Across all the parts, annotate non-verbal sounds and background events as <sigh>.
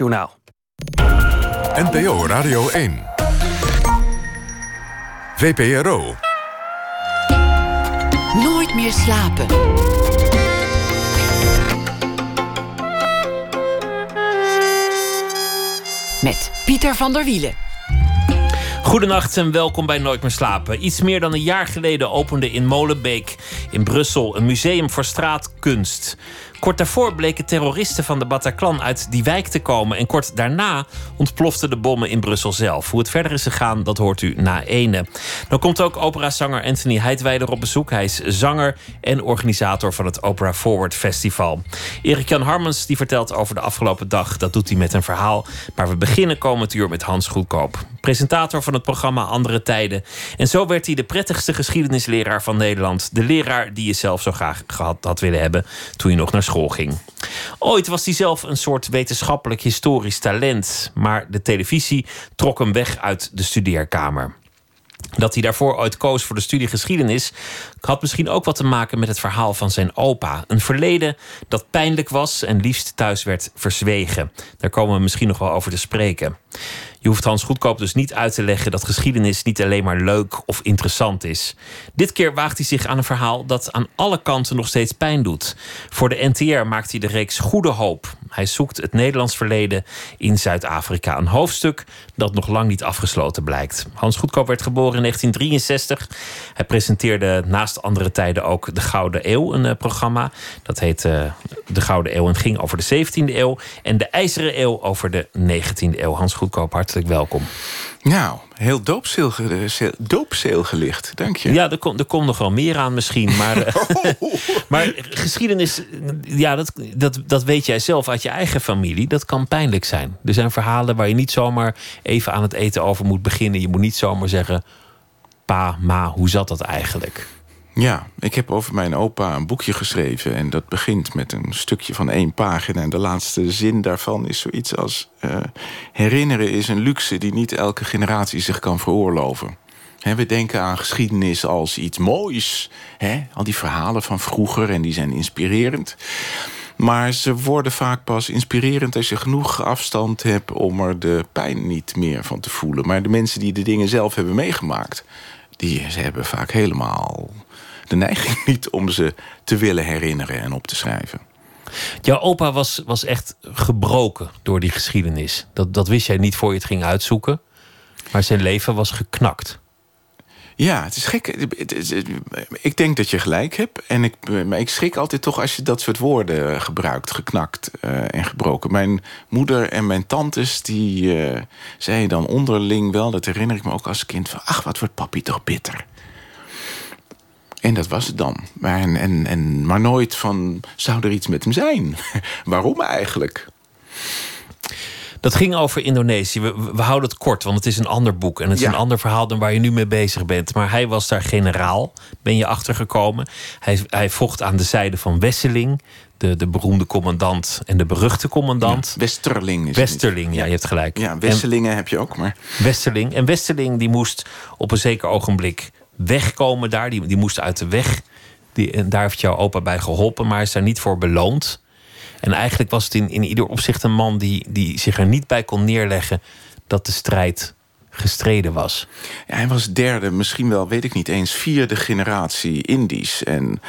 Journaal. NPO Radio 1. VPRO. Nooit meer slapen. Met Pieter van der Wielen. Goedenacht en welkom bij Nooit meer slapen. Iets meer dan een jaar geleden opende in Molenbeek in Brussel een museum voor straatkunst. Kort daarvoor bleken terroristen van de Bataclan uit die wijk te komen. En kort daarna ontploften de bommen in Brussel zelf. Hoe het verder is gegaan, dat hoort u na ene. Dan komt ook operazanger Anthony Heidwijder op bezoek. Hij is zanger en organisator van het Opera Forward Festival. Erik-Jan Harmens die vertelt over de afgelopen dag. Dat doet hij met een verhaal. Maar we beginnen komend uur met Hans Goedkoop. Presentator van het programma Andere Tijden. En zo werd hij de prettigste geschiedenisleraar van Nederland. De leraar die je zelf zo graag gehad had willen hebben toen je nog naar Ooit was hij zelf een soort wetenschappelijk historisch talent, maar de televisie trok hem weg uit de studeerkamer. Dat hij daarvoor ooit koos voor de studie geschiedenis, had misschien ook wat te maken met het verhaal van zijn opa. Een verleden dat pijnlijk was en liefst thuis werd verzwegen. Daar komen we misschien nog wel over te spreken. Je hoeft Hans Goedkoop dus niet uit te leggen dat geschiedenis niet alleen maar leuk of interessant is. Dit keer waagt hij zich aan een verhaal dat aan alle kanten nog steeds pijn doet. Voor de NTR maakt hij de reeks Goede Hoop. Hij zoekt het Nederlands verleden in Zuid-Afrika. Een hoofdstuk dat nog lang niet afgesloten blijkt. Hans Goedkoop werd geboren in 1963. Hij presenteerde naast andere tijden ook De Gouden Eeuw, een uh, programma. Dat heet uh, De Gouden Eeuw en ging over de 17e eeuw. En De IJzeren Eeuw over de 19e eeuw. Hans Goedkoop, hartelijk welkom. Nou, heel doopzeel gelicht, dank je. Ja, er komt er komt nog wel meer aan misschien. Maar, <laughs> oh. maar geschiedenis, ja, dat, dat, dat weet jij zelf uit je eigen familie. Dat kan pijnlijk zijn. Er zijn verhalen waar je niet zomaar even aan het eten over moet beginnen. Je moet niet zomaar zeggen, pa, ma, hoe zat dat eigenlijk? Ja, ik heb over mijn opa een boekje geschreven. En dat begint met een stukje van één pagina. En de laatste zin daarvan is zoiets als... Uh, herinneren is een luxe die niet elke generatie zich kan veroorloven. we denken aan geschiedenis als iets moois. al die verhalen van vroeger en die zijn inspirerend. Maar ze worden vaak pas inspirerend als je genoeg afstand hebt... om er de pijn niet meer van te voelen. Maar de mensen die de dingen zelf hebben meegemaakt... die ze hebben vaak helemaal de neiging <laughs> niet om ze te willen herinneren en op te schrijven. Jouw opa was, was echt gebroken door die geschiedenis. Dat, dat wist jij niet voor je het ging uitzoeken. Maar zijn leven was geknakt. Ja, het is gek. Ik denk dat je gelijk hebt. En ik, maar ik schrik altijd toch als je dat soort woorden gebruikt. Geknakt uh, en gebroken. Mijn moeder en mijn tantes die uh, zeiden dan onderling wel... dat herinner ik me ook als kind van... ach, wat wordt papi toch bitter. En dat was het dan. Maar, en, en, en, maar nooit van, zou er iets met hem zijn? <laughs> Waarom eigenlijk? Dat ging over Indonesië. We, we, houden het kort, want het is een ander boek. En het is een ander verhaal dan waar je nu mee bezig bent. Maar hij was daar generaal, ben je achtergekomen. Hij, hij vocht aan de zijde van Wesseling. De, de beroemde commandant en de beruchte commandant. Ja, Westerling is Westerling, ja, je hebt gelijk. Ja, Wesselingen heb je ook, maar... Westerling. En Westerling die moest op een zeker ogenblik wegkomen daar. Die, die moest uit de weg. Die, en daar heeft jouw opa bij geholpen, maar is daar niet voor beloond. En eigenlijk was het in, in ieder opzicht een man die, die zich er niet bij kon neerleggen dat de strijd gestreden was. Ja, hij was derde, misschien wel, weet ik niet eens, vierde generatie Indisch. En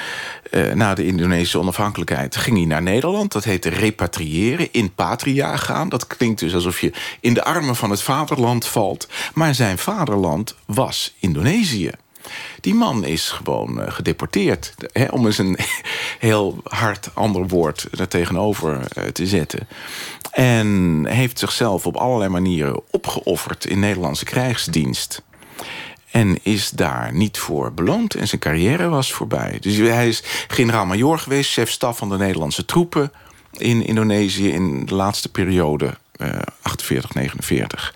uh, na de Indonesische onafhankelijkheid ging hij naar Nederland. Dat heette repatriëren, in patria gaan. Dat klinkt dus alsof je in de armen van het vaderland valt. Maar zijn vaderland was Indonesië. Die man is gewoon uh, gedeporteerd. Hè, om eens een <laughs> heel hard ander woord er tegenover uh, te zetten. En heeft zichzelf op allerlei manieren opgeofferd in Nederlandse krijgsdienst. En is daar niet voor beloond. En zijn carrière was voorbij. Dus hij is generaal-majoor geweest, chef-staf van de Nederlandse troepen in Indonesië in de laatste periode, uh, 48, 49.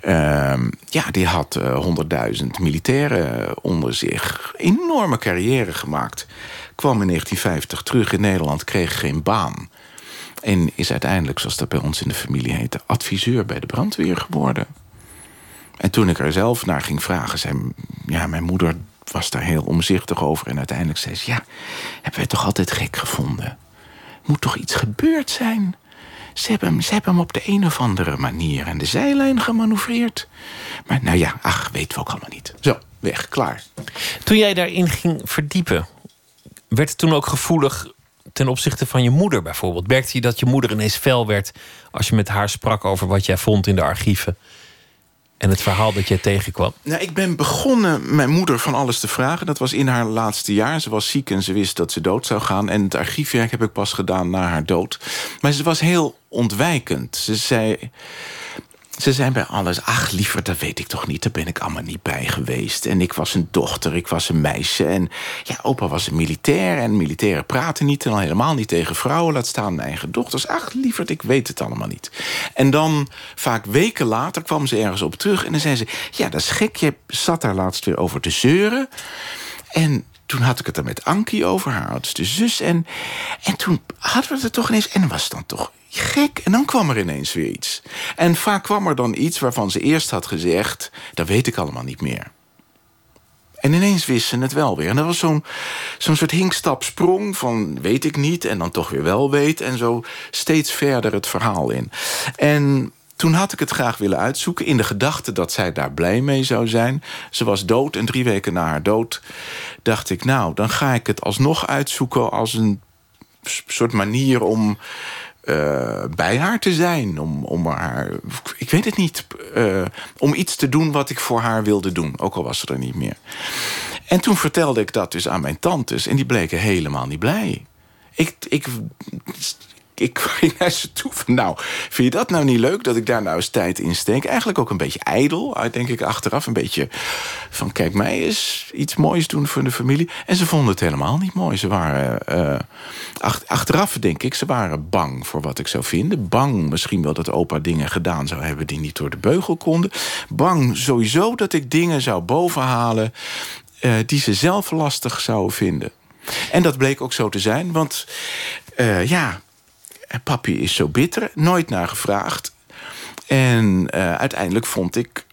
Ehm, ja, die had uh, eh, 100.000 militairen onder zich. Enorme carrière gemaakt. Kwam in 1950 terug in Nederland, kreeg geen baan. En is uiteindelijk, zoals dat bij ons in de familie heette... adviseur bij de brandweer geworden. En toen ik er zelf naar ging vragen... zei ja, mijn moeder was daar heel omzichtig over. En uiteindelijk zei ze... ja, hebben wij toch altijd gek gevonden? Moet toch iets gebeurd zijn? Ze hebben, hem, ze hebben hem op de een of andere manier aan de zijlijn gemanoeuvreerd. Maar nou ja, ach, weten we ook allemaal niet. Zo, weg, klaar. Toen jij daarin ging verdiepen, werd het toen ook gevoelig ten opzichte van je moeder bijvoorbeeld? Merkte je dat je moeder ineens fel werd als je met haar sprak over wat jij vond in de archieven? En het verhaal dat je tegenkwam? Nou, ik ben begonnen mijn moeder van alles te vragen. Dat was in haar laatste jaar. Ze was ziek en ze wist dat ze dood zou gaan. En het archiefwerk heb ik pas gedaan na haar dood. Maar ze was heel ontwijkend. Ze zei... Ze zijn bij alles, ach liever, dat weet ik toch niet. Daar ben ik allemaal niet bij geweest. En ik was een dochter, ik was een meisje. En ja, opa was een militair. En militairen praten niet en al helemaal niet tegen vrouwen. Laat staan eigen dochters. Ach liever, ik weet het allemaal niet. En dan, vaak weken later, kwam ze ergens op terug. En dan zei ze, ja, dat is gek. Je zat daar laatst weer over te zeuren. En toen had ik het er met Ankie over, haar oudste zus. En, en toen hadden we het er toch ineens... En was dan toch gek. En dan kwam er ineens weer iets. En vaak kwam er dan iets waarvan ze eerst had gezegd... dat weet ik allemaal niet meer. En ineens wist ze het wel weer. En dat was zo'n zo'n soort hinkstapsprong van weet ik niet... en dan toch weer wel weet. En zo steeds verder het verhaal in. En toen had ik het graag willen uitzoeken... in de gedachte dat zij daar blij mee zou zijn. Ze was dood en drie weken na haar dood dacht ik... nou, dan ga ik het alsnog uitzoeken als een soort manier om uh, bij haar te zijn. Om, om haar, ik weet het niet, uh, om iets te doen wat ik voor haar wilde doen. Ook al was ze er niet meer. En toen vertelde ik dat dus aan mijn tantes. En die bleken helemaal niet blij. Ik, ik, ik ging naar ze toe nou, vind je dat nou niet leuk dat ik daar nou eens tijd in steek? Eigenlijk ook een beetje ijdel, denk ik achteraf. Een beetje van, kijk, mij eens iets moois doen voor de familie. En ze vonden het helemaal niet mooi. Ze waren, uh, achteraf denk ik, ze waren bang voor wat ik zou vinden. Bang misschien wel dat opa dingen gedaan zou hebben... die niet door de beugel konden. Bang sowieso dat ik dingen zou bovenhalen... Uh, die ze zelf lastig zouden vinden. En dat bleek ook zo te zijn, want ja, papi is zo bitter, nooit naar gevraagd. En uh, uiteindelijk vond ik,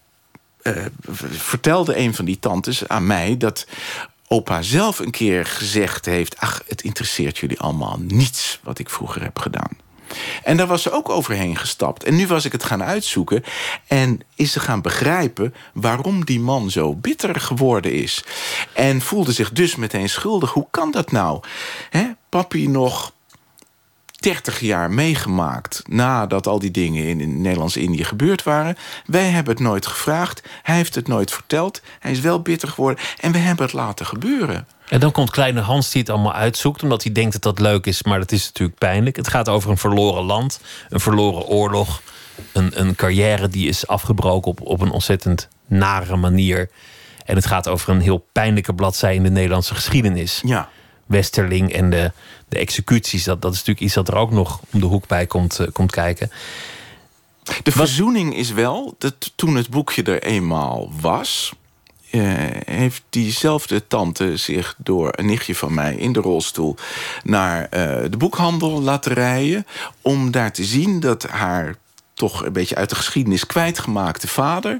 uh, vertelde een van die tantes aan mij dat opa zelf een keer gezegd heeft: Ach, het interesseert jullie allemaal niets wat ik vroeger heb gedaan. En daar was ze ook overheen gestapt. En nu was ik het gaan uitzoeken. En is ze gaan begrijpen waarom die man zo bitter geworden is. En voelde zich dus meteen schuldig. Hoe kan dat nou? He, papi nog 30 jaar meegemaakt nadat al die dingen in, in Nederlands-Indië gebeurd waren. Wij hebben het nooit gevraagd. Hij heeft het nooit verteld. Hij is wel bitter geworden. En we hebben het laten gebeuren. En dan komt kleine Hans die het allemaal uitzoekt, omdat hij denkt dat dat leuk is, maar dat is natuurlijk pijnlijk. Het gaat over een verloren land, een verloren oorlog, een, een carrière die is afgebroken op, op een ontzettend nare manier. En het gaat over een heel pijnlijke bladzij in de Nederlandse geschiedenis. Ja. Westerling en de, de executies. Dat, dat is natuurlijk iets dat er ook nog om de hoek bij komt, uh, komt kijken. De verzoening is wel dat toen het boekje er eenmaal was. Uh, heeft diezelfde tante zich door een nichtje van mij in de rolstoel naar uh, de boekhandel laten rijden. Om daar te zien dat haar toch een beetje uit de geschiedenis kwijtgemaakte vader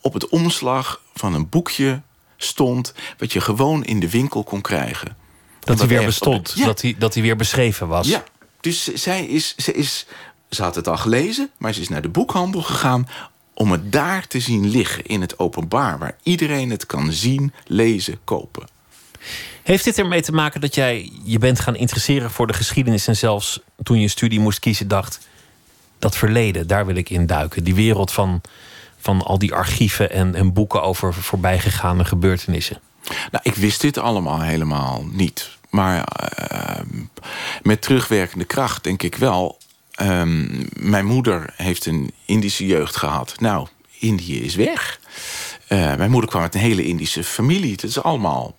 op het omslag van een boekje stond. wat je gewoon in de winkel kon krijgen. Dat hij weer bestond, ja. dat, hij, dat hij weer beschreven was. Ja, dus zij is, ze is, ze had het al gelezen, maar ze is naar de boekhandel gegaan om het daar te zien liggen in het openbaar, waar iedereen het kan zien, lezen, kopen. Heeft dit ermee te maken dat jij je bent gaan interesseren voor de geschiedenis en zelfs toen je studie moest kiezen dacht dat verleden, daar wil ik in duiken, die wereld van, van al die archieven en, en boeken over voorbijgegaande gebeurtenissen? Nou, ik wist dit allemaal helemaal niet. Maar uh, met terugwerkende kracht denk ik wel. Uh, mijn moeder heeft een Indische jeugd gehad. Nou, Indië is weg. Uh, mijn moeder kwam uit een hele Indische familie. Het is allemaal.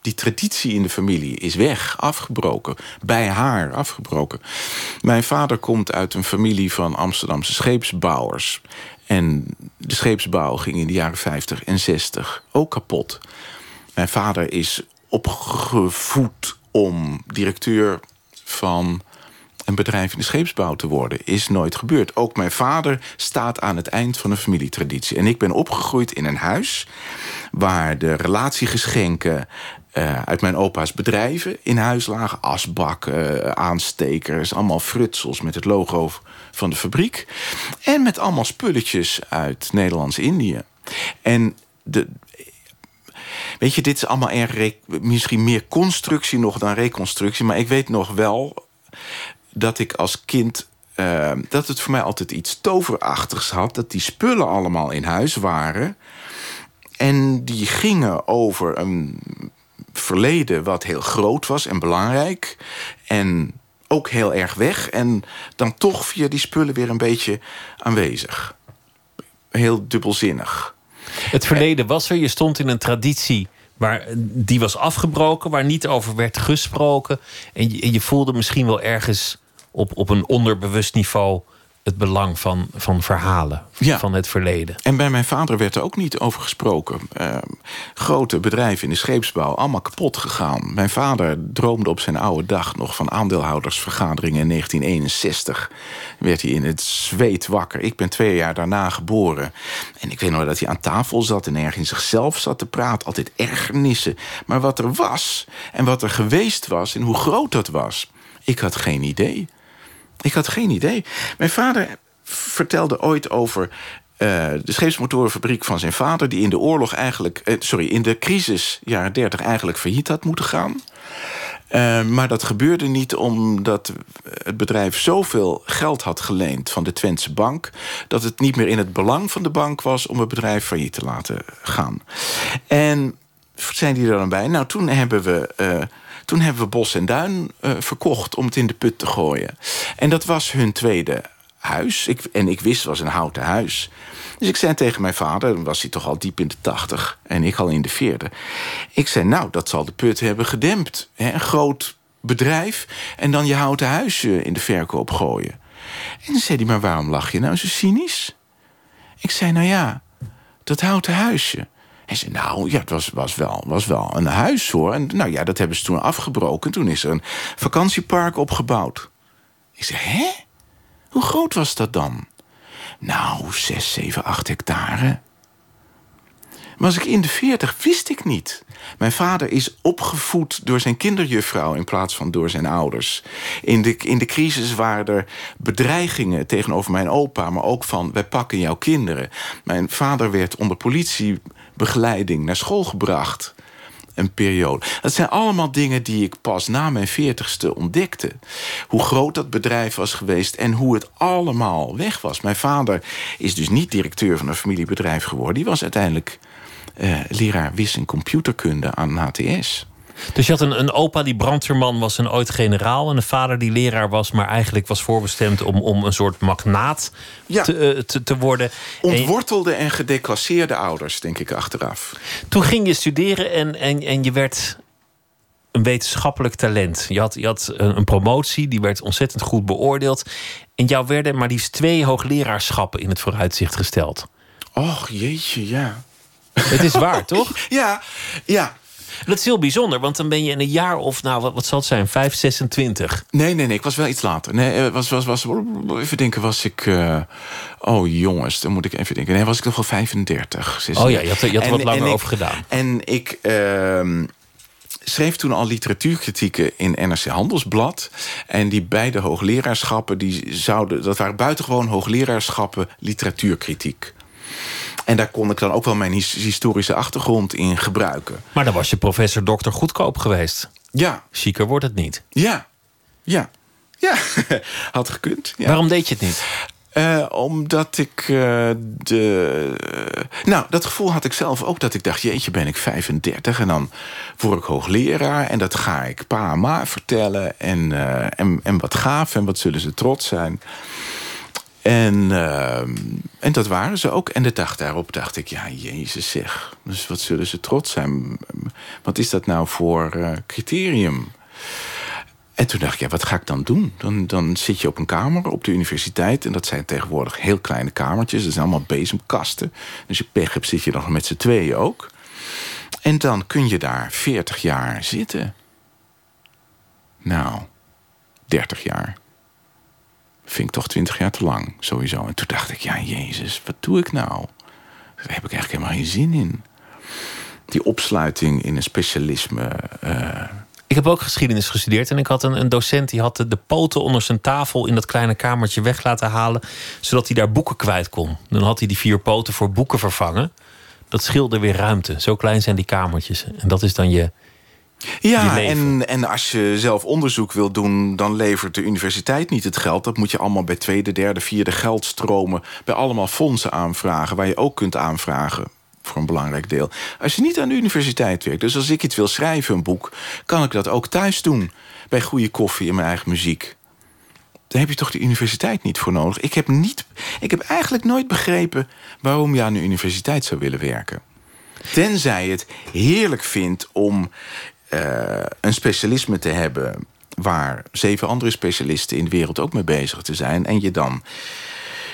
Die traditie in de familie is weg, afgebroken. Bij haar afgebroken. Mijn vader komt uit een familie van Amsterdamse scheepsbouwers. En de scheepsbouw ging in de jaren 50 en 60 ook kapot. Mijn vader is opgevoed om directeur van een bedrijf in de scheepsbouw te worden. Is nooit gebeurd. Ook mijn vader staat aan het eind van een familietraditie. En ik ben opgegroeid in een huis waar de relatiegeschenken eh, uit mijn opa's bedrijven in huis lagen. Asbakken, aanstekers, allemaal frutsels met het logo van de fabriek. En met allemaal spulletjes uit Nederlands-Indië. En de, Weet je, dit is allemaal erg misschien meer constructie nog dan reconstructie. Maar ik weet nog wel dat ik als kind. Uh, dat het voor mij altijd iets toverachtigs had. Dat die spullen allemaal in huis waren. En die gingen over een verleden wat heel groot was en belangrijk. En ook heel erg weg. En dan toch via die spullen weer een beetje aanwezig. Heel dubbelzinnig. Het verleden was er. Je stond in een traditie waar die was afgebroken, waar niet over werd gesproken. En je, je voelde misschien wel ergens op, op een onderbewust niveau het belang van, van verhalen van het verleden. En bij mijn vader werd er ook niet over gesproken. Uh, grote bedrijven in de scheepsbouw, allemaal kapot gegaan. Mijn vader droomde op zijn oude dag nog van aandeelhoudersvergaderingen in 1961. Werd hij in het zweet wakker. Ik ben twee jaar daarna geboren. En ik weet nog dat hij aan tafel zat en erg in zichzelf zat te praten. Altijd ergernissen. Maar wat er was en wat er geweest was en hoe groot dat was... ik had geen idee. Ik had geen idee. Mijn vader vertelde ooit over uh, de scheepsmotorenfabriek van zijn vader... die in de oorlog eigenlijk... Uh, sorry, in de crisis jaren 30 eigenlijk failliet had moeten gaan. Uh, maar dat gebeurde niet omdat het bedrijf zoveel geld had geleend van de Twentse bank... dat het niet meer in het belang van de bank was om het bedrijf failliet te laten gaan. En zijn die er dan bij? Nou, toen hebben we toen hebben we Bos en Duin uh, verkocht om het in de put te gooien. En dat was hun tweede huis. Ik, en ik wist, het was een houten huis. Dus ik zei tegen mijn vader, dan was hij toch al diep in de tachtig... en ik al in de veerde. Ik zei, nou, dat zal de put hebben gedempt. Hè? Een groot bedrijf en dan je houten huisje in de verkoop gooien. En dan zei hij, maar waarom lach je nou zo cynisch? Ik zei, nou ja, dat houten huisje... Hij zei, nou, ja, het was, was, wel, was wel een huis, hoor. En nou ja, dat hebben ze toen afgebroken. Toen is er een vakantiepark opgebouwd. Ik zei, hè? Hoe groot was dat dan? Nou, zes, zeven, acht hectare. Was ik in de veertig, wist ik niet. Mijn vader is opgevoed door zijn kinderjuffrouw in plaats van door zijn ouders. In de, in de crisis waren er bedreigingen tegenover mijn opa, maar ook van wij pakken jouw kinderen. Mijn vader werd onder politie begeleiding naar school gebracht. Een periode. Dat zijn allemaal dingen die ik pas na mijn veertigste ontdekte. Hoe groot dat bedrijf was geweest en hoe het allemaal weg was. Mijn vader is dus niet directeur van een familiebedrijf geworden. Die was uiteindelijk uh, leraar wis- en computerkunde aan HTS. Dus je had een, een opa die brandweerman was en ooit generaal. En een vader die leraar was, maar eigenlijk was voorbestemd om, om een soort magnaat te, uh, te, te, worden. Ontwortelde en gedeclasseerde ouders, denk ik achteraf. Toen ging je studeren en, en, en je werd een wetenschappelijk talent. Je had, je had een, een promotie, die werd ontzettend goed beoordeeld. En jou werden maar liefst twee hoogleraarschappen in het vooruitzicht gesteld. Och, jeetje, ja. Het is waar, toch? <laughs> Ja, ja. Dat is heel bijzonder, want dan ben je in een jaar of, nou, wat, wat zal het zijn, 5, 26? Nee, nee, nee, ik was wel iets later. Nee, was, was, was, even denken, was ik. Uh, oh jongens, dan moet ik even denken. Nee, was ik nog wel 35. Oh ja, je had, je had er wat langer over gedaan. En ik. Uh, schreef toen al literatuurkritieken in NRC Handelsblad. En die beide hoogleraarschappen, die zouden, dat waren buitengewoon hoogleraarschappen literatuurkritiek. En daar kon ik dan ook wel mijn historische achtergrond in gebruiken. Maar dan was je professor dokter goedkoop geweest. Ja. Chiquer wordt het niet. Ja, ja. Ja, <laughs> had gekund. Ja. Waarom deed je het niet? Uh, omdat ik uh, de. nou, dat gevoel had ik zelf ook. Dat ik dacht: jeetje, ben ik 35 en dan word ik hoogleraar. En dat ga ik pa en ma vertellen. En, uh, en, en wat gaaf en wat zullen ze trots zijn. En, uh, en dat waren ze ook. En de dag daarop dacht ik, ja, jezus zeg. Dus wat zullen ze trots zijn? Wat is dat nou voor uh, criterium? En toen dacht ik, ja, wat ga ik dan doen? Dan, dan zit je op een kamer op de universiteit. En dat zijn tegenwoordig heel kleine kamertjes. Dat zijn allemaal bezemkasten. Dus je pech hebt, zit je nog met z'n tweeën ook. En dan kun je daar 40 jaar zitten. Nou, 30 jaar vind ik toch twintig jaar te lang, sowieso. En toen dacht ik, ja, Jezus, wat doe ik nou? Daar heb ik eigenlijk helemaal geen zin in. die opsluiting in een specialisme. Uh... Ik heb ook geschiedenis gestudeerd en ik had een, een docent die had de, de, poten onder zijn tafel in dat kleine kamertje weg laten halen, zodat hij daar boeken kwijt kon. Dan had hij die vier poten voor boeken vervangen. Dat scheelde weer ruimte. Zo klein zijn die kamertjes. En dat is dan je, ja, en, en als je zelf onderzoek wilt doen, dan levert de universiteit niet het geld. Dat moet je allemaal bij tweede, derde, vierde geldstromen, bij allemaal fondsen aanvragen, waar je ook kunt aanvragen voor een belangrijk deel. Als je niet aan de universiteit werkt, dus als ik iets wil schrijven, een boek, kan ik dat ook thuis doen. Bij goede koffie en mijn eigen muziek. Daar heb je toch de universiteit niet voor nodig. Ik heb, niet, ik heb eigenlijk nooit begrepen waarom je aan de universiteit zou willen werken. Tenzij je het heerlijk vindt om uh, een specialisme te hebben waar zeven andere specialisten in de wereld ook mee bezig te zijn. En je dan,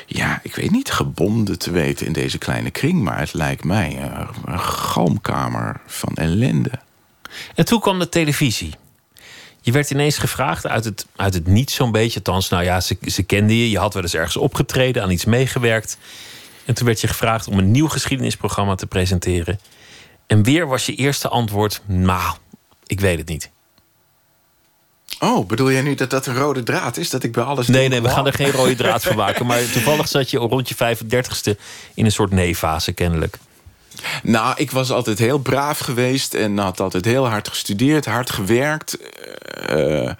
ja, ik weet niet, gebonden te weten in deze kleine kring. Maar het lijkt mij een, galmkamer van ellende. En toen kwam de televisie. Je werd ineens gevraagd uit het, uit het niet zo'n beetje. Althans, nou ja, ze, ze kenden je. Je had wel eens ergens opgetreden, aan iets meegewerkt. En toen werd je gevraagd om een nieuw geschiedenisprogramma te presenteren. En weer was je eerste antwoord: Nou, ik weet het niet. Oh, bedoel jij nu dat dat een rode draad is? Dat ik bij alles. Nee, nee, we gaan er geen rode draad van <laughs> maken. Maar toevallig zat je rond je 35ste in een soort nee-fase, kennelijk. Nou, ik was altijd heel braaf geweest en had altijd heel hard gestudeerd, hard gewerkt. Uh,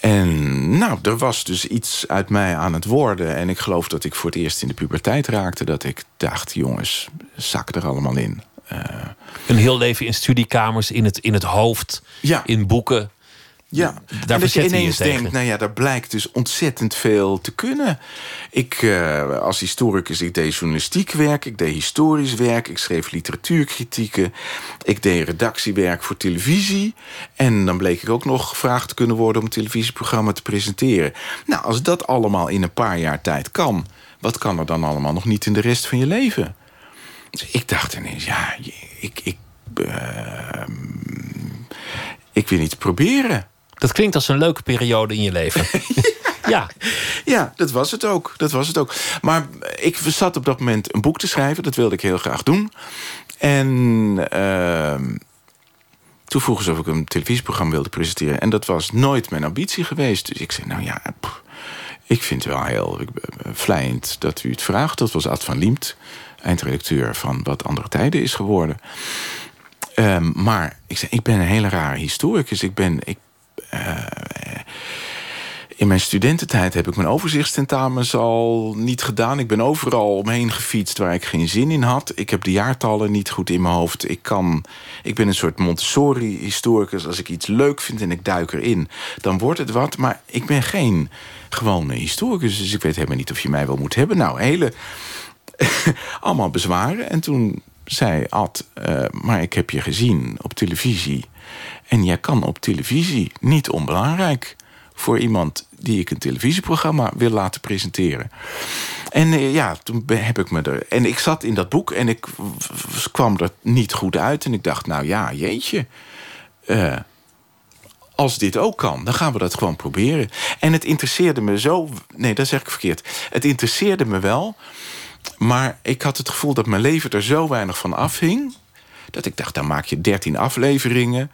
en nou, er was dus iets uit mij aan het worden. En ik geloof dat ik voor het eerst in de puberteit raakte. Dat ik dacht, jongens, zak er allemaal in. Uh, een heel leven in studiekamers, in het, in het hoofd, ja. in boeken. Ja, Daar dat je ineens denkt, nou ja, daar blijkt dus ontzettend veel te kunnen. Ik, uh, als historicus, ik deed journalistiek werk, ik deed historisch werk, ik schreef literatuurkritieken, ik deed redactiewerk voor televisie. En dan bleek ik ook nog gevraagd te kunnen worden om een televisieprogramma te presenteren. Nou, als dat allemaal in een paar jaar tijd kan, wat kan er dan allemaal nog niet in de rest van je leven? Dus ik dacht ineens, ja, ik, ik, uh, ik wil iets proberen. Dat klinkt als een leuke periode in je leven. <laughs> ja. ja, dat was het ook. Dat was het ook. Maar ik zat op dat moment een boek te schrijven. Dat wilde ik heel graag doen. En uh, toen vroegen ze of ik een televisieprogramma wilde presenteren. En dat was nooit mijn ambitie geweest. Dus ik zei, nou ja, ik vind het wel heel vlijend dat u het vraagt. Dat was Ad van Liemt eindredacteur van Wat Andere Tijden is geworden. Um, maar ik, ik ben een hele rare historicus. Ik ben. Ik, uh, in mijn studententijd heb ik mijn overzichtstentamens al niet gedaan. Ik ben overal omheen gefietst waar ik geen zin in had. Ik heb de jaartallen niet goed in mijn hoofd. Ik, kan, ik ben een soort Montessori-historicus. Als ik iets leuk vind en ik duik erin, dan wordt het wat. Maar ik ben geen gewone historicus. Dus ik weet helemaal niet of je mij wel moet hebben. Nou, hele <laughs> allemaal bezwaren. En toen zei Ad, uh, maar ik heb je gezien op televisie. En jij kan op televisie niet onbelangrijk voor iemand die ik een televisieprogramma wil laten presenteren. En uh, ja, toen heb ik me er. En ik zat in dat boek en ik kwam er niet goed uit. En ik dacht, nou ja, jeetje. Uh, als dit ook kan, dan gaan we dat gewoon proberen. En het interesseerde me zo. Nee, dat zeg ik verkeerd. Het interesseerde me wel. Maar ik had het gevoel dat mijn leven er zo weinig van afhing. Dat ik dacht, dan maak je dertien afleveringen.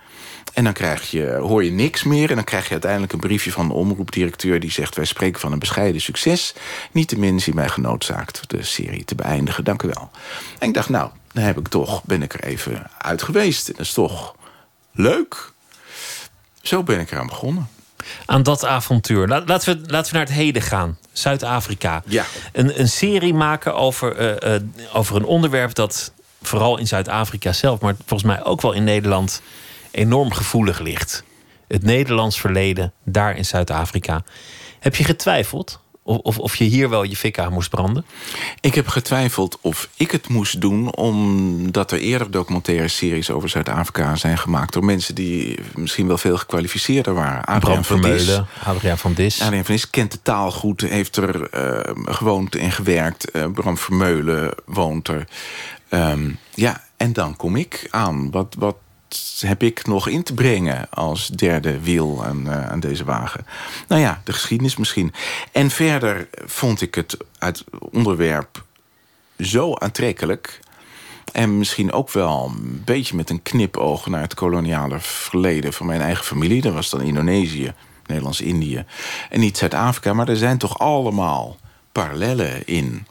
En dan krijg je, hoor je niks meer. En dan krijg je uiteindelijk een briefje van de omroepdirecteur... die zegt, wij spreken van een bescheiden succes. Niet de min mij genoodzaakt de serie te beëindigen. Dank u wel. En ik dacht, nou, dan heb ik toch, ben ik er even uit geweest. En dat is toch leuk. Zo ben ik eraan begonnen aan dat avontuur. Laten we, laten we naar het heden gaan. Zuid-Afrika. Ja. Een, een serie maken over, uh, uh, over een onderwerp dat vooral in Zuid-Afrika zelf, maar volgens mij ook wel in Nederland, enorm gevoelig ligt. Het Nederlands verleden daar in Zuid-Afrika. Heb je getwijfeld? Of, of, of, je hier wel je fik aan moest branden? Ik heb getwijfeld of ik het moest doen... omdat er eerder documentaire series over Zuid-Afrika zijn gemaakt... door mensen die misschien wel veel gekwalificeerder waren. Adriaan van Meulen, Adriaan van Dis. Adriaan van Dis kent de taal goed, heeft er uh, gewoond en gewerkt. Uh, Bram Vermeulen woont er. Um, ja, en dan kom ik aan. Wat, wat heb ik nog in te brengen als derde wiel aan, uh, aan deze wagen? Nou ja, de geschiedenis misschien. En verder vond ik het uit onderwerp zo aantrekkelijk. En misschien ook wel een beetje met een knipoog naar het koloniale verleden van mijn eigen familie. Dat was dan Indonesië, Nederlands-Indië en niet Zuid-Afrika. Maar er zijn toch allemaal parallellen in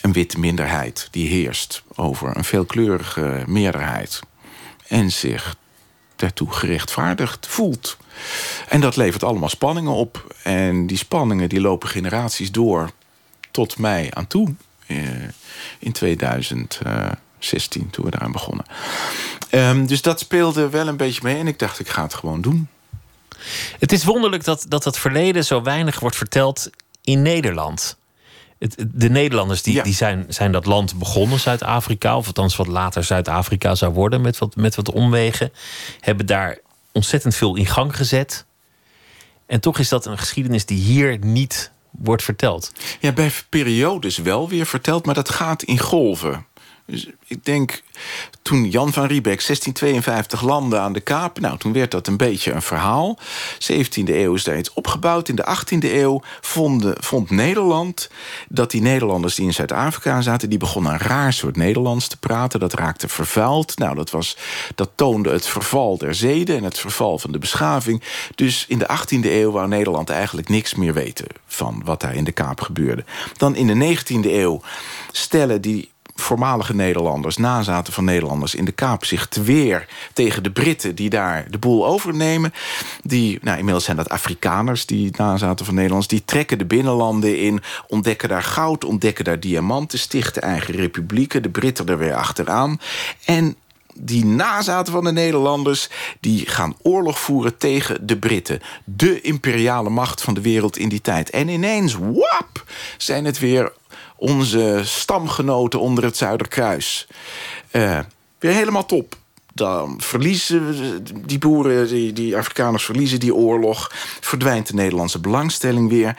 een witte minderheid die heerst over een veelkleurige meerderheid. En zich daartoe gerechtvaardigd voelt. En dat levert allemaal spanningen op. En die spanningen die lopen generaties door tot mij aan toe. Eh, in 2016, toen we daaraan begonnen. Um, dus dat speelde wel een beetje mee. En ik dacht, ik ga het gewoon doen. Het is wonderlijk dat, dat het verleden zo weinig wordt verteld in Nederland. Het, de Nederlanders die, die zijn, zijn dat land begonnen, Zuid-Afrika, of althans wat later Zuid-Afrika zou worden met wat, met wat omwegen, hebben daar ontzettend veel in gang gezet. En toch is dat een geschiedenis die hier niet wordt verteld. Ja, bij periodes wel weer verteld, maar dat gaat in golven. Dus ik denk, toen Jan van Riebeck 1652 landde aan de Kaap... nou, toen werd dat een beetje een verhaal. 17e eeuw is daar iets opgebouwd. In de 18e eeuw vond, vond Nederland dat die Nederlanders die in Zuid-Afrika zaten... die begonnen een raar soort Nederlands te praten. Dat raakte vervuild. Nou, dat, was, dat toonde het verval der zeden en het verval van de beschaving. Dus in de 18e eeuw wou Nederland eigenlijk niks meer weten... van wat daar in de Kaap gebeurde. Dan in de 19e eeuw stellen die voormalige Nederlanders, nazaten van Nederlanders in de Kaap, zich weer tegen de Britten die daar de boel overnemen. Die, nou, inmiddels zijn dat Afrikaners, die nazaten van Nederlanders, die trekken de binnenlanden in, ontdekken daar goud, ontdekken daar diamanten, stichten eigen republieken, de Britten er weer achteraan. En die nazaten van de Nederlanders... die gaan oorlog voeren tegen de Britten. De imperiale macht van de wereld in die tijd. En ineens, wap, zijn het weer onze stamgenoten onder het Zuiderkruis. Uh, weer helemaal top. Dan verliezen die boeren, die, die Afrikaners verliezen die oorlog. Verdwijnt de Nederlandse belangstelling weer.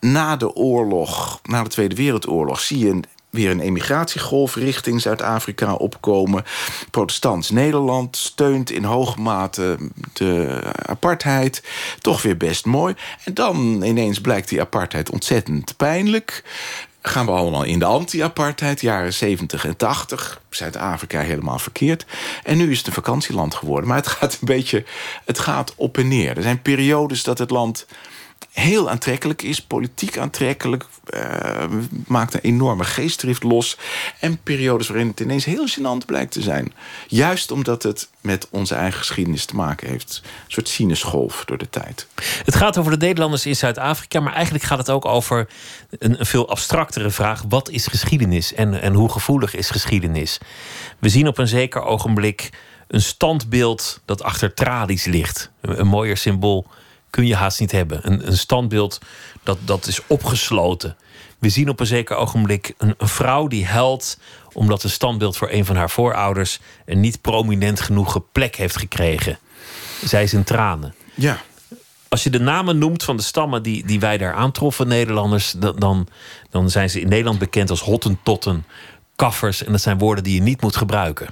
Na de oorlog, na de Tweede Wereldoorlog, zie je weer een emigratiegolf richting Zuid-Afrika opkomen. Protestants Nederland steunt in hoge mate de apartheid. Toch weer best mooi. En dan ineens blijkt die apartheid ontzettend pijnlijk gaan we allemaal in de anti-apartheid, jaren 70 en 80. Zuid-Afrika helemaal verkeerd. En nu is het een vakantieland geworden. Maar het gaat een beetje, het gaat op en neer. Er zijn periodes dat het land heel aantrekkelijk is, politiek aantrekkelijk, uh, maakt een enorme geestdrift los. En periodes waarin het ineens heel gênant blijkt te zijn. Juist omdat het met onze eigen geschiedenis te maken heeft. Een soort sinusgolf door de tijd. Het gaat over de Nederlanders in Zuid-Afrika, maar eigenlijk gaat het ook over een, veel abstractere vraag: wat is geschiedenis en, en hoe gevoelig is geschiedenis? We zien op een zeker ogenblik een standbeeld dat achter tralies ligt. Een, een mooier symbool kun je haast niet hebben. Een, een standbeeld dat, dat is opgesloten. We zien op een zeker ogenblik een, een vrouw die huilt omdat een standbeeld voor een van haar voorouders een niet prominent genoeg plek heeft gekregen. Zij is in tranen. Ja. Als je de namen noemt van de stammen die, die wij daar aantroffen, Nederlanders, dan, dan zijn ze in Nederland bekend als hottentotten, kaffers. En dat zijn woorden die je niet moet gebruiken.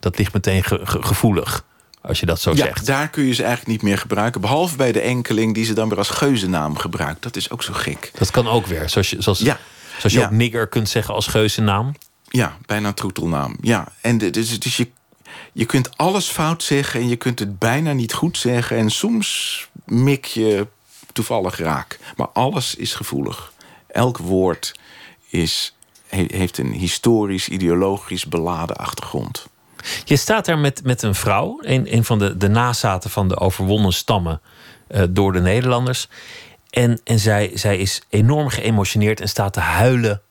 Dat ligt meteen gevoelig als je dat zo ja, zegt. Daar kun je ze eigenlijk niet meer gebruiken. Behalve bij de enkeling die ze dan weer als geuzennaam gebruikt. Dat is ook zo gek. Dat kan ook weer. Zoals je, zoals, ja. zoals je ook nigger kunt zeggen als geuzennaam. Ja, bijna troetelnaam. Ja, en dus, dus je, je kunt alles fout zeggen en je kunt het bijna niet goed zeggen. En soms mik je toevallig raak. Maar alles is gevoelig. Elk woord is, heeft een historisch, ideologisch beladen achtergrond. Je staat daar met, met een vrouw, een, een van de, de nazaten van de overwonnen stammen uh, door de Nederlanders. En, en zij, zij is enorm geëmotioneerd en staat te huilen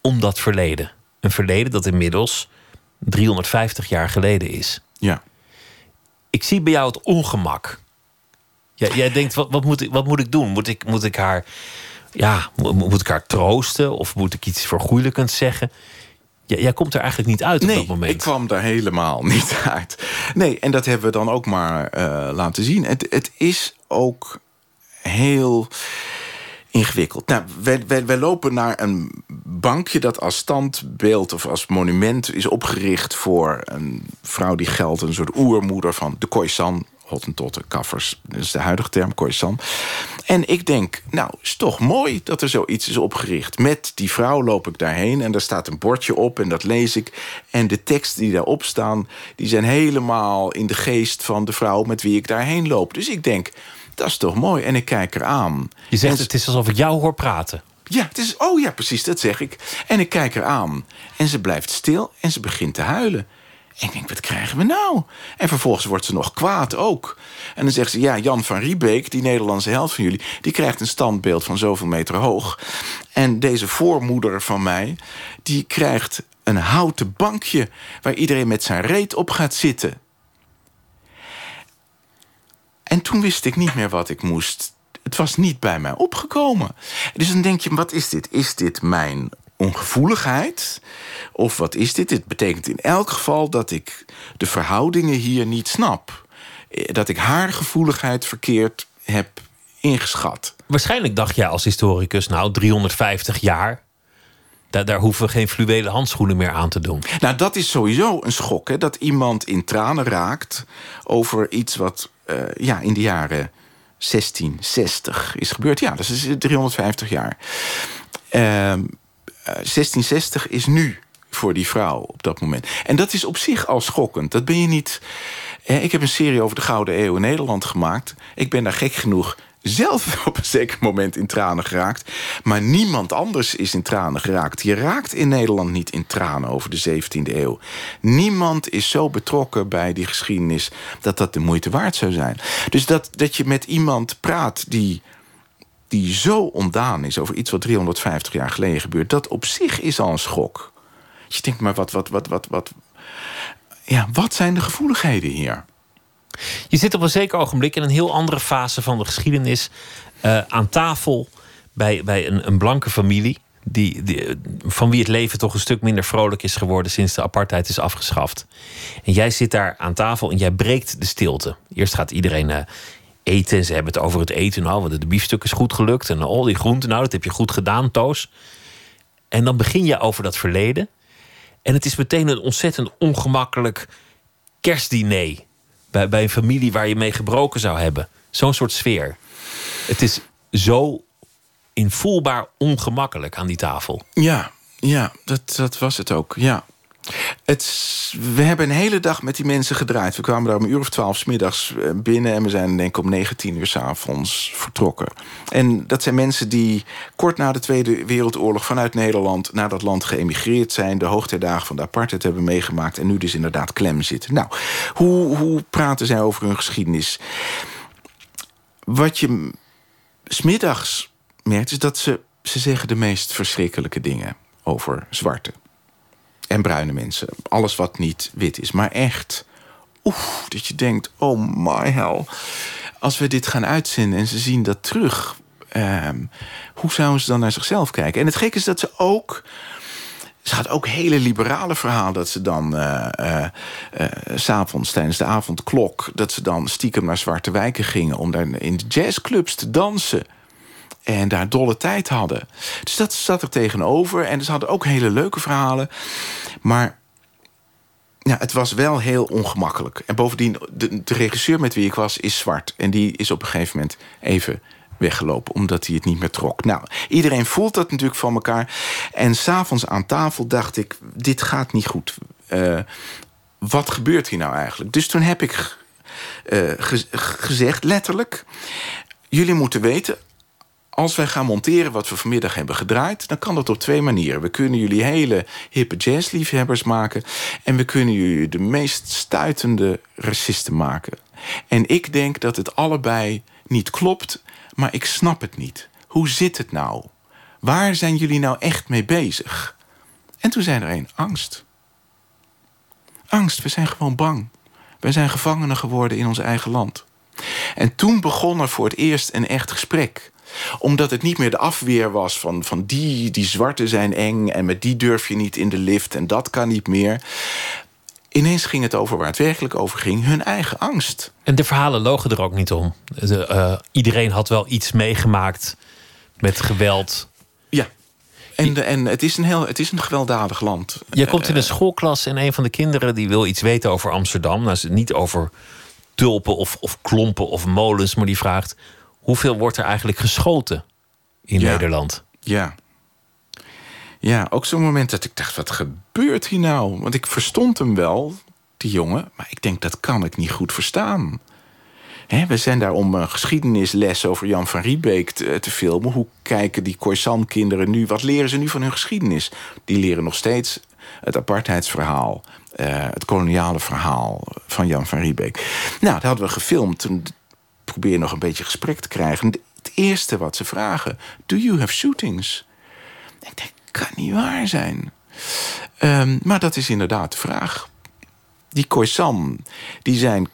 om dat verleden. Een verleden dat inmiddels 350 jaar geleden is. Ja. Ik zie bij jou het ongemak. Jij, jij denkt, wat, wat, moet ik, wat moet ik doen? Moet ik, moet ik haar ja, moet ik haar troosten of moet ik iets vergoeilijkends zeggen? Jij komt er eigenlijk niet uit nee, op dat moment. ik kwam daar helemaal <laughs> niet uit. Nee, en dat hebben we dan ook maar uh, laten zien. Het, het is ook heel ingewikkeld. Nou, wij, wij, wij, lopen naar een bankje dat als standbeeld of als monument is opgericht voor een vrouw die geldt, een soort oermoeder van de Khoisan Hottentotten, kaffers, dat is de huidige term, Khoisan. En ik denk, nou, is toch mooi dat er zoiets is opgericht. Met die vrouw loop ik daarheen en daar staat een bordje op en dat lees ik. En de teksten die daarop staan, die zijn helemaal in de geest van de vrouw met wie ik daarheen loop. Dus ik denk, dat is toch mooi. En ik kijk eraan. Je zegt, En- het is alsof ik jou hoor praten. ja, het is, oh ja, precies, dat zeg ik. En ik kijk haar aan. En ze blijft stil en ze begint te huilen. En ik denk, wat krijgen we nou? En vervolgens wordt ze nog kwaad ook. En dan zegt ze, ja, Jan van Riebeek, die Nederlandse held van jullie... die krijgt een standbeeld van zoveel meter hoog. En deze voormoeder van mij, die krijgt een houten bankje... waar iedereen met zijn reet op gaat zitten. En toen wist ik niet meer wat ik moest. Het was niet bij mij opgekomen. Dus dan denk je, wat is dit? Is dit mijn ongevoeligheid? Of wat is dit? Dit betekent in elk geval dat ik de verhoudingen hier niet snap. Eh, Dat ik haar gevoeligheid verkeerd heb ingeschat. Waarschijnlijk dacht jij als historicus, nou, 350 jaar. Daar, daar hoeven we geen fluwelen handschoenen meer aan te doen. Nou, dat is sowieso een schok, hè? Dat iemand in tranen raakt over iets wat eh, ja, in de jaren 1660 is gebeurd. Ja, dat is 350 jaar. Ehm, eh, 1660 is nu voor die vrouw op dat moment. En dat is op zich al schokkend. Dat ben je niet. Eh, ik heb een serie over de Gouden Eeuw in Nederland gemaakt. Ik ben daar gek genoeg zelf <laughs> op een zeker moment in tranen geraakt. Maar niemand anders is in tranen geraakt. Je raakt in Nederland niet in tranen over de 17e eeuw. Niemand is zo betrokken bij die geschiedenis dat dat de moeite waard zou zijn. Dus dat, dat je met iemand praat die die zo ontdaan is over iets wat 350 jaar geleden gebeurt, dat op zich is al een schok. Je denkt, maar wat, wat, wat, wat, wat. Ja, wat zijn de gevoeligheden hier? Je zit op een zeker ogenblik in een heel andere fase van de geschiedenis. eh, aan tafel bij, bij een, een blanke familie. Die, die, van wie het leven toch een stuk minder vrolijk is geworden sinds de apartheid is afgeschaft. En jij zit daar aan tafel en jij breekt de stilte. Eerst gaat iedereen eh, eten en ze hebben het over het eten. Nou, want de biefstuk is goed gelukt. En al die groenten, nou, dat heb je goed gedaan, Toos. En dan begin je over dat verleden. En het is meteen een ontzettend ongemakkelijk kerstdiner. Bij, bij een familie waar je mee gebroken zou hebben. Zo'n soort sfeer. Het is zo invoelbaar ongemakkelijk aan die tafel. Ja, ja dat, dat was het ook. Ja. Het, we hebben een hele dag met die mensen gedraaid. We kwamen daar om een uur of twaalf 's middags eh, binnen... en we zijn denk ik om 19 uur s'avonds vertrokken. En dat zijn mensen die kort na de Tweede Wereldoorlog... vanuit Nederland naar dat land geëmigreerd zijn... de hoogtijdagen van de apartheid hebben meegemaakt... en nu dus inderdaad klem zitten. Nou, hoe, hoe praten zij over hun geschiedenis? Wat je smiddags merkt, is dat ze, ze zeggen de meest verschrikkelijke dingen over zwarte en bruine mensen. Alles wat niet wit is. Maar echt, oef, dat je denkt, oh my hell. Als we dit gaan uitzenden en ze zien dat terug... ehm, hoe zouden ze dan naar zichzelf kijken? En het gekke is dat ze ook... Ze had ook hele liberale verhalen dat ze dan eh eh, s'avonds tijdens de avondklok... dat ze dan stiekem naar zwarte wijken gingen... om daar in de jazzclubs te dansen. En daar dolle tijd hadden. Dus dat zat er tegenover. En ze hadden ook hele leuke verhalen. Maar ja, het was wel heel ongemakkelijk. En bovendien, de, regisseur met wie ik was, is zwart. En die is op een gegeven moment even weggelopen, omdat hij het niet meer trok. Nou, iedereen voelt dat natuurlijk van elkaar. En s'avonds aan tafel dacht ik, dit gaat niet goed. Eh, wat gebeurt hier nou eigenlijk? Dus toen heb ik eh, ge- gezegd, letterlijk... jullie moeten weten, als wij gaan monteren wat we vanmiddag hebben gedraaid... dan kan dat op twee manieren. We kunnen jullie hele hippe jazzliefhebbers maken... en we kunnen jullie de meest stuitende racisten maken. En ik denk dat het allebei niet klopt, maar ik snap het niet. Hoe zit het nou? Waar zijn jullie nou echt mee bezig? En toen zei er een, angst. Angst, we zijn gewoon bang. Wij zijn gevangenen geworden in ons eigen land. En toen begon er voor het eerst een echt gesprek omdat het niet meer de afweer was van, van die, die zwarte zijn eng... en met die durf je niet in de lift en dat kan niet meer. Ineens ging het over waar het werkelijk over ging, hun eigen angst. En de verhalen logen er ook niet om. De, eh, iedereen had wel iets meegemaakt met geweld. Ja. En, de, en het, is een heel, het is een gewelddadig land. Jij komt in een schoolklas en een van de kinderen die wil iets weten over Amsterdam. Nou, niet over stulpen of, of klompen of molens, maar die vraagt: hoeveel wordt er eigenlijk geschoten in Ja. Nederland? Ja. Ja, ook zo'n moment dat ik dacht, wat gebeurt hier nou? Want ik verstond hem wel, die jongen, maar ik denk, dat kan ik niet goed verstaan. We zijn daar om een geschiedenisles over Jan van Riebeek te, te filmen. Hoe kijken die Khoisan-kinderen nu? Wat leren ze nu van hun geschiedenis? Die leren nog steeds het apartheidsverhaal, eh, het koloniale verhaal van Jan van Riebeek. Nou, dat hadden we gefilmd. Toen probeer nog een beetje gesprek te krijgen. Het eerste wat ze vragen: Do you have shootings? Ik denk, kan niet waar zijn. Ehm, maar dat is inderdaad de vraag. Die Khoisan, die zijn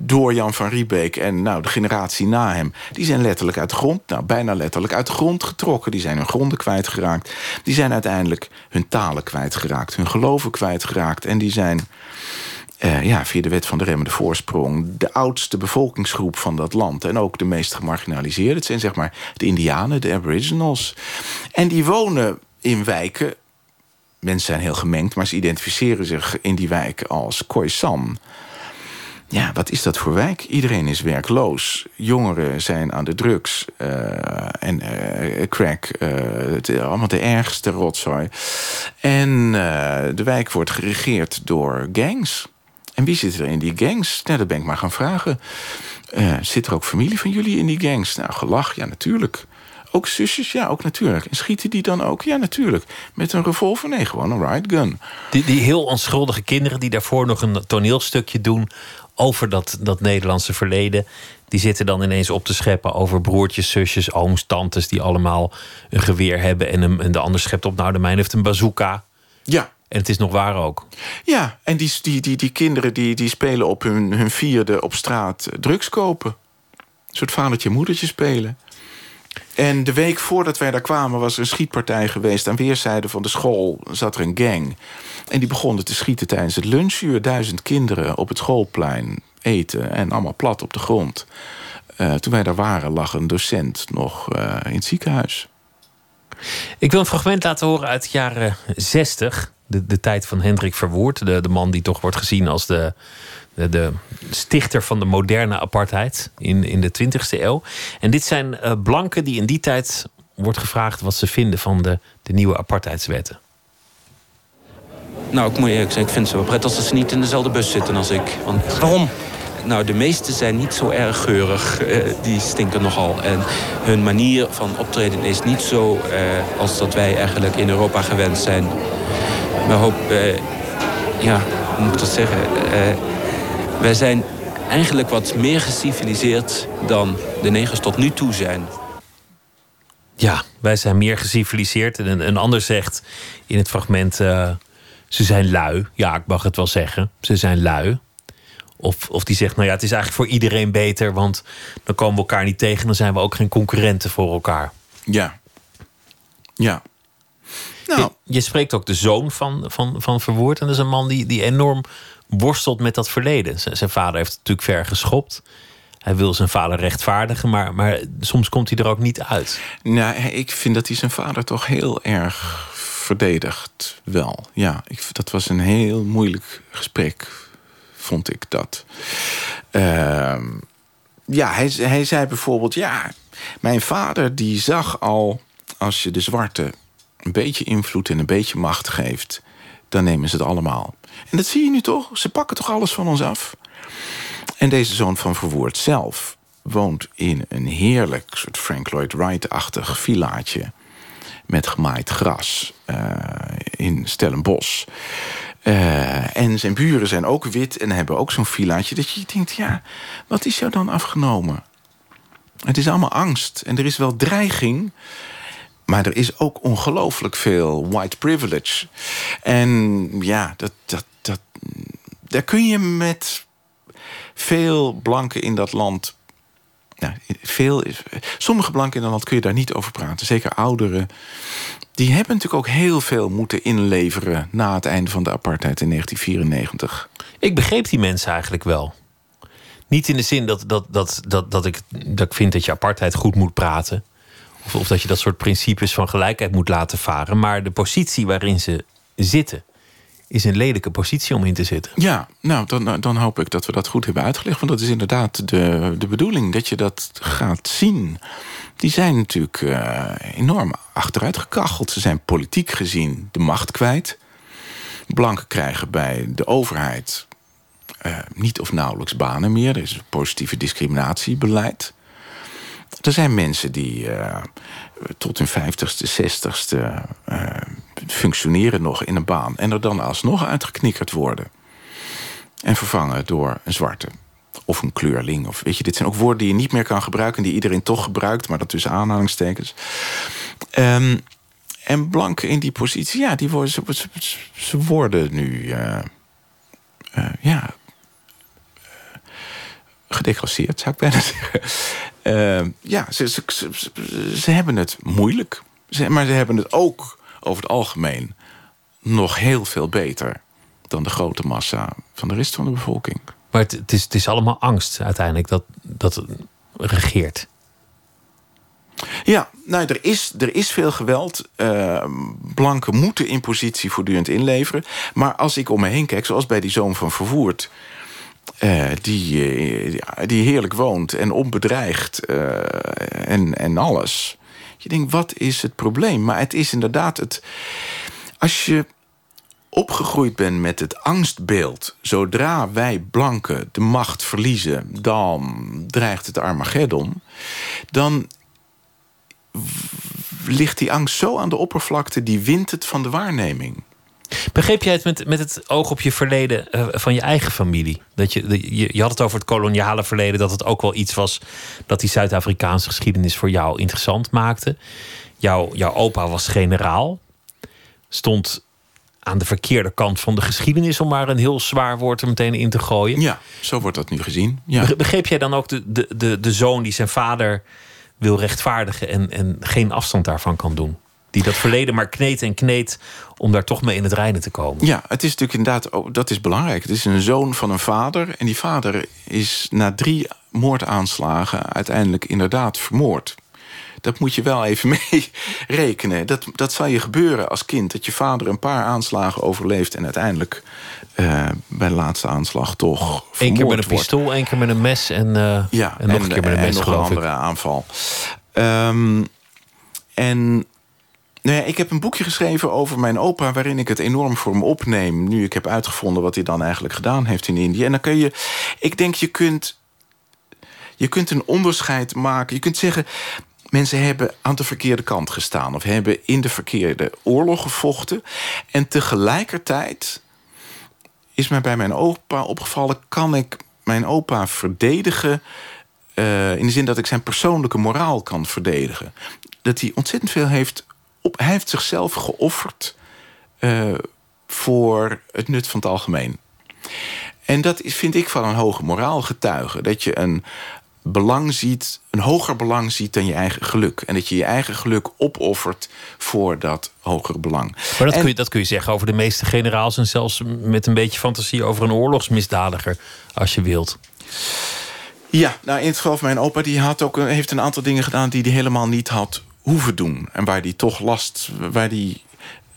door Jan van Riebeek en nou, de generatie na hem... die zijn letterlijk uit grond, nou, bijna letterlijk uit grond getrokken. Die zijn hun gronden kwijtgeraakt. Die zijn uiteindelijk hun talen kwijtgeraakt, hun geloven kwijtgeraakt. En die zijn eh, ja, via de wet van de remmende voorsprong... de oudste bevolkingsgroep van dat land. En ook de meest gemarginaliseerde. Het zijn zeg maar de Indianen, de Aboriginals. En die wonen in wijken... Mensen zijn heel gemengd, maar ze identificeren zich in die wijken als Khoisan. Ja, wat is dat voor wijk? Iedereen is werkloos. Jongeren zijn aan de drugs eh, en eh, crack. het, allemaal de ergste rotzooi. En de wijk wordt geregeerd door gangs. En wie zit er in die gangs? Nou, dat ben ik maar gaan vragen. Eh, zit er ook familie van jullie in die gangs? Nou, gelach, ja, natuurlijk. Ook zusjes? Ja, ook natuurlijk. En schieten die dan ook? Ja, natuurlijk. Met een revolver? Nee, gewoon een riot gun. Die, die heel onschuldige kinderen die daarvoor nog een toneelstukje doen over dat, dat Nederlandse verleden. Die zitten dan ineens op te scheppen over broertjes, zusjes, ooms, tantes die allemaal een geweer hebben. En, en de ander schept op, nou, de mijne heeft een bazooka. Ja, En het is nog waar ook. Ja, en die, die, die, die kinderen die, die spelen op hun, hun vierde op straat eh, drugs kopen. Een soort vadertje moedertje spelen. En de week voordat wij daar kwamen was er een schietpartij geweest. Aan weerszijden van de school zat er een gang. En die begonnen te schieten tijdens het lunchuur. Duizend kinderen op het schoolplein eten en allemaal plat op de grond. Eh, toen wij daar waren lag een docent nog eh, in het ziekenhuis. Ik wil een fragment laten horen uit de jaren 60. De, de tijd van Hendrik Verwoerd. De, de man die toch wordt gezien als de, de, de stichter van de moderne apartheid in, in de 20e eeuw. En dit zijn eh, blanken die in die tijd wordt gevraagd wat ze vinden van de, de nieuwe apartheidswetten. Nou, ik moet eerlijk zeggen, ik vind het wel prettig als ze niet in dezelfde bus zitten als ik. Want, Waarom? nou, de meeste zijn niet zo erg geurig. eh, die stinken nogal. En hun manier van optreden is niet zo eh, als dat wij eigenlijk in Europa gewend zijn. We hoop, eh, ja, hoe moet ik dat zeggen? Eh, wij zijn eigenlijk wat meer geciviliseerd dan de negers tot nu toe zijn. Ja, wij zijn meer geciviliseerd. En een, een ander zegt in het fragment: eh, ze zijn lui. Ja, ik mag het wel zeggen. Ze zijn lui. Of, of die zegt: Nou ja, het is eigenlijk voor iedereen beter, want dan komen we elkaar niet tegen. Dan zijn we ook geen concurrenten voor elkaar. Ja. Ja. Nou, Je, je spreekt ook de zoon van, van, van Verwoerd. En dat is een man die, die enorm worstelt met dat verleden. Z- zijn vader heeft natuurlijk ver geschopt. Hij wil zijn vader rechtvaardigen, maar, maar soms komt hij er ook niet uit. Nou, ik vind dat hij zijn vader toch heel erg verdedigt. Wel, ja. Ik, dat was een heel moeilijk gesprek, vond ik dat. Ehm, ja, hij, hij zei bijvoorbeeld... Ja, mijn vader die zag al... als je de zwarte een beetje invloed en een beetje macht geeft... dan nemen ze het allemaal. En dat zie je nu toch? Ze pakken toch alles van ons af? En deze zoon van Verwoerd zelf woont in een heerlijk soort Frank Lloyd Wright-achtig villaatje met gemaaid gras eh, in Stellenbosch. Eh, en zijn buren zijn ook wit en hebben ook zo'n villaatje dat je denkt, ja, wat is jou dan afgenomen? Het is allemaal angst en er is wel dreiging, maar er is ook ongelooflijk veel white privilege. En ja, dat, dat, dat, daar kun je met veel blanken in dat land. Nou, veel, sommige blanken in dat land kun je daar niet over praten. Zeker ouderen. Die hebben natuurlijk ook heel veel moeten inleveren na het einde van de apartheid in 1994. Ik begreep die mensen eigenlijk wel. Niet in de zin dat, dat, dat, dat, dat, ik, dat ik vind dat je apartheid goed moet praten. Of, dat je dat soort principes van gelijkheid moet laten varen. Maar de positie waarin ze zitten. is een lelijke positie om in te zitten. Ja, nou, dan, dan hoop ik dat we dat goed hebben uitgelegd. Want dat is inderdaad de, de bedoeling, dat je dat gaat zien. Die zijn natuurlijk uh, enorm achteruitgekacheld. Ze zijn politiek gezien de macht kwijt. Blanken krijgen bij de overheid uh, niet of nauwelijks banen meer. Er is positieve discriminatiebeleid. Er zijn mensen die uh, tot hun vijftigste, zestigste uh, functioneren nog in een baan... en er dan alsnog uitgeknikkerd worden. En vervangen door een zwarte of een kleurling. Of, weet je, dit zijn ook woorden die je niet meer kan gebruiken... die iedereen toch gebruikt, maar dat tussen aanhalingstekens. Um, en blanken in die positie, ja, die worden, ze, worden nu... Uh, ja, gedeclasseerd, zou ik bijna <laughs> zeggen. Uh, ja, ze, ze, ze, ze, hebben het moeilijk. Maar ze hebben het ook over het algemeen nog heel veel beter dan de grote massa van de rest van de bevolking. Maar het, het, is, het is allemaal angst uiteindelijk dat, dat regeert. Ja, nou, er is, er is veel geweld. Uh, blanken moeten in positie voortdurend inleveren. Maar als ik om me heen kijk, zoals bij die zoon van Vervoerd... Uh, die, uh, die heerlijk woont en onbedreigd en, en alles. Je denkt, wat is het probleem? Maar het is inderdaad het... Als je opgegroeid bent met het angstbeeld... zodra wij blanken de macht verliezen... dan dreigt het Armageddon... dan ligt die angst zo aan de oppervlakte... die wint het van de waarneming. Begreep jij het met, met het oog op je verleden uh, van je eigen familie? Dat je, je, je had het over het koloniale verleden, dat het ook wel iets was dat die Zuid-Afrikaanse geschiedenis voor jou interessant maakte. Jouw, jouw opa was generaal, stond aan de verkeerde kant van de geschiedenis, om maar een heel zwaar woord er meteen in te gooien. Ja, zo wordt dat nu gezien. Ja. Begreep jij dan ook de, de, de, de zoon die zijn vader wil rechtvaardigen en, en geen afstand daarvan kan doen? Die dat verleden maar kneedt en kneedt om daar toch mee in het reinen te komen. Ja, het is natuurlijk inderdaad, oh, dat is belangrijk. Het is een zoon van een vader. En die vader is na drie moordaanslagen uiteindelijk inderdaad vermoord. Dat moet je wel even <laughs> mee rekenen. Dat, dat zal je gebeuren als kind. Dat je vader een paar aanslagen overleeft en uiteindelijk uh, bij de laatste aanslag toch. Eén keer met een pistool, één keer met een mes en, uh, ja, en nog een keer met een mes. En nog een andere aanval. Um, en Nee, ik heb een boekje geschreven over mijn opa... waarin ik het enorm voor hem opneem... nu ik heb uitgevonden wat hij dan eigenlijk gedaan heeft in Indië. En dan kun je... Ik denk, je kunt... Je kunt een onderscheid maken. Je kunt zeggen... Mensen hebben aan de verkeerde kant gestaan... of hebben in de verkeerde oorlog gevochten. En tegelijkertijd is mij bij mijn opa opgevallen... kan ik mijn opa verdedigen... Uh, in de zin dat ik zijn persoonlijke moraal kan verdedigen. Dat hij ontzettend veel heeft op, hij heeft zichzelf geofferd uh, voor het nut van het algemeen. En dat is, vind ik van een hoge moraal getuigen. Dat je een belang ziet, een hoger belang ziet dan je eigen geluk. En dat je je eigen geluk opoffert voor dat hogere belang. Maar dat, kun, je, dat kun je zeggen over de meeste generaals... en zelfs met een beetje fantasie over een oorlogsmisdadiger, als je wilt. Ja, nou in het geval van mijn opa... die had ook, heeft een aantal dingen gedaan die hij helemaal niet had hoeven doen. En waar die toch last, waar die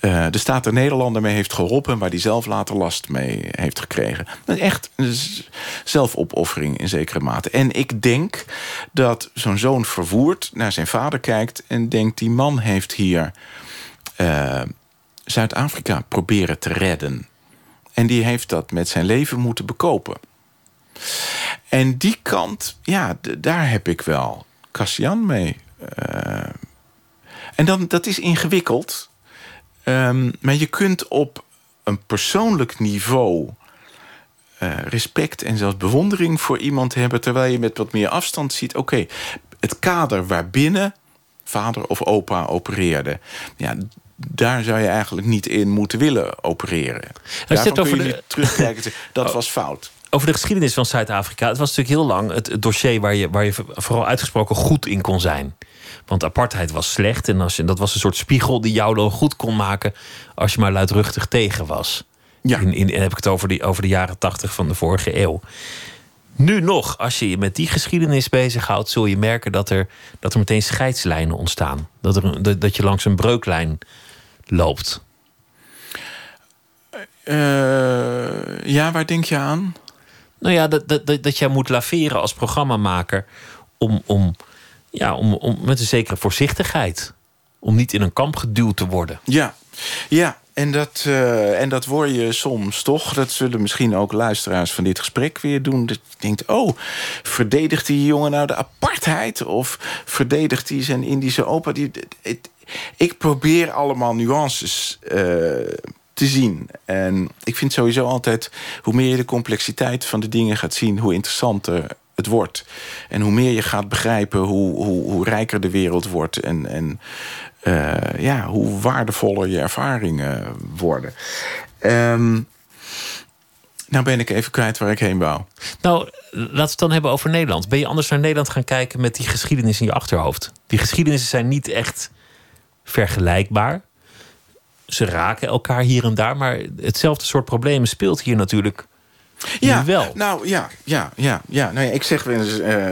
uh, de staat der Nederlanden mee heeft geholpen... en waar die zelf later last mee heeft gekregen. Echt zelfopoffering in zekere mate. En ik denk dat zo'n zoon vervoerd naar zijn vader kijkt... en denkt, die man heeft hier uh, Zuid-Afrika proberen te redden. En die heeft dat met zijn leven moeten bekopen. En die kant, ja, daar heb ik wel Cassian mee... Uh, en dan, dat is ingewikkeld. Um, maar je kunt op een persoonlijk niveau uh, respect en zelfs bewondering voor iemand hebben, terwijl je met wat meer afstand ziet: oké, okay, het kader waarbinnen vader of opa opereerde. Ja, daar zou je eigenlijk niet in moeten willen opereren. Daarvan kun je de... terugkijken <laughs> dat oh. was fout. Over de geschiedenis van Zuid-Afrika. Het was natuurlijk heel lang het, het dossier waar je, waar je vooral uitgesproken goed in kon zijn. Want apartheid was slecht en als je, dat was een soort spiegel die jou dan goed kon maken als je maar luidruchtig tegen was. Ja. In, in, heb ik het over, die, over de jaren tachtig van de vorige eeuw. Nu nog, als je je met die geschiedenis bezighoudt, zul je merken dat er, dat er meteen scheidslijnen ontstaan. Dat, er, dat, dat je langs een breuklijn loopt. Uh, ja, waar denk je aan? Nou ja, dat, dat, dat jij moet laveren als programmamaker om, om, ja, om, om met een zekere voorzichtigheid. Om niet in een kamp geduwd te worden. Ja, ja. En dat, uh, en dat word je soms toch. Dat zullen misschien ook luisteraars van dit gesprek weer doen. Dat je denkt, oh, verdedigt die jongen nou de apartheid? Of verdedigt hij zijn Indische opa? Die, het, ik probeer allemaal nuances uh, te zien. En ik vind sowieso altijd... hoe meer je de complexiteit van de dingen gaat zien... hoe interessanter het wordt. En hoe meer je gaat begrijpen hoe, hoe, hoe rijker de wereld wordt... en, en uh, ja, hoe waardevoller je ervaringen worden. Um, nou ben ik even kwijt waar ik heen wou. Nou, laten we het dan hebben over Nederland. Ben je anders naar Nederland gaan kijken met die geschiedenis in je achterhoofd? Die geschiedenissen zijn niet echt vergelijkbaar. Ze raken elkaar hier en daar, maar hetzelfde soort problemen speelt hier natuurlijk ja, wel. Nou ja, ja, ja, ja. Nou ja ik zeg wel eens uh,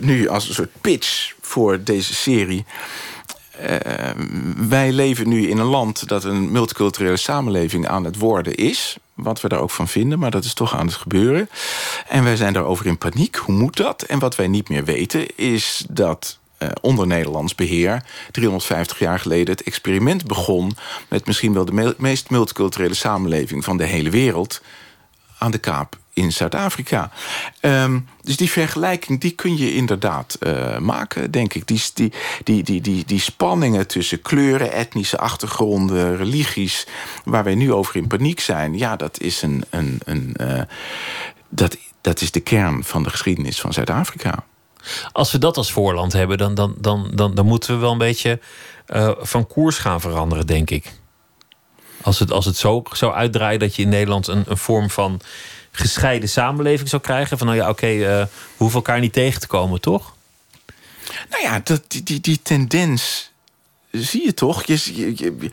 nu als een soort pitch voor deze serie. Uh, wij leven nu in een land dat een multiculturele samenleving aan het worden is. Wat we daar ook van vinden, maar dat is toch aan het gebeuren. En wij zijn daarover in paniek. Hoe moet dat? En wat wij niet meer weten is dat uh, onder Nederlands beheer 350 jaar geleden het experiment begon met misschien wel de meest multiculturele samenleving van de hele wereld aan de Kaap in Zuid-Afrika. Um, dus die vergelijking die kun je inderdaad uh, maken, denk ik. Die, die, die, die, die, die spanningen tussen kleuren, etnische achtergronden, religies... waar wij nu over in paniek zijn... ja, dat is, een, een, een, uh, dat, dat is de kern van de geschiedenis van Zuid-Afrika. Als we dat als voorland hebben, dan, dan, dan, dan, dan moeten we wel een beetje uh, van koers gaan veranderen, denk ik. Als het, als het zo zou uitdraaien dat je in Nederland een, een vorm van gescheiden samenleving zou krijgen. Van nou ja, oké, okay, uh, we hoeven elkaar niet tegen te komen, toch? Nou ja, dat, die, die, die tendens zie je toch? Je,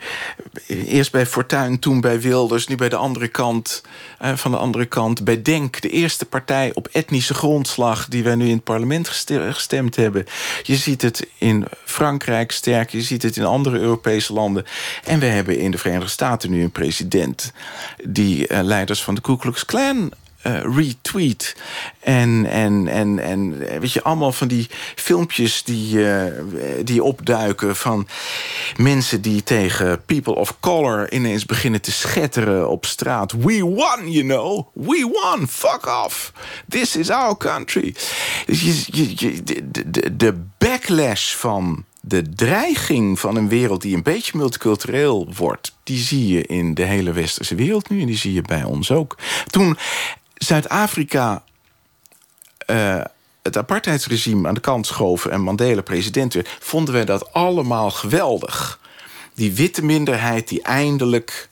eerst bij Fortuyn, toen bij Wilders, nu bij de andere kant. Uh, van de andere kant bij Denk, de eerste partij op etnische grondslag die wij nu in het parlement gestemd hebben. Je ziet het in Frankrijk sterk, je ziet het in andere Europese landen. En we hebben in de Verenigde Staten nu een president die uh, leiders van de Ku Klux Klan uh, retweet. En, en, en, en weet je, allemaal van die filmpjes die, uh, die opduiken van mensen die tegen people of color ineens beginnen te schetteren op straat. We won, you know. We won. Fuck off. This is our country. Dus je, je, de, de backlash van de dreiging van een wereld die een beetje multicultureel wordt, die zie je in de hele westerse wereld nu en die zie je bij ons ook. Toen Zuid-Afrika uh, het apartheidsregime aan de kant schoven en Mandela president werd, vonden wij dat allemaal geweldig. Die witte minderheid die eindelijk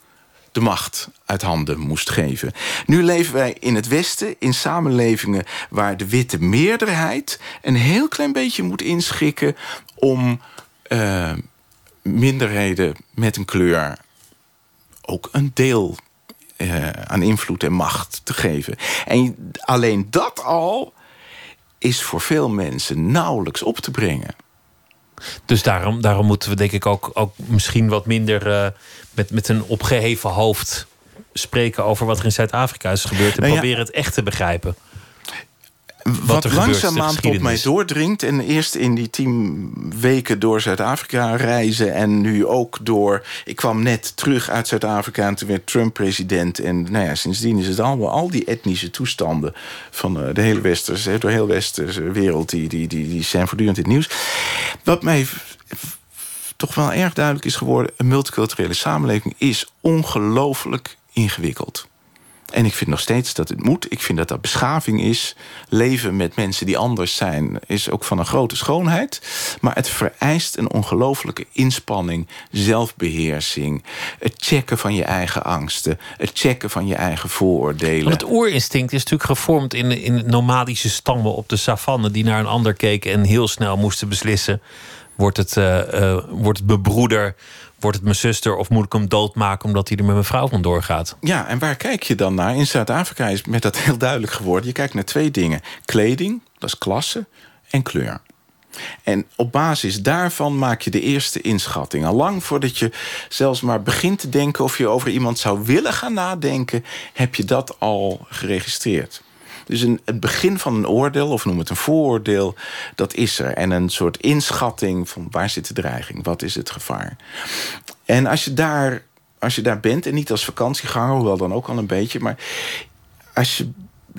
de macht uit handen moest geven. Nu leven wij in het Westen in samenlevingen waar de witte meerderheid een heel klein beetje moet inschikken om uh, minderheden met een kleur ook een deel uh, aan invloed en macht te geven. En alleen dat al is voor veel mensen nauwelijks op te brengen. Dus daarom, daarom moeten we denk ik ook, ook misschien wat minder uh, met, met een opgeheven hoofd spreken over wat er in Zuid-Afrika is gebeurd. En nou ja, proberen het echt te begrijpen wat, langzaamaan tot mij doordringt. En eerst in die tien weken door Zuid-Afrika reizen. En nu ook door. Ik kwam net terug uit Zuid-Afrika en toen werd Trump president. En nou ja, sindsdien is het allemaal al die etnische toestanden van eh, de hele westerse, door heel westerse wereld. Die, die, die, die zijn voortdurend in het nieuws. Wat mij toch wel erg duidelijk is geworden: een multiculturele samenleving is ongelooflijk ingewikkeld. En ik vind nog steeds dat het moet. Ik vind dat dat beschaving is. Leven met mensen die anders zijn is ook van een grote schoonheid. Maar het vereist een ongelofelijke inspanning, zelfbeheersing. Het checken van je eigen angsten. Het checken van je eigen vooroordelen. Want het oerinstinct is natuurlijk gevormd in, in nomadische stammen op de savanne... die naar een ander keken en heel snel moesten beslissen... wordt het, uh, uh, wordt het bebroeder wordt het mijn zuster of moet ik hem doodmaken omdat hij er met mijn vrouw vandoor gaat? Ja, en waar kijk je dan naar? In Zuid-Afrika is met dat heel duidelijk geworden. Je kijkt naar twee dingen: kleding, dat is klasse, en kleur. En op basis daarvan maak je de eerste inschatting. Al lang voordat je zelfs maar begint te denken of je over iemand zou willen gaan nadenken, heb je dat al geregistreerd. Dus een, het begin van een oordeel, of noem het een vooroordeel, dat is er. En een soort inschatting van waar zit de dreiging, wat is het gevaar. En als je daar, als je daar bent, en niet als vakantieganger, hoewel dan ook al een beetje, maar als je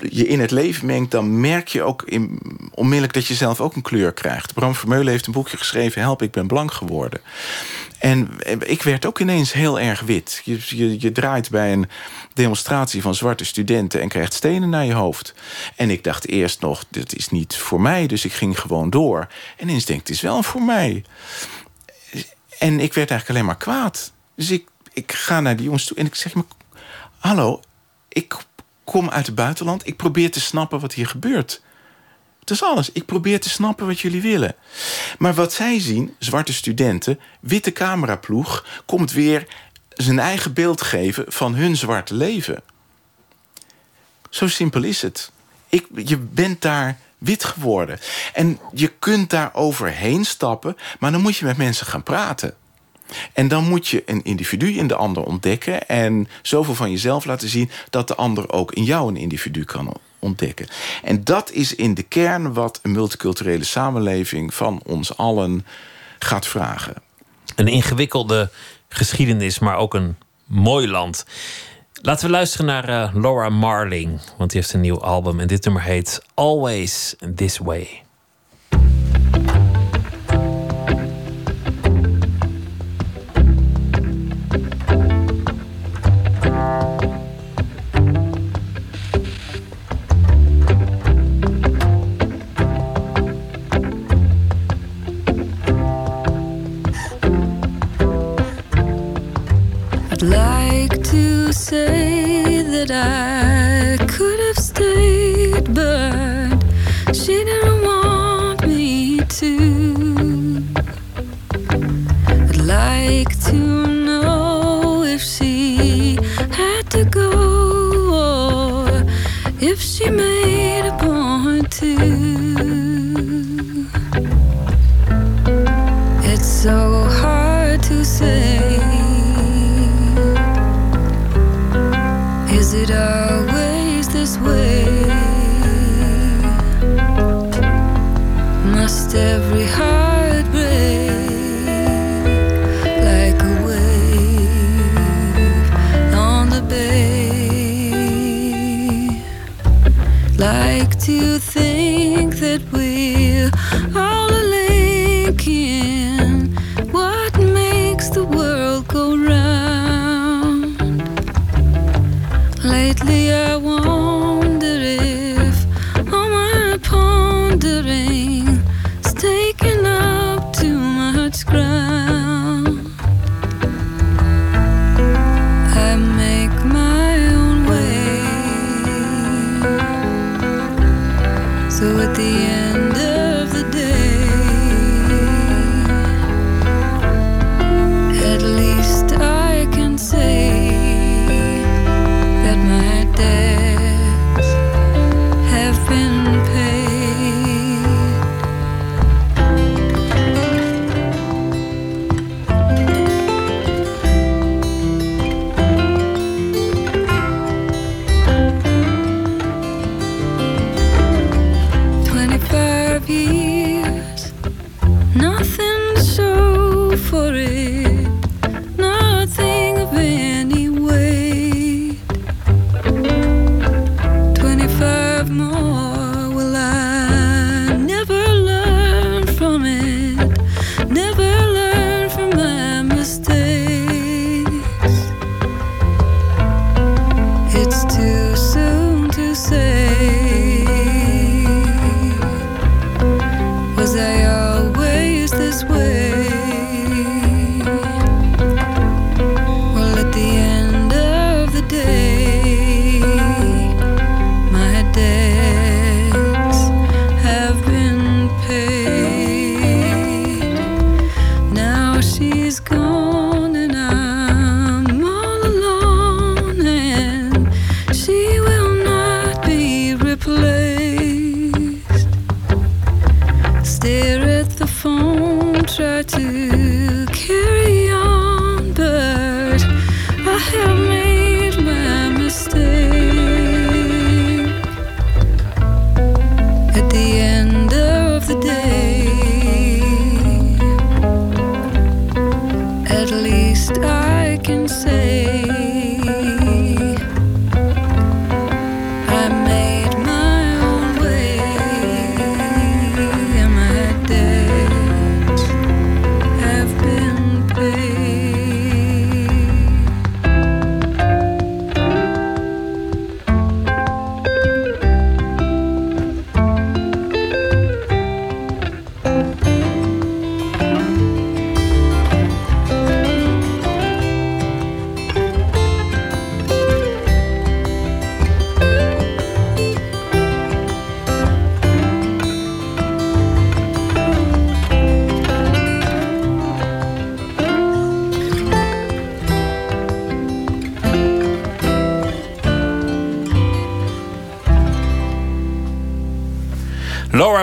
je in het leven mengt, dan merk je ook onmiddellijk dat je zelf ook een kleur krijgt. Bram Vermeulen heeft een boekje geschreven, Help, ik ben blank geworden. En ik werd ook ineens heel erg wit. Je, je, draait bij een demonstratie van zwarte studenten en krijgt stenen naar je hoofd. En ik dacht eerst nog, dit is niet voor mij, dus ik ging gewoon door. En ineens denk het is wel voor mij. En ik werd eigenlijk alleen maar kwaad. Dus ik, ik ga naar die jongens toe en ik zeg. Hallo, ik kom uit het buitenland. Ik probeer te snappen wat hier gebeurt. Dat is alles. Ik probeer te snappen wat jullie willen. Maar wat zij zien, zwarte studenten, witte cameraploeg... komt weer zijn eigen beeld geven van hun zwarte leven. Zo simpel is het. Ik, je bent daar wit geworden. En je kunt daar overheen stappen, maar dan moet je met mensen gaan praten. En dan moet je een individu in de ander ontdekken en zoveel van jezelf laten zien dat de ander ook in jou een individu kan ontdekken. En dat is in de kern wat een multiculturele samenleving van ons allen gaat vragen. Een ingewikkelde geschiedenis, maar ook een mooi land. Laten we luisteren naar uh, Laura Marling, want die heeft een nieuw album en dit nummer heet Always This Way. Like to know if she had to go or if she made a point to. It's so hard to say. Is it always this way? Must every heart to think that we're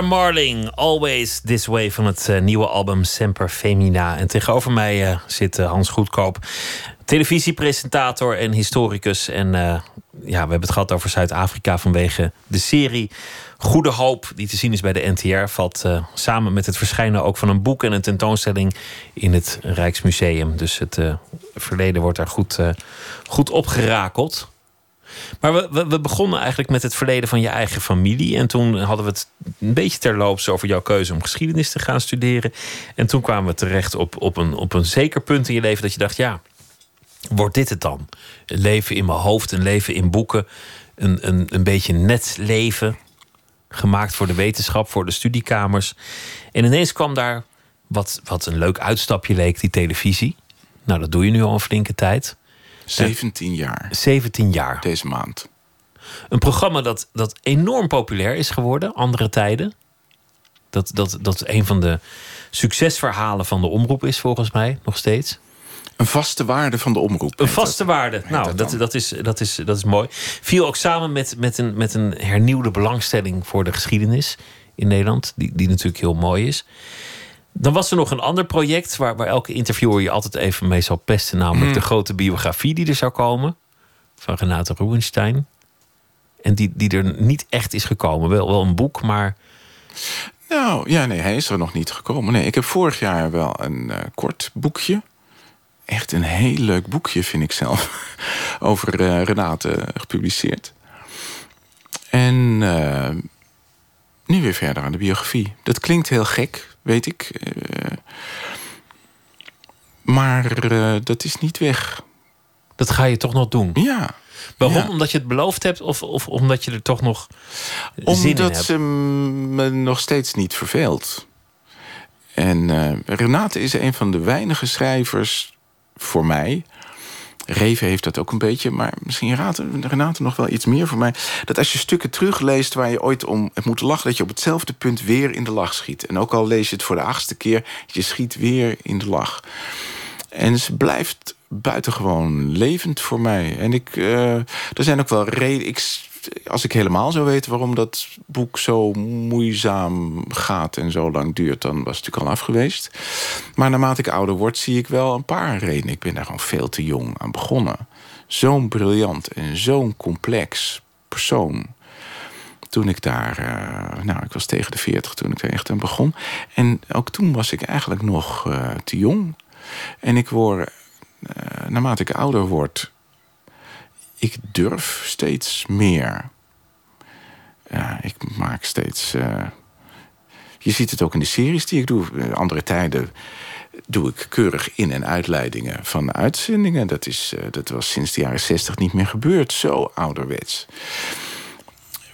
Marling, Always This Way van het eh, nieuwe album Semper Femina. En tegenover mij eh, zit eh, Hans Goedkoop, televisiepresentator en historicus. En ja, we hebben het gehad over Zuid-Afrika vanwege de serie Goede Hoop, die te zien is bij de NTR. Valt samen met het verschijnen ook van een boek en een tentoonstelling in het Rijksmuseum. Dus het verleden wordt daar goed, goed opgerakeld. Maar we, we, we begonnen eigenlijk met het verleden van je eigen familie. En toen hadden we het een beetje terloops over jouw keuze om geschiedenis te gaan studeren. En toen kwamen we terecht op, op, een, op een zeker punt in je leven dat je dacht: ja, wordt dit het dan? Een leven in mijn hoofd, een leven in boeken, een, een, een beetje net leven. Gemaakt voor de wetenschap, voor de studiekamers. En ineens kwam daar wat, wat een leuk uitstapje leek, die televisie. Nou, dat doe je nu al een flinke tijd. 17 jaar 17 jaar. deze maand. Een programma dat, dat enorm populair is geworden, andere tijden. Dat, dat, dat een van de succesverhalen van de omroep is, volgens mij, nog steeds. Een vaste waarde van de omroep. Een vaste dat. waarde. Nou, dat dat, is, dat, is, dat is mooi. Viel ook samen met, met, een, met een hernieuwde belangstelling voor de geschiedenis in Nederland, die, die natuurlijk heel mooi is. Dan was er nog een ander project waar, waar elke interviewer je altijd even mee zal pesten, namelijk Hmm. de grote biografie die er zou komen van Renate Rubenstein. En die, die er niet echt is gekomen. Wel, wel een boek, maar Nou, ja, nee, hij is er nog niet gekomen. Nee, ik heb vorig jaar wel een eh, kort boekje. Echt een heel leuk boekje, vind ik zelf. <laughs> Over eh, Renate gepubliceerd. En eh, nu weer verder aan de biografie. Dat klinkt heel gek, weet ik. maar dat is niet weg. dat ga je toch nog doen. Ja. Waarom? Ja. Omdat je het beloofd hebt of, of omdat je er toch nog zin in Omdat hebt? ze me nog steeds niet verveelt. En eh, Renate is een van de weinige schrijvers voor mij. Reven heeft dat ook een beetje, maar misschien Renate, Renate nog wel iets meer voor mij. Dat als je stukken terugleest waar je ooit om hebt moeten lachen, dat je op hetzelfde punt weer in de lach schiet. En ook al lees je het voor de achtste keer, je schiet weer in de lach. En ze blijft buitengewoon levend voor mij. En ik, eh, er zijn ook wel redenen. Als ik helemaal zou weten waarom dat boek zo moeizaam gaat en zo lang duurt, dan was het natuurlijk al af geweest. Maar naarmate ik ouder word, zie ik wel een paar redenen. Ik ben daar gewoon veel te jong aan begonnen. Zo'n briljant en zo'n complex persoon toen ik daar, eh, nou, ik was tegen de 40 toen ik er echt aan begon. En ook toen was ik eigenlijk nog eh, te jong. En ik word, eh, naarmate ik ouder word, ik durf steeds meer. Ja, ik maak steeds. eh, je ziet het ook in de series die ik doe. Andere tijden doe ik keurig in- en uitleidingen van uitzendingen. Dat, is, eh, dat was sinds de jaren 60 niet meer gebeurd. Zo ouderwets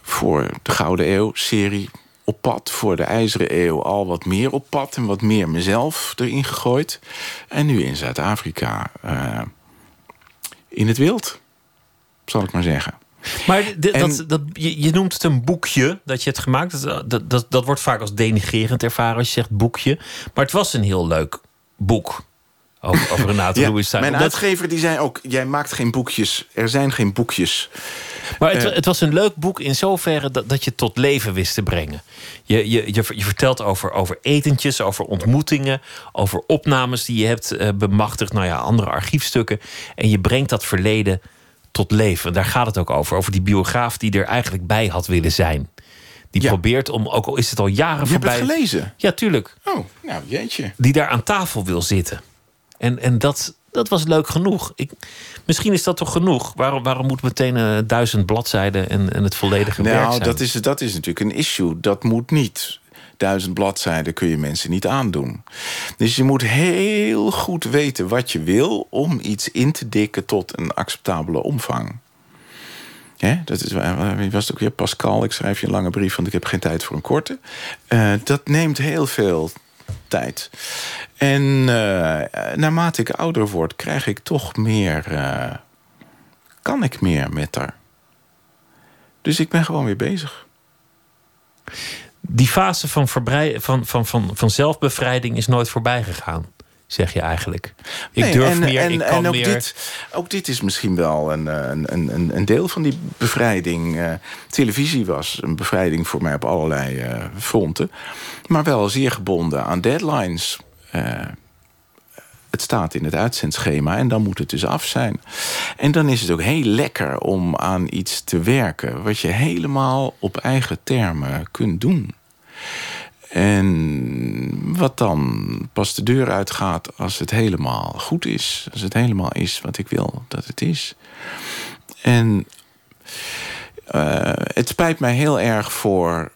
voor de Gouden Eeuw-serie op pad. Voor de IJzeren Eeuw al wat meer op pad en wat meer mezelf erin gegooid. En nu in Zuid-Afrika eh, in het wild, zal ik maar zeggen. Maar d- En- dat, dat, je, je noemt het een boekje dat je hebt gemaakt. Dat, dat, dat, wordt vaak als denigrerend ervaren als je zegt boekje. Maar het was een heel leuk boek. Over, over Renate <laughs> Ja, Rubenstein. mijn Omdat- uitgever die zei ook: jij maakt geen boekjes. Er zijn geen boekjes. Maar het, Eh. het was een leuk boek in zoverre dat, dat je het tot leven wist te brengen. Je, je, je, je vertelt over, over etentjes, over ontmoetingen, over opnames die je hebt eh, bemachtigd, nou ja, andere archiefstukken. En je brengt dat verleden tot leven. Daar gaat het ook over. Over die biograaf die er eigenlijk bij had willen zijn. Die Ja. probeert om, ook al is het al jaren Je voorbij. het gelezen. Ja, tuurlijk. Oh, nou jeetje. Die daar aan tafel wil zitten. En, en dat, dat was leuk genoeg. Ik, misschien is dat toch genoeg? Waarom, waarom moet meteen uh, duizend bladzijden en, en het volledige nou, werk zijn? Dat is, dat is natuurlijk een issue. Dat moet niet. Duizend bladzijden kun je mensen niet aandoen. Dus je moet heel goed weten wat je wil... om iets in te dikken tot een acceptabele omvang. Ja, dat is, was het ook weer? Pascal, ik schrijf je een lange brief... want ik heb geen tijd voor een korte. Uh, dat neemt heel veel tijd. En uh, naarmate ik ouder word, krijg ik toch meer. Uh, kan ik meer met haar. Dus ik ben gewoon weer bezig. Die fase van, van, van, van, van zelfbevrijding is nooit voorbij gegaan zeg je eigenlijk. Ik nee, durf en, meer, en, ik kan en ook meer. Dit, ook dit is misschien wel een, een, een, een deel van die bevrijding. Uh, televisie was een bevrijding voor mij op allerlei uh, fronten. Maar wel zeer gebonden aan deadlines. Uh, het staat in het uitzendschema en dan moet het dus af zijn. En dan is het ook heel lekker om aan iets te werken... wat je helemaal op eigen termen kunt doen. En wat dan pas de deur uitgaat als het helemaal goed is. Als het helemaal is wat ik wil dat het is. En uh, het spijt mij heel erg voor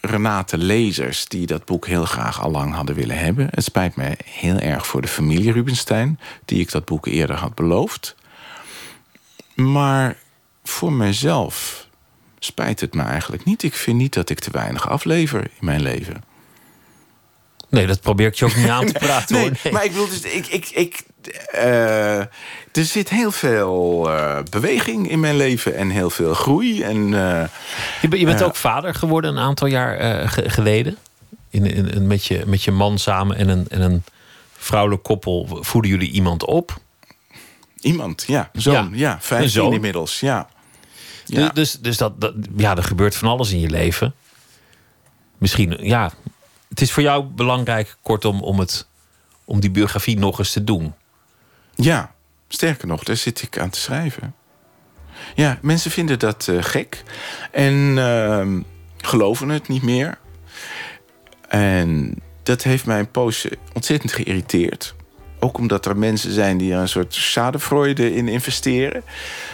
Renate lezers... die dat boek heel graag al lang hadden willen hebben. Het spijt mij heel erg voor de familie Rubenstein... die ik dat boek eerder had beloofd. Maar voor mezelf spijt het me eigenlijk niet. Ik vind niet dat ik te weinig aflever in mijn leven. Nee, dat probeer ik je ook niet aan te <laughs> praten. nee, hoor. Nee. maar ik bedoel, dus, ik, ik, ik, uh, er zit heel veel uh, beweging in mijn leven en heel veel groei. En, uh, je, je, bent ook vader geworden een aantal jaar geleden. In, in, in, met, je, met je man samen en een, en een vrouwelijk koppel voeden jullie iemand op. Iemand, ja. Zoon, ja. ja 15 zoon. inmiddels, ja. Ja. Dus, dus, dus dat, dat, ja, er gebeurt van alles in je leven. Misschien, ja. Het is voor jou belangrijk, kortom, om, het, om die biografie nog eens te doen. Ja, sterker nog, daar zit ik aan te schrijven. Ja, mensen vinden dat uh, gek. En uh, geloven het niet meer. En dat heeft mij een poosje ontzettend geïrriteerd. Ook omdat er mensen zijn die er een soort schadefreude in investeren.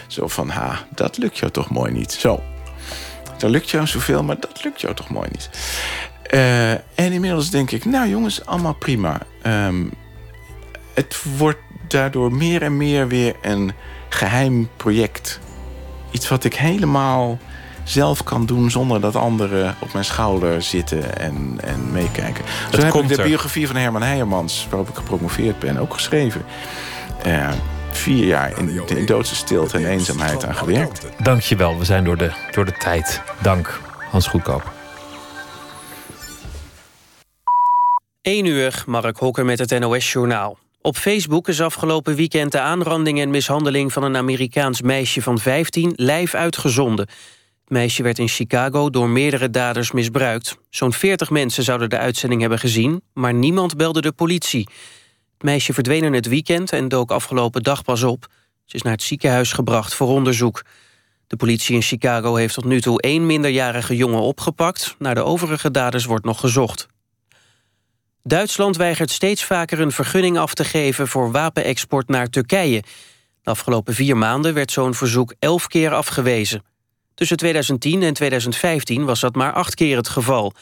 Zo van, ha, dat lukt jou toch mooi niet. Zo, dat lukt jou zoveel, maar dat lukt jou toch mooi niet. Uh, en inmiddels denk ik, nou jongens, allemaal prima. Um, het wordt daardoor meer en meer weer een geheim project. Iets wat ik helemaal zelf kan doen zonder dat anderen op mijn schouder zitten en, en meekijken. Zo Het heb komt ik de er. biografie van Herman Heijermans, waarop ik gepromoveerd ben, ook geschreven. Uh, vier jaar in, in doodse stilte en eenzaamheid aan gewerkt. Dank je wel, we zijn door de, door de tijd. Dank, Hans Goedkoop. 1 uur, Mark Hokker met het NOS-journaal. Op Facebook is afgelopen weekend de aanranding en mishandeling... van een Amerikaans meisje van 15 live uitgezonden. Meisje werd in Chicago door meerdere daders misbruikt. Zo'n 40 mensen zouden de uitzending hebben gezien... maar niemand belde de politie. Het meisje verdween in het weekend en dook afgelopen dag pas op. Ze is naar het ziekenhuis gebracht voor onderzoek. De politie in Chicago heeft tot nu toe één minderjarige jongen opgepakt. Naar de overige daders wordt nog gezocht. Duitsland weigert steeds vaker een vergunning af te geven... voor wapenexport naar Turkije. De afgelopen vier maanden werd zo'n verzoek elf keer afgewezen. Tussen 2010 en 2015 was dat maar acht keer het geval.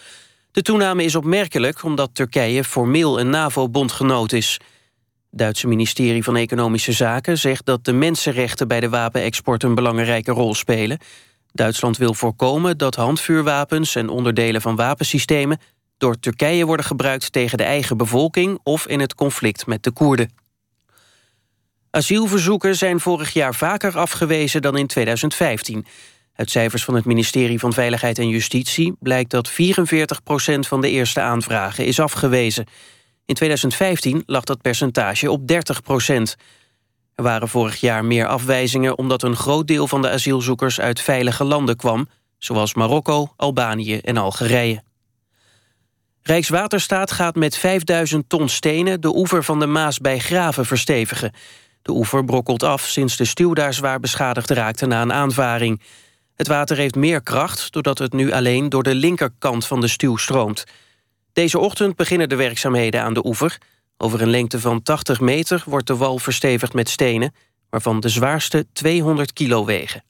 De toename is opmerkelijk omdat Turkije formeel een NAVO-bondgenoot is. Het Duitse ministerie van Economische Zaken zegt dat de mensenrechten... bij de wapenexport een belangrijke rol spelen. Duitsland wil voorkomen dat handvuurwapens en onderdelen van wapensystemen door Turkije worden gebruikt tegen de eigen bevolking... of in het conflict met de Koerden. Asielverzoeken zijn vorig jaar vaker afgewezen dan in 2015. Uit cijfers van het ministerie van Veiligheid en Justitie... blijkt dat 44% van de eerste aanvragen is afgewezen. In 2015 lag dat percentage op 30% Er waren vorig jaar meer afwijzingen... omdat een groot deel van de asielzoekers uit veilige landen kwam... zoals Marokko, Albanië en Algerije. Rijkswaterstaat gaat met 5000 ton stenen de oever van de Maas bij Graven verstevigen. De oever brokkelt af sinds de stuw daar zwaar beschadigd raakte na een aanvaring. Het water heeft meer kracht doordat het nu alleen door de linkerkant van de stuw stroomt. Deze ochtend beginnen de werkzaamheden aan de oever. Over een lengte van 80 meter wordt de wal verstevigd met stenen... waarvan de zwaarste 200 kilo wegen.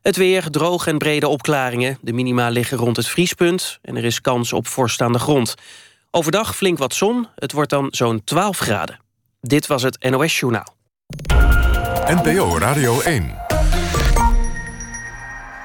Het weer, droog en brede opklaringen. De minima liggen rond het vriespunt en er is kans op vorst aan de grond. Overdag flink wat zon, het wordt dan zo'n 12 graden. Dit was het NOS Journaal. NPO Radio 1.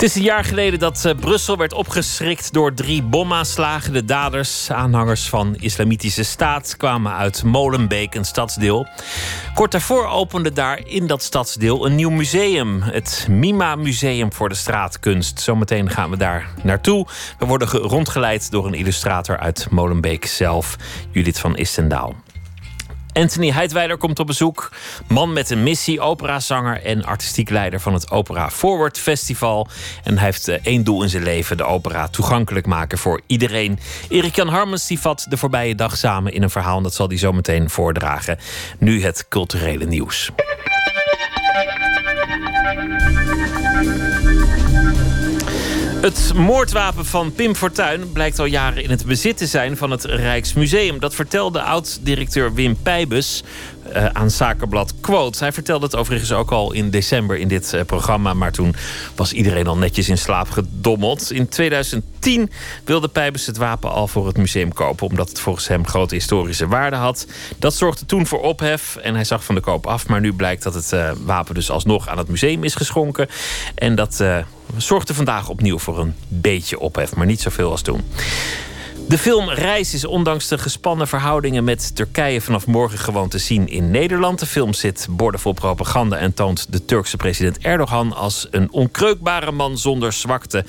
Het is een jaar geleden dat uh, Brussel werd opgeschrikt door drie bomaanslagen. De daders, aanhangers van Islamitische Staat, kwamen uit Molenbeek, een stadsdeel. Kort daarvoor opende daar in dat stadsdeel een nieuw museum. Het Mima Museum voor de Straatkunst. Zometeen gaan we daar naartoe. We worden rondgeleid door een illustrator uit Molenbeek zelf, Judith van Istendaal. Anthony Heidweiler komt op bezoek. Man met een missie, operazanger en artistiek leider van het Opera Forward Festival. En hij heeft eh, één doel in zijn leven: de opera toegankelijk maken voor iedereen. Erik Jan Harmens vat de voorbije dag samen in een verhaal. En dat zal hij zo meteen voordragen. Nu het culturele nieuws. Het moordwapen van Pim Fortuyn blijkt al jaren in het bezit te zijn van het Rijksmuseum. Dat vertelde oud-directeur Wim Pijbus uh, aan Zakenblad Quote. Hij vertelde het overigens ook al in december in dit uh, programma. Maar toen was iedereen al netjes in slaap gedommeld. In 2010 wilde Pijbus het wapen al voor het museum kopen. Omdat het volgens hem grote historische waarde had. Dat zorgde toen voor ophef. En hij zag van de koop af. Maar nu blijkt dat het uh, wapen dus alsnog aan het museum is geschonken. En dat zorgde vandaag opnieuw voor een beetje ophef. Maar niet zoveel als toen. De film Reis is ondanks de gespannen verhoudingen met Turkije vanaf morgen gewoon te zien in Nederland. De film zit boordevol propaganda en toont de Turkse president Erdogan als een onkreukbare man zonder zwakte.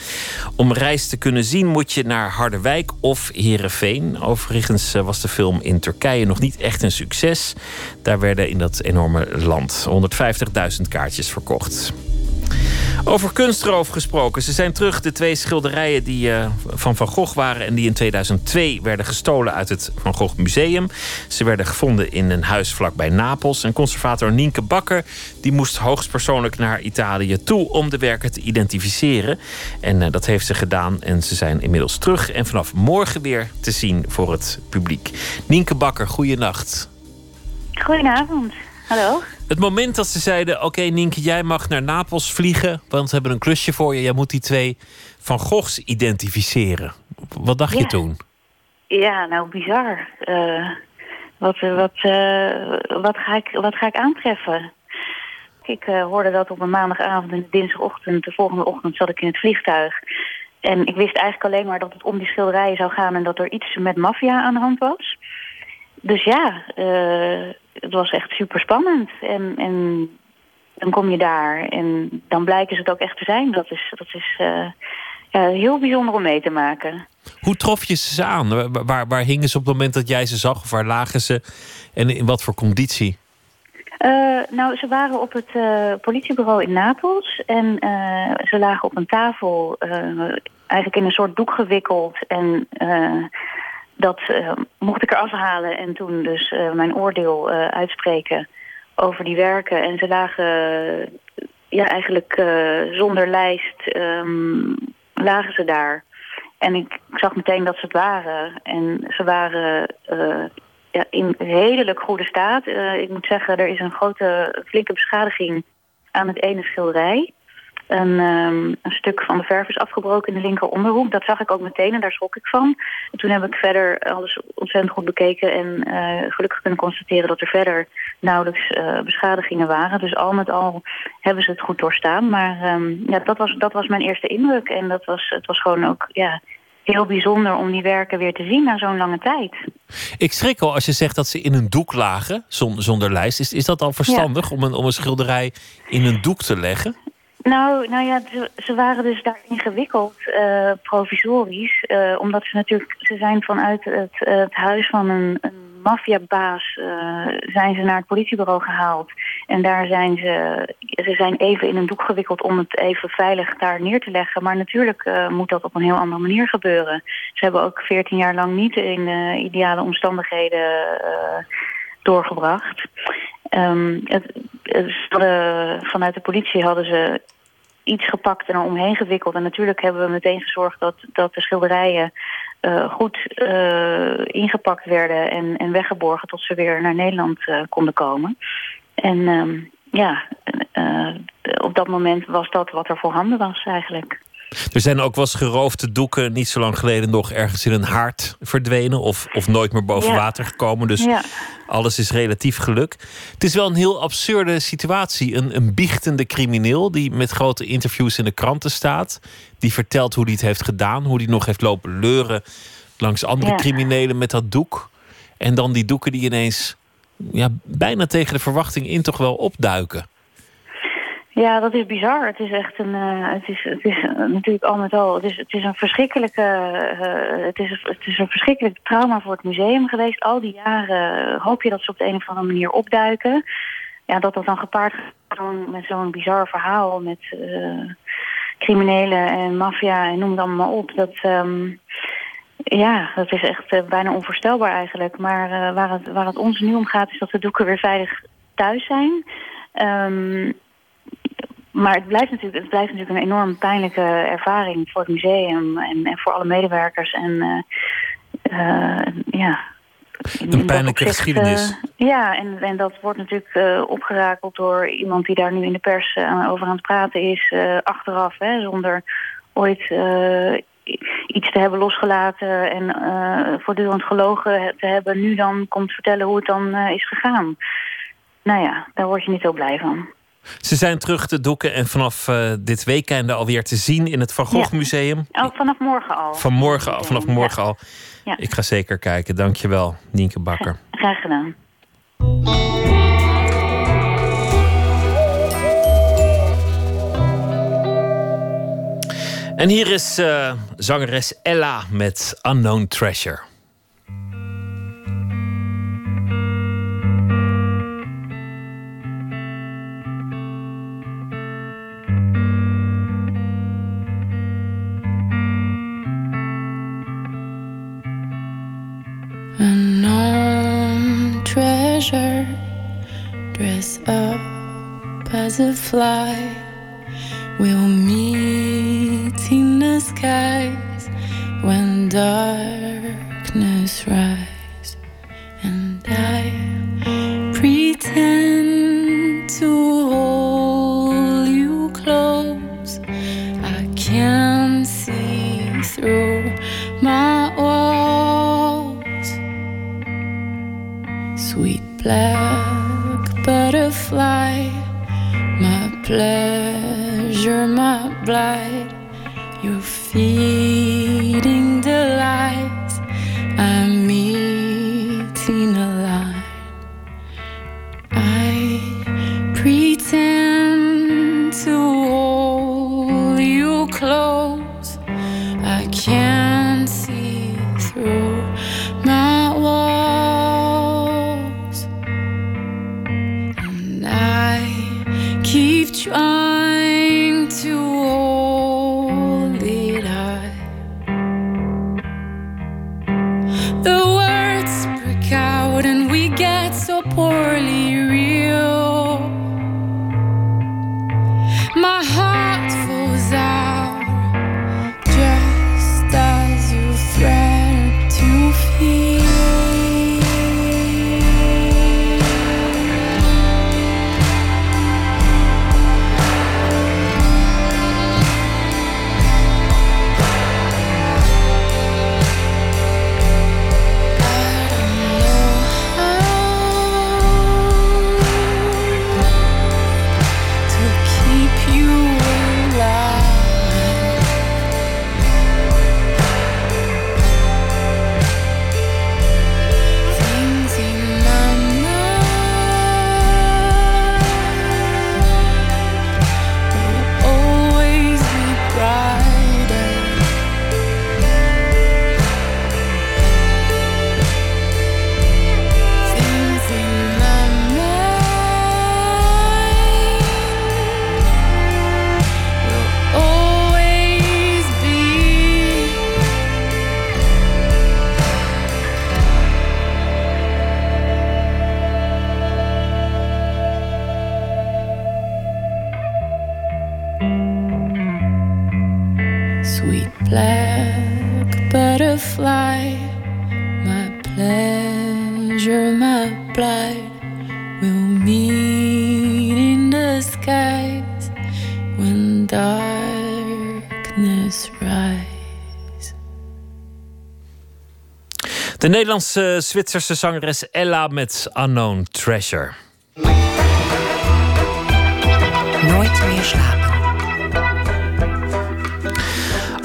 Om Reis te kunnen zien moet je naar Harderwijk of Heerenveen. Overigens eh, was de film in Turkije nog niet echt een succes. Daar werden in dat enorme land 150.000 kaartjes verkocht. Over kunstroof gesproken. Ze zijn terug, de twee schilderijen die uh, van Van Gogh waren... en die in 2002 werden gestolen uit het Van Gogh Museum. Ze werden gevonden in een huis vlakbij Napels. En conservator Nienke Bakker die moest hoogstpersoonlijk naar Italië toe... om de werken te identificeren. En uh, dat heeft ze gedaan en ze zijn inmiddels terug... en vanaf morgen weer te zien voor het publiek. Nienke Bakker, goeienacht. Goedenavond. Hallo. Het moment dat ze zeiden: Oké, okay, Nienke, jij mag naar Napels vliegen. Want we hebben een klusje voor je. Jij moet die twee Van Goghs identificeren. Wat dacht ja. je toen? Ja, nou bizar. Uh, wat, wat, uh, wat, ga ik, wat ga ik aantreffen? Ik uh, hoorde dat op een maandagavond en dinsdagochtend. De volgende ochtend zat ik in het vliegtuig. En ik wist eigenlijk alleen maar dat het om die schilderijen zou gaan... en dat er iets met maffia aan de hand was. Dus ja, het was echt super spannend. En, en dan kom je daar en dan blijken ze het ook echt te zijn. Dat is, dat is uh, ja, heel bijzonder om mee te maken. Hoe trof je ze aan? Waar, waar hingen ze op het moment dat jij ze zag? Of waar lagen ze? En in wat voor conditie? Uh, nou, ze waren op het uh, politiebureau in Napels. En ze lagen op een tafel, eigenlijk in een soort doek gewikkeld. En dat uh, mocht ik eraf halen en toen dus uh, mijn oordeel uh, uitspreken over die werken. En ze lagen ja, eigenlijk zonder lijst um, lagen ze daar. En ik, ik, zag meteen dat ze het waren. En ze waren ja, in redelijk goede staat. ik moet zeggen, er is een grote, flinke beschadiging aan het ene schilderij. Een, um, een, stuk van de verf is afgebroken in de linker onderhoek. Dat zag ik ook meteen en daar schrok ik van. En toen heb ik verder alles ontzettend goed bekeken... en uh, gelukkig kunnen constateren dat er verder nauwelijks uh, beschadigingen waren. Dus al met al hebben ze het goed doorstaan. Maar um, ja, dat, was, dat was mijn eerste indruk. En dat was, het was gewoon ook ja, heel bijzonder om die werken weer te zien na zo'n lange tijd. Ik schrik al als je zegt dat ze in een doek lagen, zonder, zonder lijst. Is, is dat al verstandig ja. om, een, om een schilderij in een doek te leggen? Nou, nou ja, ze, waren dus daar ingewikkeld, uh, provisorisch. Uh, omdat ze natuurlijk, ze zijn vanuit het, het huis van een, een maffiabaas zijn ze naar het politiebureau gehaald. En daar zijn ze, ze zijn even in een doek gewikkeld om het even veilig daar neer te leggen. Maar natuurlijk moet dat op een heel andere manier gebeuren. Ze hebben ook veertien jaar lang niet in ideale omstandigheden doorgebracht. Ehm, het, hadden- vanuit de politie hadden ze iets gepakt en er omheen gewikkeld. En natuurlijk hebben we meteen gezorgd dat, dat de schilderijen eh, goed eh, ingepakt werden en, en weggeborgen tot ze weer naar Nederland eh, konden komen. En ehm, ja, eh, op dat moment was dat wat er voorhanden was eigenlijk. Er zijn ook wel eens geroofde doeken niet zo lang geleden nog ergens in een haard verdwenen of, of nooit meer boven Ja. water gekomen. Dus Ja. alles is relatief geluk. Het is wel een heel absurde situatie. Een, een biechtende crimineel die met grote interviews in de kranten staat. Die vertelt hoe hij het heeft gedaan, hoe hij nog heeft lopen leuren langs andere Ja. criminelen met dat doek. En dan die doeken die ineens ja, bijna tegen de verwachting in toch wel opduiken. Ja, dat is bizar. Het is echt een. eh, het is, het is eh, natuurlijk al met al. Het is, het is een verschrikkelijke. eh, het, is, het is een verschrikkelijk trauma voor het museum geweest. Al die jaren hoop je dat ze op de een of andere manier opduiken. Ja, dat dat dan gepaard gaat met zo'n- bizar verhaal met eh, criminelen en maffia en noem allemaal maar op. Dat. ehm, ja, dat is echt eh, bijna onvoorstelbaar eigenlijk. Maar eh, waar, het, waar het ons nu om gaat, is dat de doeken weer veilig thuis zijn. Ehm, maar het blijft, natuurlijk, het blijft natuurlijk een enorm pijnlijke ervaring voor het museum en, en voor alle medewerkers. En eh, eh, ja. dat pijnlijke opzicht, geschiedenis. eh, ja, en, en dat wordt natuurlijk opgerakeld door iemand die daar nu in de pers over aan het praten is, achteraf, hè, zonder ooit iets te hebben losgelaten en voortdurend gelogen te hebben, nu dan komt vertellen hoe het dan is gegaan. Nou ja, daar word je niet heel blij van. Ze zijn terug te doeken en vanaf eh, dit weekend alweer te zien in het Van Gogh Ja. Museum. Oh, vanaf morgen al. Vanmorgen, al- vanaf morgen al. Ja. Ik ga zeker kijken. Dankjewel, Nienke Bakker. Graag gedaan. En hier is eh, zangeres Ella met Unknown Treasure. When darkness rises. De Nederlandse Zwitserse zangeres Ella met Unknown Treasure. Nooit meer slapen.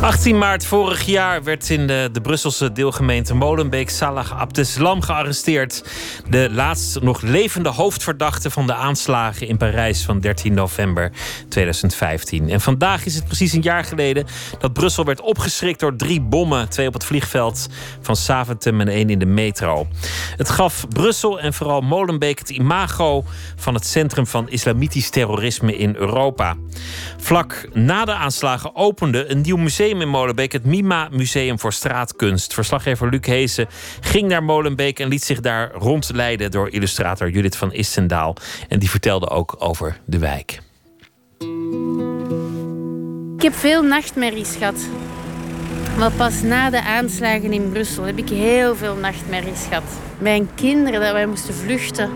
18 maart vorig jaar werd in de, de Brusselse deelgemeente Molenbeek Salah Abdeslam gearresteerd. De laatst nog levende hoofdverdachte van de aanslagen in Parijs van 13 november 2015. En vandaag is het precies een jaar geleden dat Brussel werd opgeschrikt door drie bommen. Twee op het vliegveld van Saventem en één in de metro. Het gaf Brussel en vooral Molenbeek het imago van het centrum van islamitisch terrorisme in Europa. Vlak na de aanslagen opende een nieuw museum in Molenbeek, het MIMA Museum voor Straatkunst. Verslaggever Luc Heesen ging naar Molenbeek en liet zich daar rondleiden door illustrator Judith van Istendaal. En die vertelde ook over de wijk. Ik heb veel nachtmerries gehad. Maar pas na de aanslagen in Brussel heb ik heel veel nachtmerries gehad. Mijn kinderen, dat wij moesten vluchten.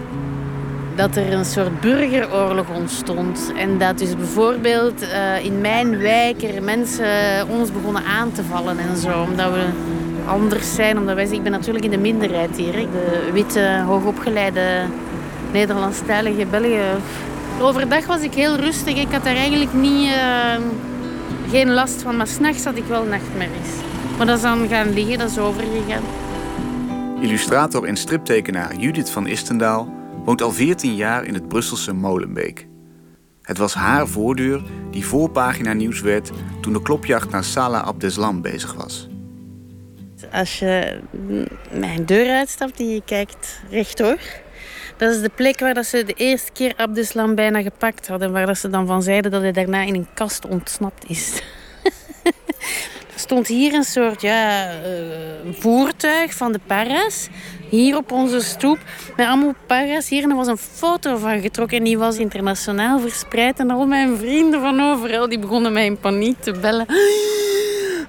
Dat er een soort burgeroorlog ontstond. En dat dus bijvoorbeeld eh, in mijn wijk er mensen ons begonnen aan te vallen en zo. Omdat we anders zijn. Omdat wij, ik ben natuurlijk in de minderheid hier. De witte, hoogopgeleide Nederlandstalige Belgen. Overdag was ik heel rustig. Ik had daar eigenlijk niet, eh, geen last van. Maar s'nachts had ik wel nachtmerries. Maar dat is dan gaan liggen, dat is overgegaan. Illustrator en striptekenaar Judith van Istendaal woont al 14 jaar in het Brusselse Molenbeek. Het was haar voordeur die voorpagina nieuws werd toen de klopjacht naar Salah Abdeslam bezig was. Als je mijn deur uitstapt en je kijkt rechtdoor... Dat is de plek waar dat ze de eerste keer Abdeslam bijna gepakt hadden. Waar dat ze dan van zeiden dat hij daarna in een kast ontsnapt is. <laughs> er stond hier een soort ja, eh, voertuig van de paras. Hier op onze stoep. Met allemaal paras hier. En er was een foto van getrokken. En die was internationaal verspreid. En al mijn vrienden van overal die begonnen mij in paniek te bellen. <gasps>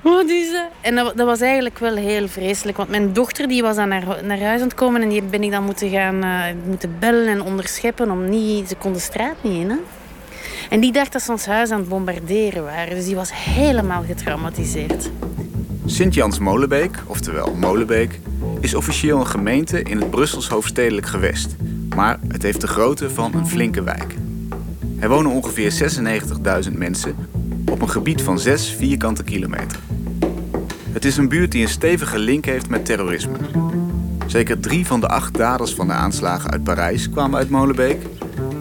Wat is dat? En dat, was eigenlijk wel heel vreselijk. Want mijn dochter die was dan naar, naar huis aan het komen. En die ben ik dan moeten gaan eh, moeten bellen en onderscheppen. Om niet, ze kon de straat niet in. Hè? En die dacht dat ze ons huis aan het bombarderen waren. Dus die was helemaal getraumatiseerd. Sint-Jans Molenbeek, oftewel Molenbeek, is officieel een gemeente in het Brussels hoofdstedelijk gewest. Maar het heeft de grootte van een flinke wijk. Er wonen ongeveer 96.000 mensen op een gebied van 6 vierkante kilometer. Het is een buurt die een stevige link heeft met terrorisme. Zeker drie van de acht daders van de aanslagen uit Parijs kwamen uit Molenbeek.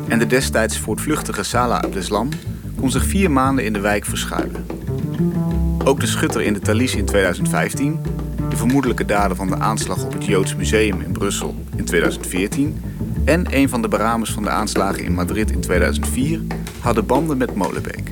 En de destijds voortvluchtige Salah Abdeslam kon zich vier maanden in de wijk verschuilen. Ook de schutter in de Thalys in 2015, de vermoedelijke dader van de aanslag op het Joods Museum in Brussel in 2014 en een van de beramers van de aanslagen in Madrid in 2004 hadden banden met Molenbeek.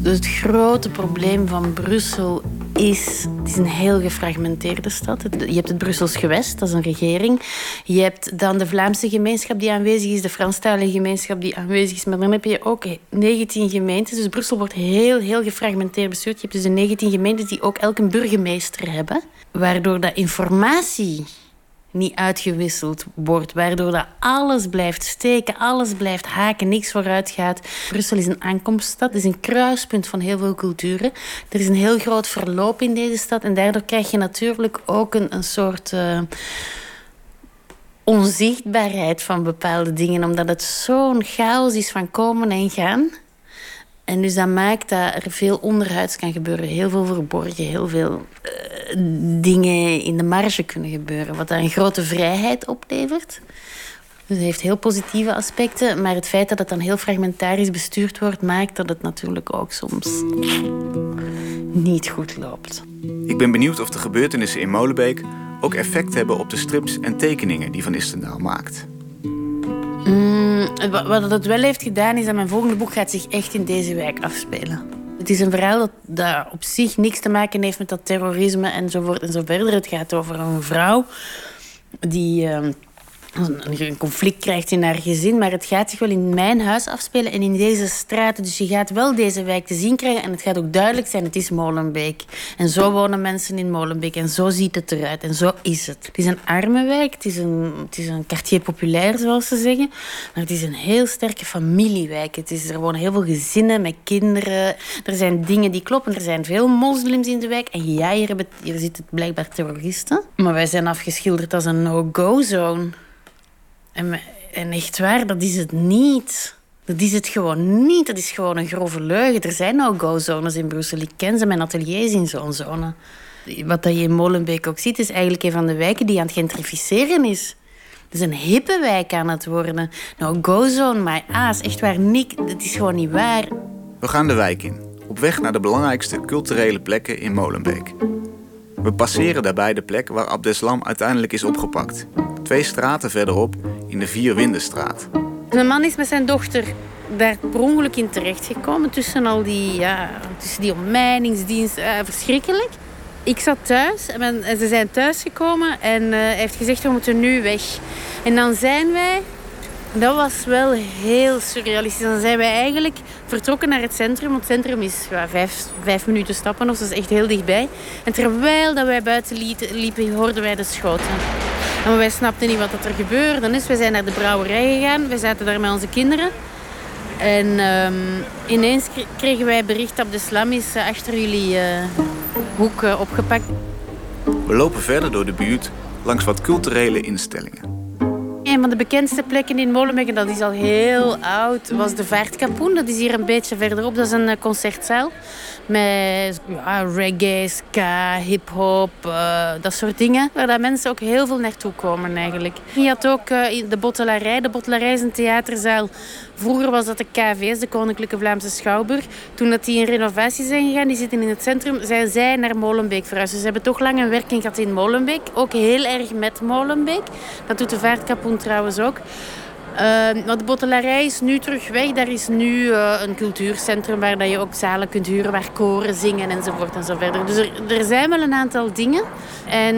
Dus het grote probleem van Brussel is... Het is een heel gefragmenteerde stad. Je hebt het Brussels gewest, dat is een regering. Je hebt dan de Vlaamse gemeenschap die aanwezig is, de Franstalige gemeenschap die aanwezig is. Maar dan heb je ook 19 gemeentes. Dus Brussel wordt heel, heel gefragmenteerd bestuurd. Je hebt dus de 19 gemeentes die ook elk een burgemeester hebben. Waardoor dat informatie niet uitgewisseld wordt. Waardoor dat alles blijft steken, alles blijft haken, niks vooruit gaat. Brussel is een aankomststad, het is een kruispunt van heel veel culturen. Er is een heel groot verloop in deze stad en daardoor krijg je natuurlijk ook een, een soort eh, onzichtbaarheid van bepaalde dingen, omdat het zo'n chaos is van komen en gaan. En dus dat maakt dat er veel onderhuids kan gebeuren. Heel veel verborgen, heel veel eh, dingen in de marge kunnen gebeuren. Wat dat een grote vrijheid oplevert. Dus het heeft heel positieve aspecten. Maar het feit dat het dan heel fragmentarisch bestuurd wordt... maakt dat het natuurlijk ook soms niet goed loopt. Ik ben benieuwd of de gebeurtenissen in Molenbeek ook effect hebben op de strips en tekeningen die Van Istendaal maakt. Mm, wa- wat het wel heeft gedaan, is dat mijn volgende boek gaat zich echt in deze wijk afspelen. Het is een verhaal dat, dat op zich niks te maken heeft met dat terrorisme enzovoort en zo verder. Het gaat over een vrouw die, ehm, een conflict krijgt in haar gezin, maar het gaat zich wel in mijn huis afspelen en in deze straten. Dus je gaat wel deze wijk te zien krijgen en het gaat ook duidelijk zijn, het is Molenbeek. En zo wonen mensen in Molenbeek en zo ziet het eruit en zo is het. Het is een arme wijk, het is een, het is een quartier populair zoals ze zeggen, maar het is een heel sterke familiewijk. Het is, er wonen heel veel gezinnen met kinderen, er zijn dingen die kloppen, er zijn veel moslims in de wijk en ja, hier, hebben, hier zitten blijkbaar terroristen. Maar wij zijn afgeschilderd als een no-go zone. En, en echt waar, dat is het niet. Dat is het gewoon niet. Dat is gewoon een grove leugen. Er zijn no-go-zones in Brussel. Ik ken ze, mijn ateliers in zo'n zone. Wat dat je in Molenbeek ook ziet, is eigenlijk een van de wijken die aan het gentrificeren is. Het is een hippe wijk aan het worden. Nou, go-zone, maar ah, is echt waar, Nick, dat is gewoon niet waar. We gaan de wijk in, op weg naar de belangrijkste culturele plekken in Molenbeek. We passeren daarbij de plek waar Abdeslam uiteindelijk is opgepakt. Twee straten verderop in de Vierwindenstraat. Een man is met zijn dochter daar per ongeluk in terechtgekomen tussen al die, ja, tussen die ommijningsdienst. Uh, verschrikkelijk. Ik zat thuis en ze zijn thuisgekomen en uh, heeft gezegd we moeten nu weg. En dan zijn wij dat was wel heel surrealistisch. Dan zijn wij eigenlijk vertrokken naar het centrum. Want het centrum is vijf, minuten stappen of dat is echt heel dichtbij. En terwijl dat wij buiten liepen, hoorden wij de schoten. En wij snapten niet wat er gebeurde. Dus wij zijn naar de brouwerij gegaan. We zaten daar met onze kinderen. En um, ineens kregen wij bericht dat de slam is eh, achter jullie uh, hoek uh, opgepakt. We lopen verder door de buurt langs wat culturele instellingen. Een van de bekendste plekken in Molenbeek, en dat is al heel oud, was de Vaartkapoen. Dat is hier een beetje verderop. Dat is een concertzaal. Met reggae, ska, hip-hop, uh, dat soort dingen. Waar dat mensen ook heel veel naartoe komen eigenlijk. Je had ook uh, de Bottelarij. De Bottelarij is een theaterzaal. Vroeger was dat de KVS, de Koninklijke Vlaamse Schouwburg. Toen dat die in renovatie zijn gegaan, die zitten in het centrum, zijn zij naar Molenbeek verhuisd. Dus ze hebben toch lang een werking gehad in Molenbeek. Ook heel erg met Molenbeek. Dat doet de Vaartkapoen trouwens ook. Uh, de bottelarij is nu terug weg. Daar is nu uh, een cultuurcentrum waar dat je ook zalen kunt huren, waar koren zingen enzovoort en. Dus er, er zijn wel een aantal dingen. En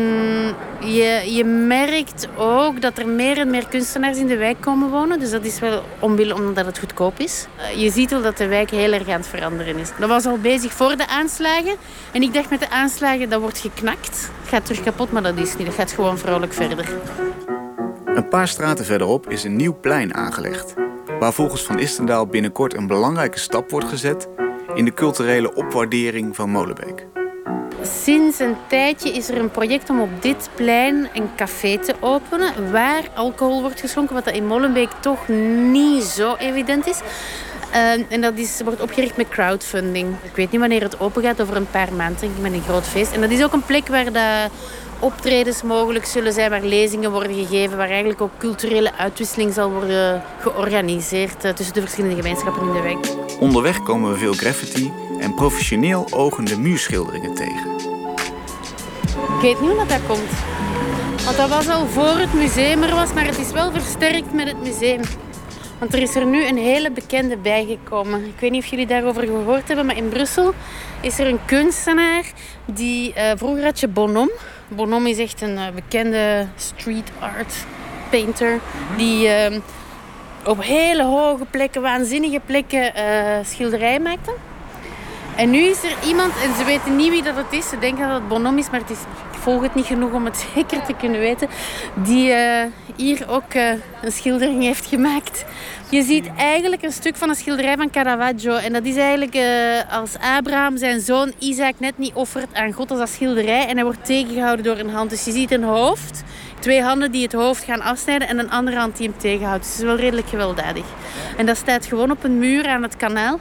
je, je merkt ook dat er meer en meer kunstenaars in de wijk komen wonen. Dus dat is wel omwille omdat het goedkoop is. Uh, je ziet wel dat de wijk heel erg aan het veranderen is. Dat was al bezig voor de aanslagen. En ik dacht met de aanslagen, dat wordt geknakt. Het gaat terug kapot, maar dat is niet. Dat gaat gewoon vrolijk verder. Een paar straten verderop is een nieuw plein aangelegd, waar volgens Van Istendaal binnenkort een belangrijke stap wordt gezet in de culturele opwaardering van Molenbeek. Sinds een tijdje is er een project om op dit plein een café te openen waar alcohol wordt geschonken, wat in Molenbeek toch niet zo evident is. Uh, en dat is, wordt opgericht met crowdfunding. Ik weet niet wanneer het open gaat, over een paar maanden, met een groot feest. En dat is ook een plek waar de optredens mogelijk zullen zijn, waar lezingen worden gegeven, waar eigenlijk ook culturele uitwisseling zal worden georganiseerd eh, tussen de verschillende gemeenschappen in de wijk. Onderweg komen we veel graffiti en professioneel ogende muurschilderingen tegen. Ik weet niet hoe dat, dat komt. Want dat was al voor het museum er was, maar het is wel versterkt met het museum. Want er is er nu een hele bekende bijgekomen. Ik weet niet of jullie daarover gehoord hebben, maar in Brussel is er een kunstenaar die uh, vroeger had je Bonhomme. Bonhomme is echt een uh, bekende street art painter die uh, op hele hoge plekken, waanzinnige plekken schilderijen maakte. En nu is er iemand, en ze weten niet wie dat het is, ze denken dat het Bonhomme is, maar het is, volg het niet genoeg om het <laughs> zeker te kunnen weten, die hier ook een schildering heeft gemaakt je ziet eigenlijk een stuk van een schilderij van Caravaggio. En dat is eigenlijk uh, als Abraham zijn zoon Isaac net niet offert aan God als dat schilderij. En hij wordt tegengehouden door een hand. Dus je ziet een hoofd, twee handen die het hoofd gaan afsnijden en een andere hand die hem tegenhoudt. Dus het is wel redelijk gewelddadig. En dat staat gewoon op een muur aan het kanaal.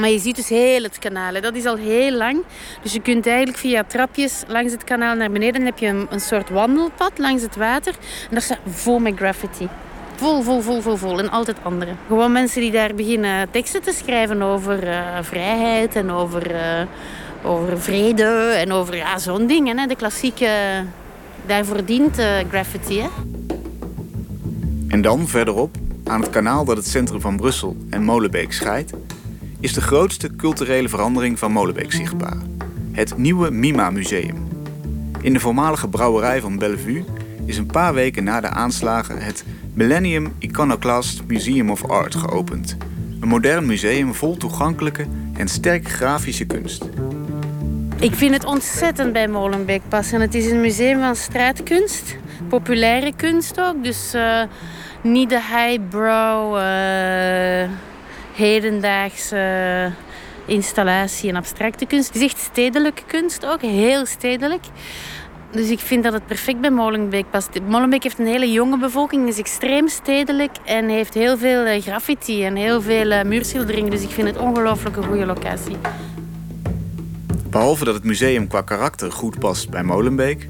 Maar je ziet dus heel het kanaal. Hè. Dat is al heel lang. Dus je kunt eigenlijk via trapjes langs het kanaal naar beneden. Dan heb je een, soort wandelpad langs het water. En dat staat vol met graffiti. Vol, vol, vol, vol, vol. En altijd andere. Gewoon mensen die daar beginnen teksten te schrijven over uh, vrijheid en over, uh, over vrede en over ja, zo'n dingen. Hè. De klassieke, daarvoor dient uh, graffiti. Hè. En dan verderop, aan het kanaal dat het centrum van Brussel en Molenbeek scheidt, is de grootste culturele verandering van Molenbeek zichtbaar. Het nieuwe Mima Museum. In de voormalige brouwerij van Bellevue is een paar weken na de aanslagen het Millennium Iconoclast Museum of Art geopend. Een modern museum vol toegankelijke en sterk grafische kunst. Ik vind het ontzettend bij Molenbeek passen. Het is een museum van straatkunst, populaire kunst ook. Dus uh, niet de highbrow, uh, hedendaagse installatie en abstracte kunst. Het is echt stedelijke kunst ook, heel stedelijk. Dus ik vind dat het perfect bij Molenbeek past. Molenbeek heeft een hele jonge bevolking, is extreem stedelijk en heeft heel veel eh, graffiti en heel veel uh, muurschilderingen. Dus ik vind het ongelooflijk een goede locatie. Behalve dat het museum qua karakter goed past bij Molenbeek,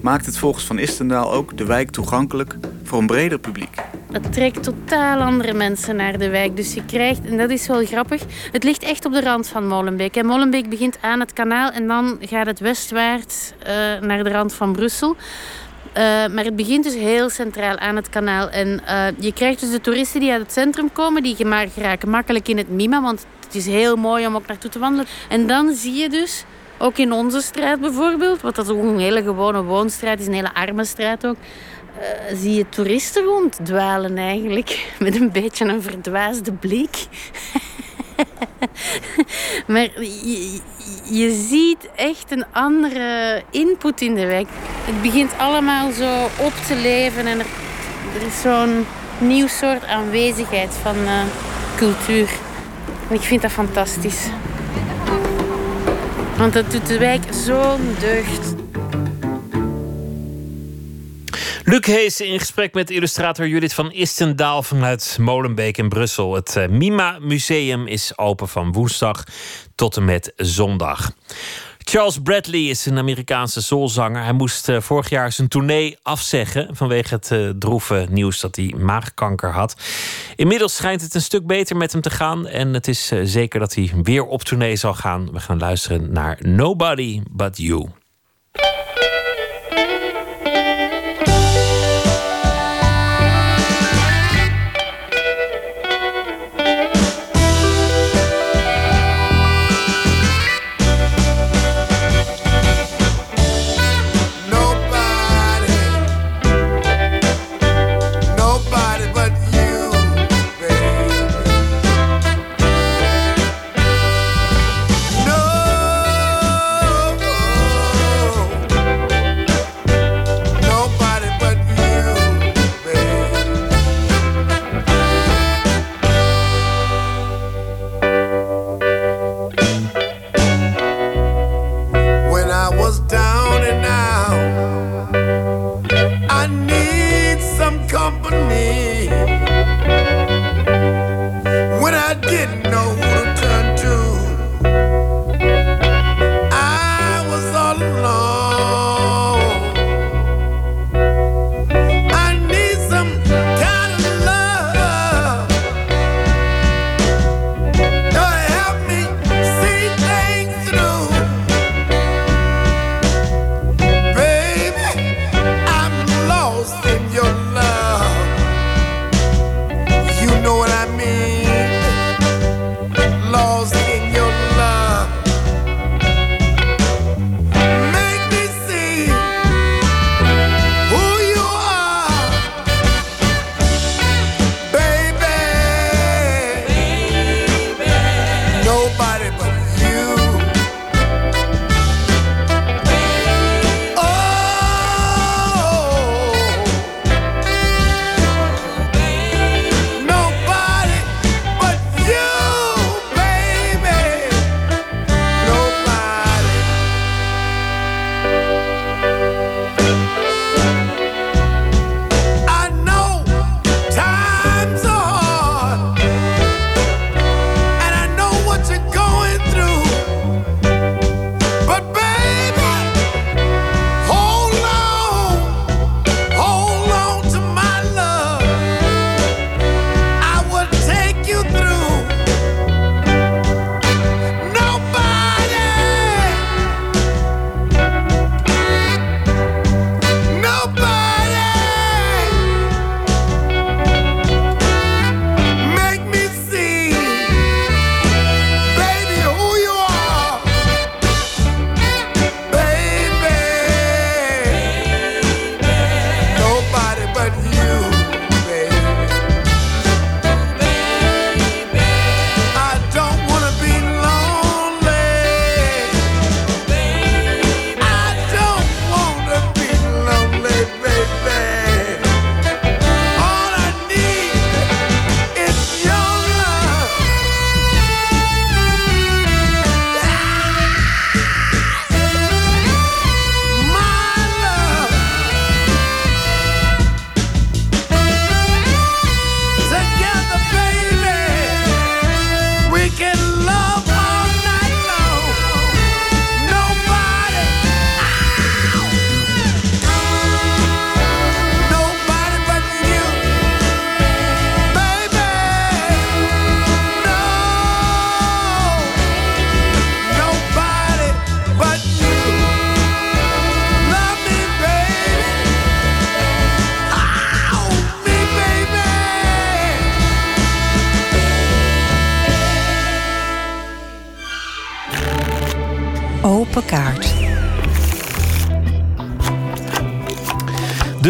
maakt het volgens Van Istendaal ook de wijk toegankelijk voor een breder publiek. Het trekt totaal andere mensen naar de wijk. Dus je krijgt, en dat is wel grappig, het ligt echt op de rand van Molenbeek. En Molenbeek begint aan het kanaal en dan gaat het westwaarts uh, naar de rand van Brussel. Uh, maar het begint dus heel centraal aan het kanaal. En uh, je krijgt dus de toeristen die uit het centrum komen, die geraken makkelijk in het Mima, want het is heel mooi om ook naartoe te wandelen. En dan zie je dus ook in onze straat bijvoorbeeld, wat dat ook een hele gewone woonstraat is, een hele arme straat ook. Uh, zie je toeristen ronddwalen eigenlijk. <laughs> Met een beetje een verdwaasde blik. <laughs> maar je, je, ziet echt een andere input in de wijk. Het begint allemaal zo op te leven en er, er is zo'n nieuw soort aanwezigheid van uh, cultuur. En ik vind dat fantastisch. Want dat doet de wijk zo'n deugd. Luc Hees in gesprek met illustrator Judith van Istendaal vanuit Molenbeek in Brussel. Het eh, Mima Museum is open van woensdag tot en met zondag. Charles Bradley is een Amerikaanse soulzanger. Hij moest eh, vorig jaar zijn tournee afzeggen vanwege het uh, droeve nieuws dat hij maagkanker had. Inmiddels schijnt het een stuk beter met hem te gaan en het is zeker dat hij weer op tournee zal gaan. We gaan luisteren naar Nobody But You.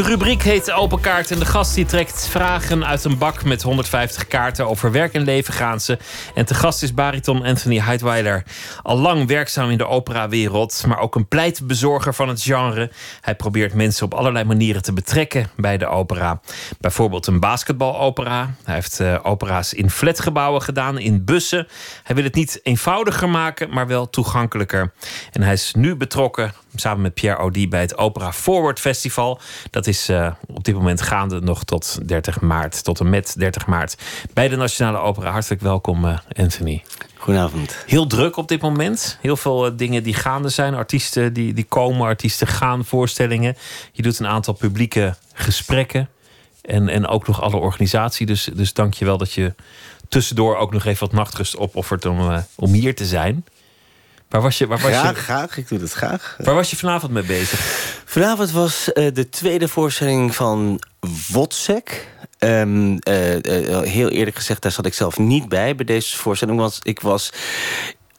Rubriek heet Open Kaart en de gast die trekt vragen uit een bak met 150 kaarten. Over werk en leven gaan ze. En te gast is bariton Anthony Heidweiler. Al lang werkzaam in de operawereld, maar ook een pleitbezorger van het genre. Hij probeert mensen op allerlei manieren te betrekken bij de opera. Bijvoorbeeld een basketbalopera. Hij heeft uh, opera's in flatgebouwen gedaan, in bussen. Hij wil het niet eenvoudiger maken, maar wel toegankelijker. En hij is nu betrokken samen met Pierre Audi bij het Opera Forward Festival. Dat is uh, op dit moment gaande nog tot 30 maart, tot en met 30 maart bij de Nationale Opera. Hartelijk welkom, uh, Anthony. Goedenavond. Heel druk op dit moment. Heel veel uh, dingen die gaande zijn. Artiesten die, die komen, artiesten gaan, voorstellingen. Je doet een aantal publieke gesprekken. En, en ook nog alle organisatie. Dus, dus dank je wel dat je tussendoor ook nog even wat nachtrust opoffert om, om hier te zijn. Waar was je, waar was graag, je, graag. Ik doe dat graag. Waar was je vanavond mee bezig? Vanavond was uh, de tweede voorstelling van Wotsek. Um, uh, uh, heel eerlijk gezegd, daar zat ik zelf niet bij bij deze voorstelling. Want ik was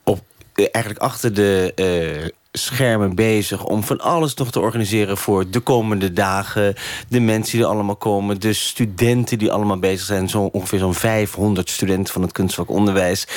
op, eigenlijk achter de schermen bezig om van alles nog te organiseren voor de komende dagen. De mensen die er allemaal komen, de studenten die allemaal bezig zijn. Zo ongeveer zo'n 500 studenten van het kunstvak onderwijs.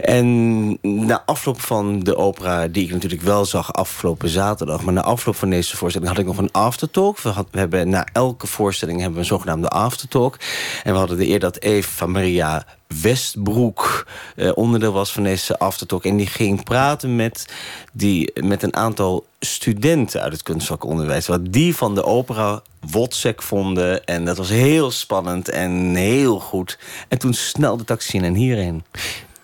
En na afloop van de opera, die ik natuurlijk wel zag afgelopen zaterdag... maar na afloop van deze voorstelling had ik nog een aftertalk. We, hebben na elke voorstelling hebben we een zogenaamde aftertalk. En we hadden de eer dat Eva Maria Westbroek eh, onderdeel was van deze aftertalk. En die ging praten met, die, met een aantal studenten uit het kunstvakonderwijs. Wat die van de opera Wotsek vonden. En dat was heel spannend en heel goed. En toen snel de taxi in en hierheen.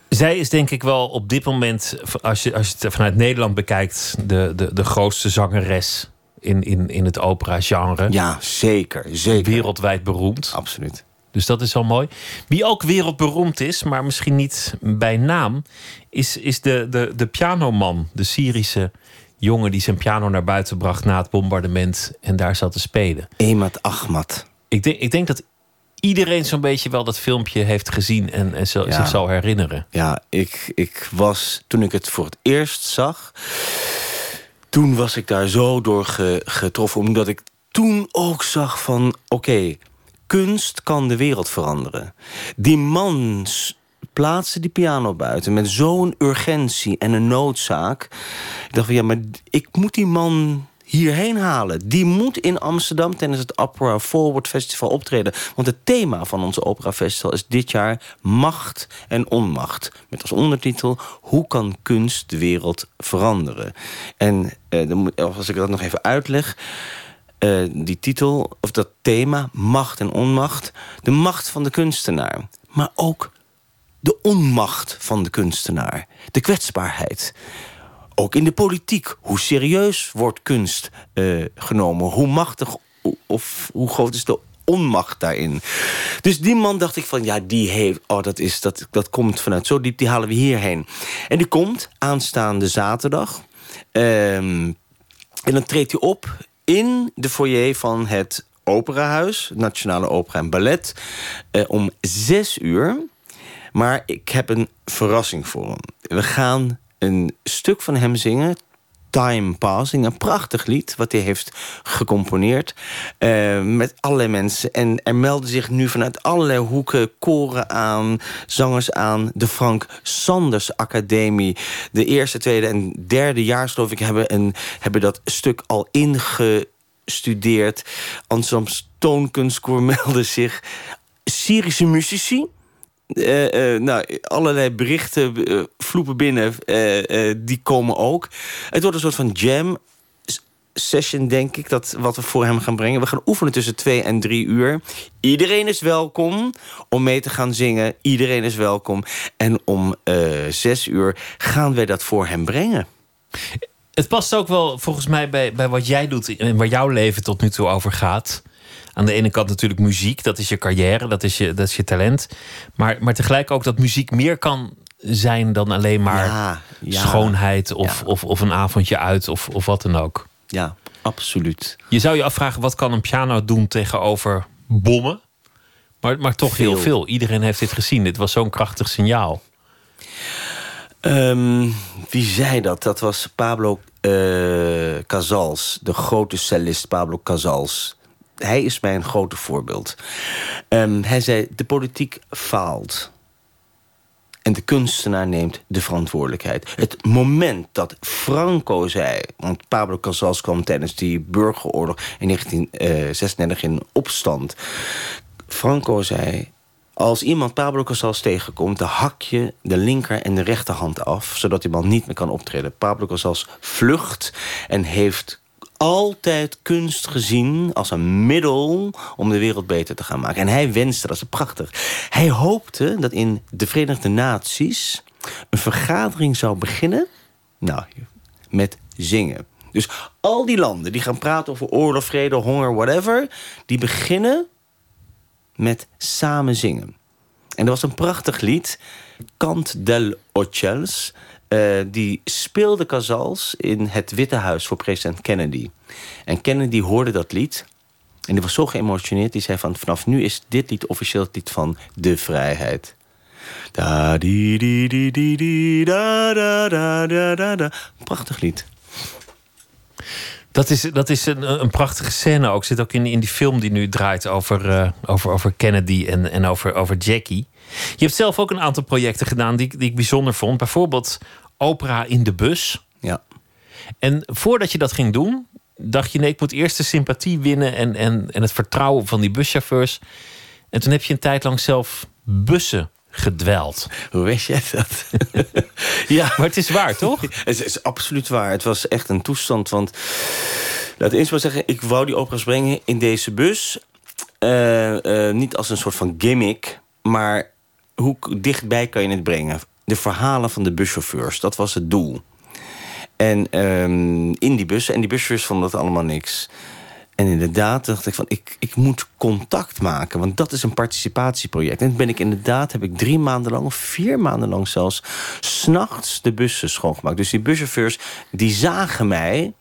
Zij is denk ik wel op dit moment, als je, als je het vanuit Nederland bekijkt, de, de, de grootste zangeres in, in, in het opera-genre. Ja, zeker, zeker. Wereldwijd beroemd. Absoluut. Dus dat is al mooi. Wie ook wereldberoemd is, maar misschien niet bij naam, is, is de, de, de pianoman, de Syrische jongen die zijn piano naar buiten bracht na het bombardement en daar zat te spelen. Emat Ahmad. Ik denk, ik denk dat iedereen zo'n beetje wel dat filmpje heeft gezien en, en ja. zich zal herinneren. Ja, ik, ik was toen ik het voor het eerst zag, toen was ik daar zo door ge, getroffen, omdat ik toen ook zag van oké. Okay, kunst kan de wereld veranderen. Die man plaatste die piano buiten met zo'n urgentie en een noodzaak. Ik dacht van ja, maar ik moet die man hierheen halen. Die moet in Amsterdam tijdens het Opera Forward Festival optreden. Want het thema van onze Opera Festival is dit jaar macht en onmacht. Met als ondertitel Hoe kan kunst de wereld veranderen? En eh, als ik dat nog even uitleg... Uh, die titel, of dat thema, macht en onmacht. De macht van de kunstenaar. Maar ook de onmacht van de kunstenaar. De kwetsbaarheid. Ook in de politiek. Hoe serieus wordt kunst uh, genomen? Hoe machtig of hoe groot is de onmacht daarin? Dus die man dacht ik van, ja, die heeft... Oh, dat, is, dat, dat komt vanuit zo diep, die halen we hierheen. En die komt aanstaande zaterdag... Um, en dan treedt hij op in de foyer van het Operahuis, Nationale Opera en Ballet, eh, om zes uur. Maar ik heb een verrassing voor hem. We gaan een stuk van hem zingen. Time Passing, een prachtig lied wat hij heeft gecomponeerd uh, met allerlei mensen. En er melden zich nu vanuit allerlei hoeken koren aan, zangers aan. De Frank Sanders Academie, de eerste, tweede en derde jaar, geloof ik, hebben, een, hebben dat stuk al ingestudeerd. Amsterdamse Toonkunstkoor <laughs> meldde zich. Syrische muzici, uh, nou, allerlei berichten uh, vloepen binnen. die komen ook. Het wordt een soort van jam session, denk ik, dat, wat we voor hem gaan brengen. We gaan oefenen tussen twee en drie uur. Iedereen is welkom om mee te gaan zingen. Iedereen is welkom. En om zes uur gaan wij dat voor hem brengen. Het past ook wel volgens mij bij, bij wat jij doet en waar jouw leven tot nu toe over gaat aan de ene kant natuurlijk muziek, dat is je carrière, dat is je, dat is je talent. Maar, maar tegelijk ook dat muziek meer kan zijn dan alleen maar ja, ja, schoonheid of, ja. of, of een avondje uit of, of wat dan ook. Ja, absoluut. Je zou je afvragen, wat kan een piano doen tegenover bommen? Maar, maar toch Veel. heel veel. Iedereen heeft dit gezien. Dit was zo'n krachtig signaal. Ehm, wie zei dat? Dat was Pablo eh, Casals, de grote cellist Pablo Casals. Hij is mijn grote voorbeeld. Ehm, hij zei: de politiek faalt. En de kunstenaar neemt de verantwoordelijkheid. Het moment dat Franco zei... want Pablo Casals kwam tijdens die burgeroorlog in 1936 in opstand. Franco zei... Als iemand Pablo Casals tegenkomt, dan hak je de linker en de rechterhand af... zodat die man niet meer kan optreden. Pablo Casals vlucht en heeft altijd kunst gezien als een middel om de wereld beter te gaan maken. En hij wenste, dat is prachtig. Hij hoopte dat in de Verenigde Naties een vergadering zou beginnen. Nou, met zingen. Dus al die landen die gaan praten over oorlog, vrede, honger, whatever, die beginnen met samen zingen. En er was een prachtig lied, Cant del Ochels. Uh, die speelde Casals in het Witte Huis voor president Kennedy. En Kennedy hoorde dat lied. En die was zo geëmotioneerd. Die zei van vanaf nu is dit lied officieel het lied van de vrijheid. Da di di di da da da da da. Prachtig lied. Dat is, dat is een, een prachtige scène ook. Zit ook in, in die film die nu draait over, uh, over, over Kennedy en, en over, over Jackie. Je hebt zelf ook een aantal projecten gedaan die, die ik bijzonder vond. Bijvoorbeeld opera in de bus. Ja. En voordat je dat ging doen, dacht je: nee, ik moet eerst de sympathie winnen en, en, en het vertrouwen van die buschauffeurs. En toen heb je een tijd lang zelf bussen gedweld. Hoe weet jij dat? <laughs> ja. Maar het is waar, toch? <laughs> het is absoluut waar. Het was echt een toestand. Want laat eens maar zeggen, ik wou die opera's brengen in deze bus. Uh, uh, niet als een soort van gimmick, maar hoe dichtbij kan je het brengen? De verhalen van de buschauffeurs, dat was het doel. En um, in die bussen, en die buschauffeurs vonden dat allemaal niks. En inderdaad dacht ik van, ik, ik moet contact maken. Want dat is een participatieproject. En ben ik inderdaad, heb ik drie maanden lang... of vier maanden lang zelfs, s'nachts de bussen schoongemaakt. Dus die buschauffeurs, die zagen mij...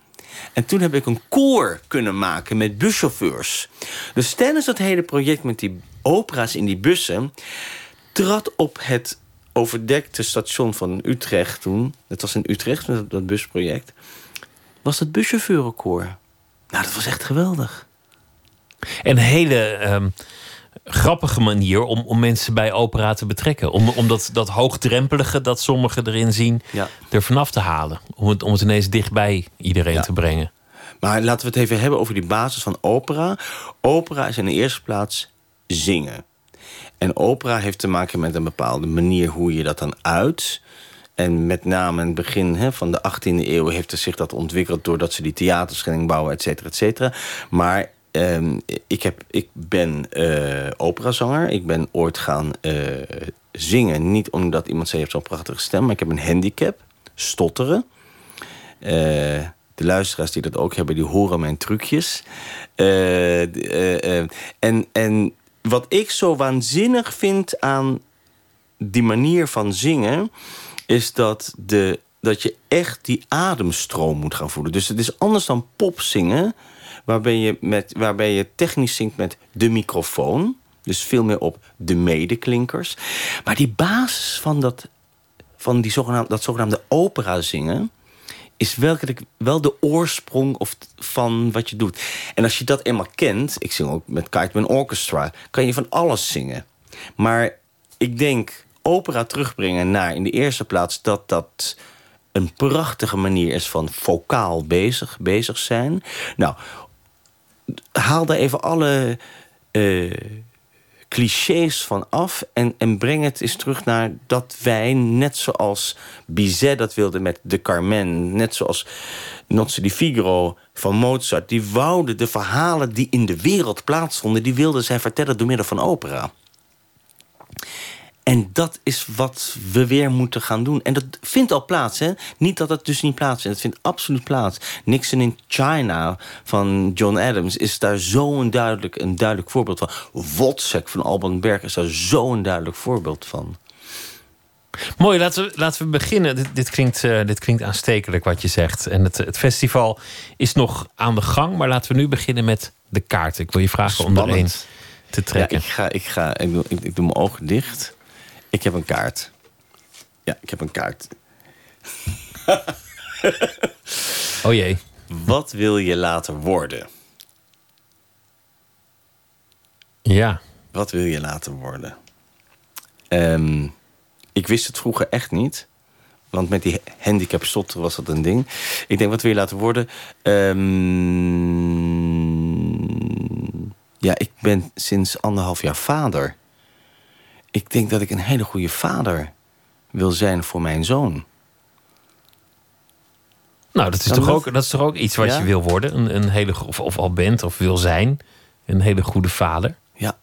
En toen heb ik een koor kunnen maken met buschauffeurs. Dus tijdens dat hele project met die opera's in die bussen... trad op het overdekte station van Utrecht toen... het was in Utrecht, dat busproject... was het buschauffeurenkoor. Nou, dat was echt geweldig. Een hele um, grappige manier om, om mensen bij opera te betrekken. Om, om dat, dat hoogdrempelige dat sommigen erin zien, ja. er vanaf te halen. Om het, om het ineens dichtbij iedereen ja. te brengen. Maar laten we het even hebben over die basis van opera. Opera is in de eerste plaats zingen. En opera heeft te maken met een bepaalde manier hoe je dat dan uit. En met name in het begin hè, van de 18e eeuw heeft zich dat ontwikkeld... doordat ze die theaters gingen bouwen, et cetera, et cetera. Maar um, ik, heb, ik ben uh, operazanger. Ik ben ooit gaan uh, zingen. Niet omdat iemand zei, je hebt zo'n prachtige stem... maar ik heb een handicap, stotteren. Uh, de luisteraars die dat ook hebben, die horen mijn trucjes. en, en wat ik zo waanzinnig vind aan die manier van zingen is dat, de, dat je echt die ademstroom moet gaan voelen. Dus het is anders dan popzingen, waarbij je, met, waarbij je technisch zingt met de microfoon. Dus veel meer op de medeklinkers. Maar die basis van, dat, van die zogenaamde, dat zogenaamde opera zingen is werkelijk wel de oorsprong of van wat je doet. En als je dat eenmaal kent, ik zing ook met Kiteman Orchestra, kan je van alles zingen. Maar ik denk opera terugbrengen naar in de eerste plaats dat dat een prachtige manier is van vocaal bezig, bezig zijn. Nou, haal daar even alle uh, clichés van af en, en breng het eens terug naar dat wij, net zoals Bizet dat wilde met de Carmen, net zoals Nozze di Figaro van Mozart, die wouden de verhalen die in de wereld plaatsvonden, die wilden zij vertellen door middel van opera. En dat is wat we weer moeten gaan doen. En dat vindt al plaats, hè? Niet dat het dus niet plaatsvindt. Het vindt absoluut plaats. Nixon in China van John Adams is daar zo'n duidelijk, een duidelijk voorbeeld van. Wozzeck van Alban Berg is daar zo'n duidelijk voorbeeld van. Mooi, laten we, laten we beginnen. Dit, dit klinkt, uh, dit klinkt aanstekelijk wat je zegt. En het, het festival is nog aan de gang. Maar laten we nu beginnen met de kaart. Ik wil je vragen Spannend. om er een te trekken. Ja, ik, ga, ik, ga, ik, doe, ik, ik doe mijn ogen dicht. Ik heb een kaart. Ja, ik heb een kaart. <laughs> oh jee. Wat wil je later worden? Ja. Wat wil je later worden? Ehm, ik wist het vroeger echt niet. Want met die handicap stotter was dat een ding. Ik denk, wat wil je laten worden? Ehm, ja, ik ben sinds anderhalf jaar vader. Ik denk dat ik een hele goede vader wil zijn voor mijn zoon. Nou, dat is, toch dat? ook, dat is toch ook iets wat Ja? je wil worden? Een, een hele, of, of al bent of wil zijn. Een hele goede vader. Ja.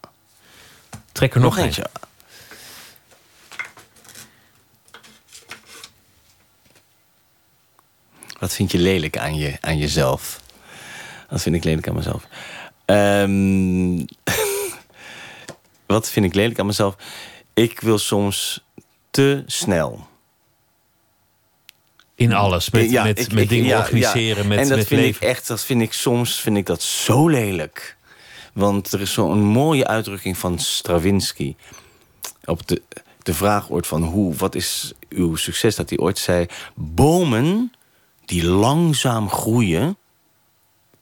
Trek er nog, eentje. Wat vind je lelijk aan, je, aan jezelf? Wat vind ik lelijk aan mezelf? Ehm, <laughs> wat vind ik lelijk aan mezelf? Ik wil soms te snel. In alles. Met, Ja, met, ik- met ik- dingen ja, organiseren. ja. Met, en dat met vind leven. ik echt, dat vind ik soms vind ik dat zo lelijk. Want er is zo'n mooie uitdrukking van Stravinsky. Op de, de vraag ooit van hoe, wat is uw succes? Dat hij ooit zei: Bomen die langzaam groeien,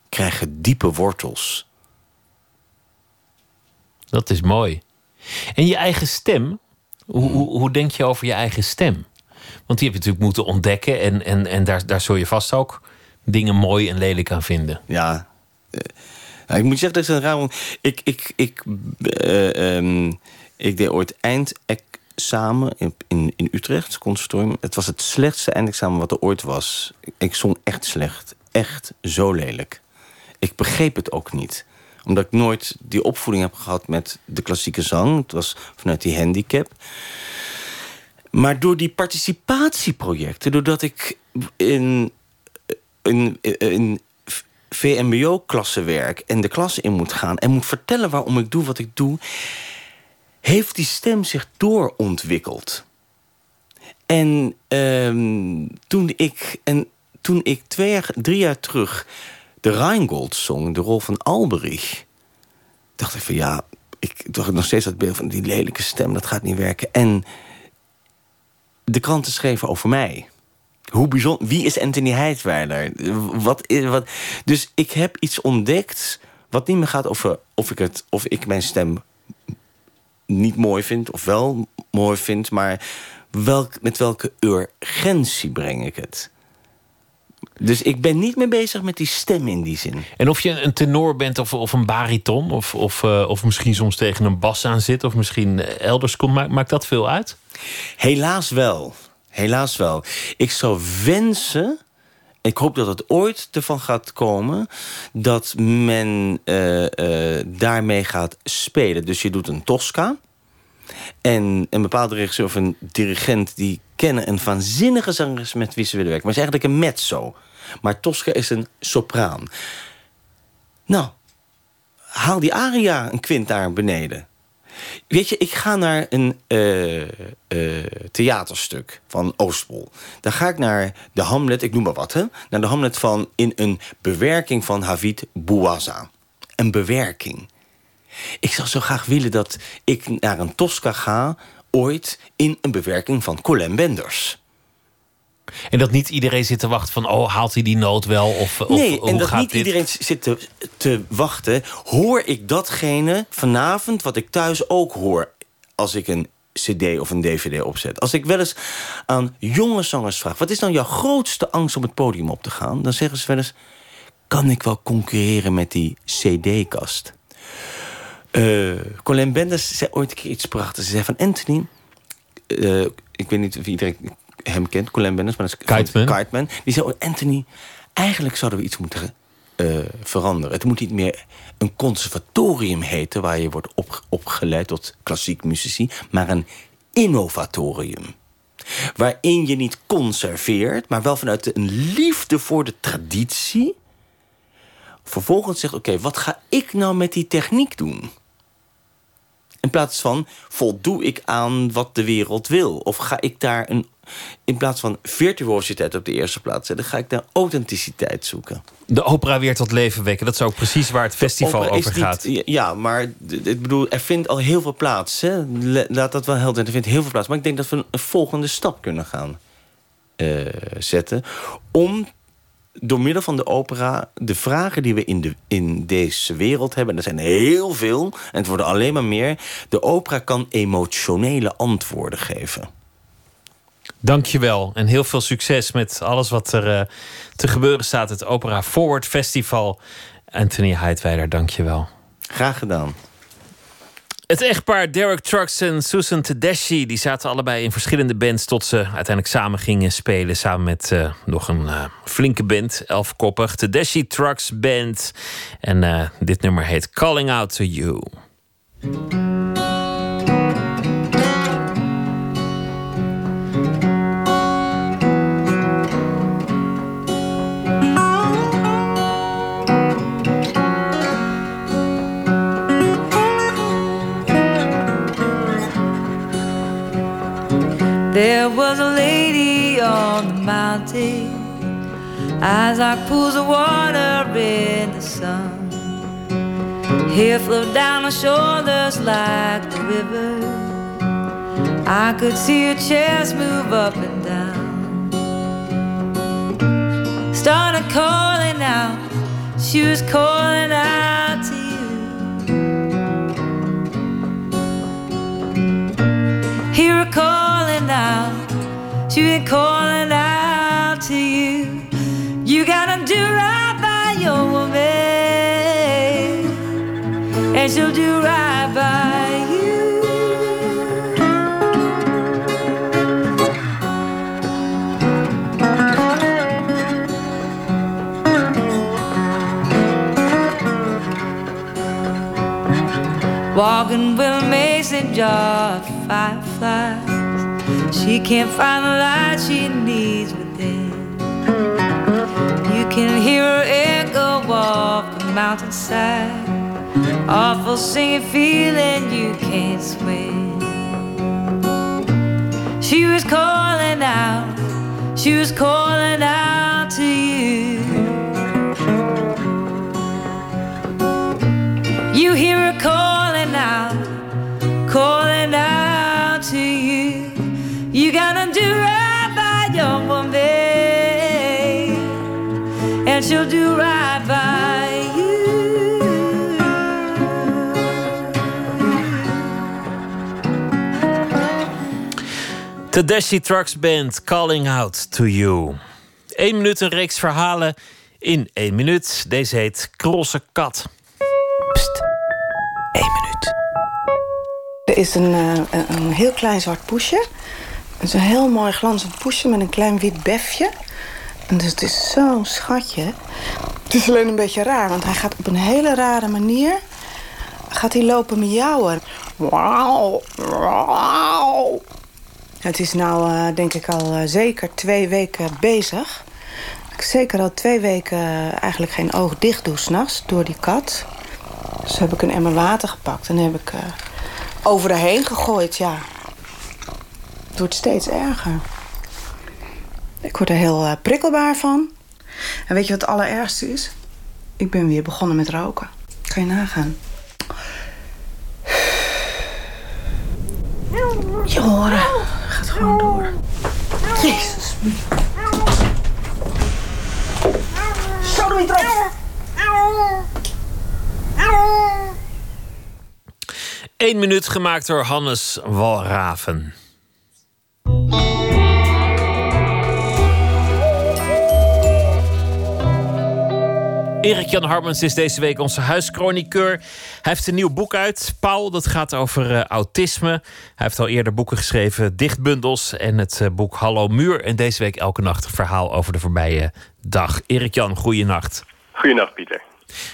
krijgen diepe wortels. Dat is mooi. En je eigen stem. Hoe, hoe, hoe denk je over je eigen stem? Want die heb je natuurlijk moeten ontdekken. En, en, en daar, daar zul je vast ook dingen mooi en lelijk aan vinden. Ja. eh, nou, ik moet zeggen, dat is een raar... Ik, ik, ik, eh, ehm, ik deed ooit eindexamen in, in, in Utrecht, conservatorium. Het was het slechtste eindexamen wat er ooit was. Ik, ik zong echt slecht. Echt zo lelijk. Ik begreep het ook niet omdat ik nooit die opvoeding heb gehad met de klassieke zang. Het was vanuit die handicap. Maar door die participatieprojecten, doordat ik in, in, in VMBO-klassen werk en de klas in moet gaan en moet vertellen waarom ik doe wat ik doe, heeft die stem zich doorontwikkeld. En ehm, toen ik, en toen ik twee jaar, drie jaar terug de Rheingold zong, de rol van Alberich, dacht ik van ja, ik dacht nog steeds dat beeld van die lelijke stem, dat gaat niet werken. En de kranten schreven over mij. Hoe bijzonder, wie is Anthony Heidweiler? Wat wat, dus ik heb iets ontdekt wat niet meer gaat over of ik, het, of ik mijn stem niet mooi vind of wel mooi vind, maar welk, met welke urgentie breng ik het? Dus ik ben niet meer bezig met die stem in die zin. En of je een tenor bent of, of een bariton, of, of, eh, of misschien soms tegen een bas aan zit, of misschien eh, elders komt, maakt, maakt dat veel uit? Helaas wel. Helaas wel. Ik zou wensen. Ik hoop dat het ooit ervan gaat komen dat men eh, daarmee gaat spelen. Dus je doet een Tosca. En een bepaalde regisseur of een dirigent die kennen een waanzinnige zangeres met wie ze willen werken. Maar het is eigenlijk een mezzo. Maar Tosca is een sopraan. Nou, haal die aria een kwint daar beneden. Weet je, ik ga naar een eh, eh, theaterstuk van Oostpol. Daar ga ik naar de Hamlet, ik noem maar wat, hè? Naar de Hamlet van in een bewerking van Havid Bouazza. Een bewerking. Ik zou zo graag willen dat ik naar een Tosca ga, ooit in een bewerking van Colin Benders. En dat niet iedereen zit te wachten van, oh, haalt hij die noot wel? Of, of nee, hoe en dat gaat niet dit? iedereen zit te, te wachten. Hoor ik datgene vanavond wat ik thuis ook hoor als ik een cd of een dvd opzet? Als ik wel eens aan jonge zangers vraag... wat is nou jouw grootste angst om het podium op te gaan? Dan zeggen ze wel eens... kan ik wel concurreren met die cd-kast? Eh Colin Benders zei ooit een keer iets prachtigs. Ze zei van Anthony... eh, ik weet niet of iedereen hem kent, Colin Benders, maar dat is Kiteman. Kiteman. Die zei, oh, Anthony, eigenlijk zouden we iets moeten eh, veranderen. Het moet niet meer een conservatorium heten... waar je wordt op, opgeleid tot klassiek muzici... maar een innovatorium. Waarin je niet conserveert, maar wel vanuit een liefde voor de traditie... vervolgens zegt, oké, wat ga ik nou met die techniek doen? In plaats van voldoe ik aan wat de wereld wil? Of ga ik daar een. In plaats van virtuositeit op de eerste plaats zetten, ga ik daar authenticiteit zoeken. De opera weer tot leven wekken, dat is ook precies waar het festival over niet- gaat. ja, maar ik bedoel, er vindt al heel veel plaats. Hè? Laat dat wel helder zijn. Er vindt heel veel plaats. Maar ik denk dat we een, een volgende stap kunnen gaan. eh, zetten. Om door middel van de opera de vragen die we in, de, in deze wereld hebben... en er zijn heel veel, en het worden alleen maar meer... de opera kan emotionele antwoorden geven. Dankjewel en heel veel succes met alles wat er uh, te gebeuren staat. Het Opera Forward Festival. Anthony Heidweiler, dankjewel. Graag gedaan. Het echtpaar Derek Trucks en Susan Tedeschi... die zaten allebei in verschillende bands... tot ze uiteindelijk samen gingen spelen... samen met uh, nog een uh, flinke band, elfkoppig. Tedeschi Trucks Band. En uh, dit nummer heet Calling Out To You. There was a lady on the mountain, like pools of water in the sun. Hair flowed down her shoulders like the river. I could see her chest move up and down. Started calling out, she was calling out Her calling out, she been calling out to you. You gotta do right by your woman, and she'll do right by you. Walking with a mason jar of She can't find the light she needs within. You can hear her echo off the mountainside. Awful singing feeling you can't swim. She was calling out, she was calling out to you. You hear her calling she'll do right by you. Tedeschi Trucks Band, Calling Out To You. Eén minuut een reeks verhalen in één minuut. Deze heet Krosse Kat. Pst, één minuut. Er is een, uh, een heel klein zwart poesje. Het is een heel mooi glanzend poesje met een klein wit befje. Dus het is zo'n schatje. Het is alleen een beetje raar, want hij gaat op een hele rare manier... gaat hij lopen miauwen. Wauw, wauw. Het is nou, uh, denk ik, al uh, zeker twee weken bezig. Ik zeker al twee weken uh, eigenlijk geen oog dicht doe s'nachts door die kat. Dus heb ik een emmer water gepakt en heb ik over de heen gegooid, ja. Het wordt steeds erger. Ik word er heel prikkelbaar van. En weet je wat het allerergste is? Ik ben weer begonnen met roken. Kan je nagaan. Je horen gaat gewoon door. Jezus. Zo doe je het Eén minuut gemaakt door Hannes Walraven. Erik-Jan Harmens is deze week onze huischroniqueur. Hij heeft een nieuw boek uit, Paul. Dat gaat over uh, autisme. Hij heeft al eerder boeken geschreven, dichtbundels en het uh, boek Hallo Muur. En deze week elke nacht een verhaal over de voorbije dag. Erik-Jan, goeienacht. Goeienacht, Pieter.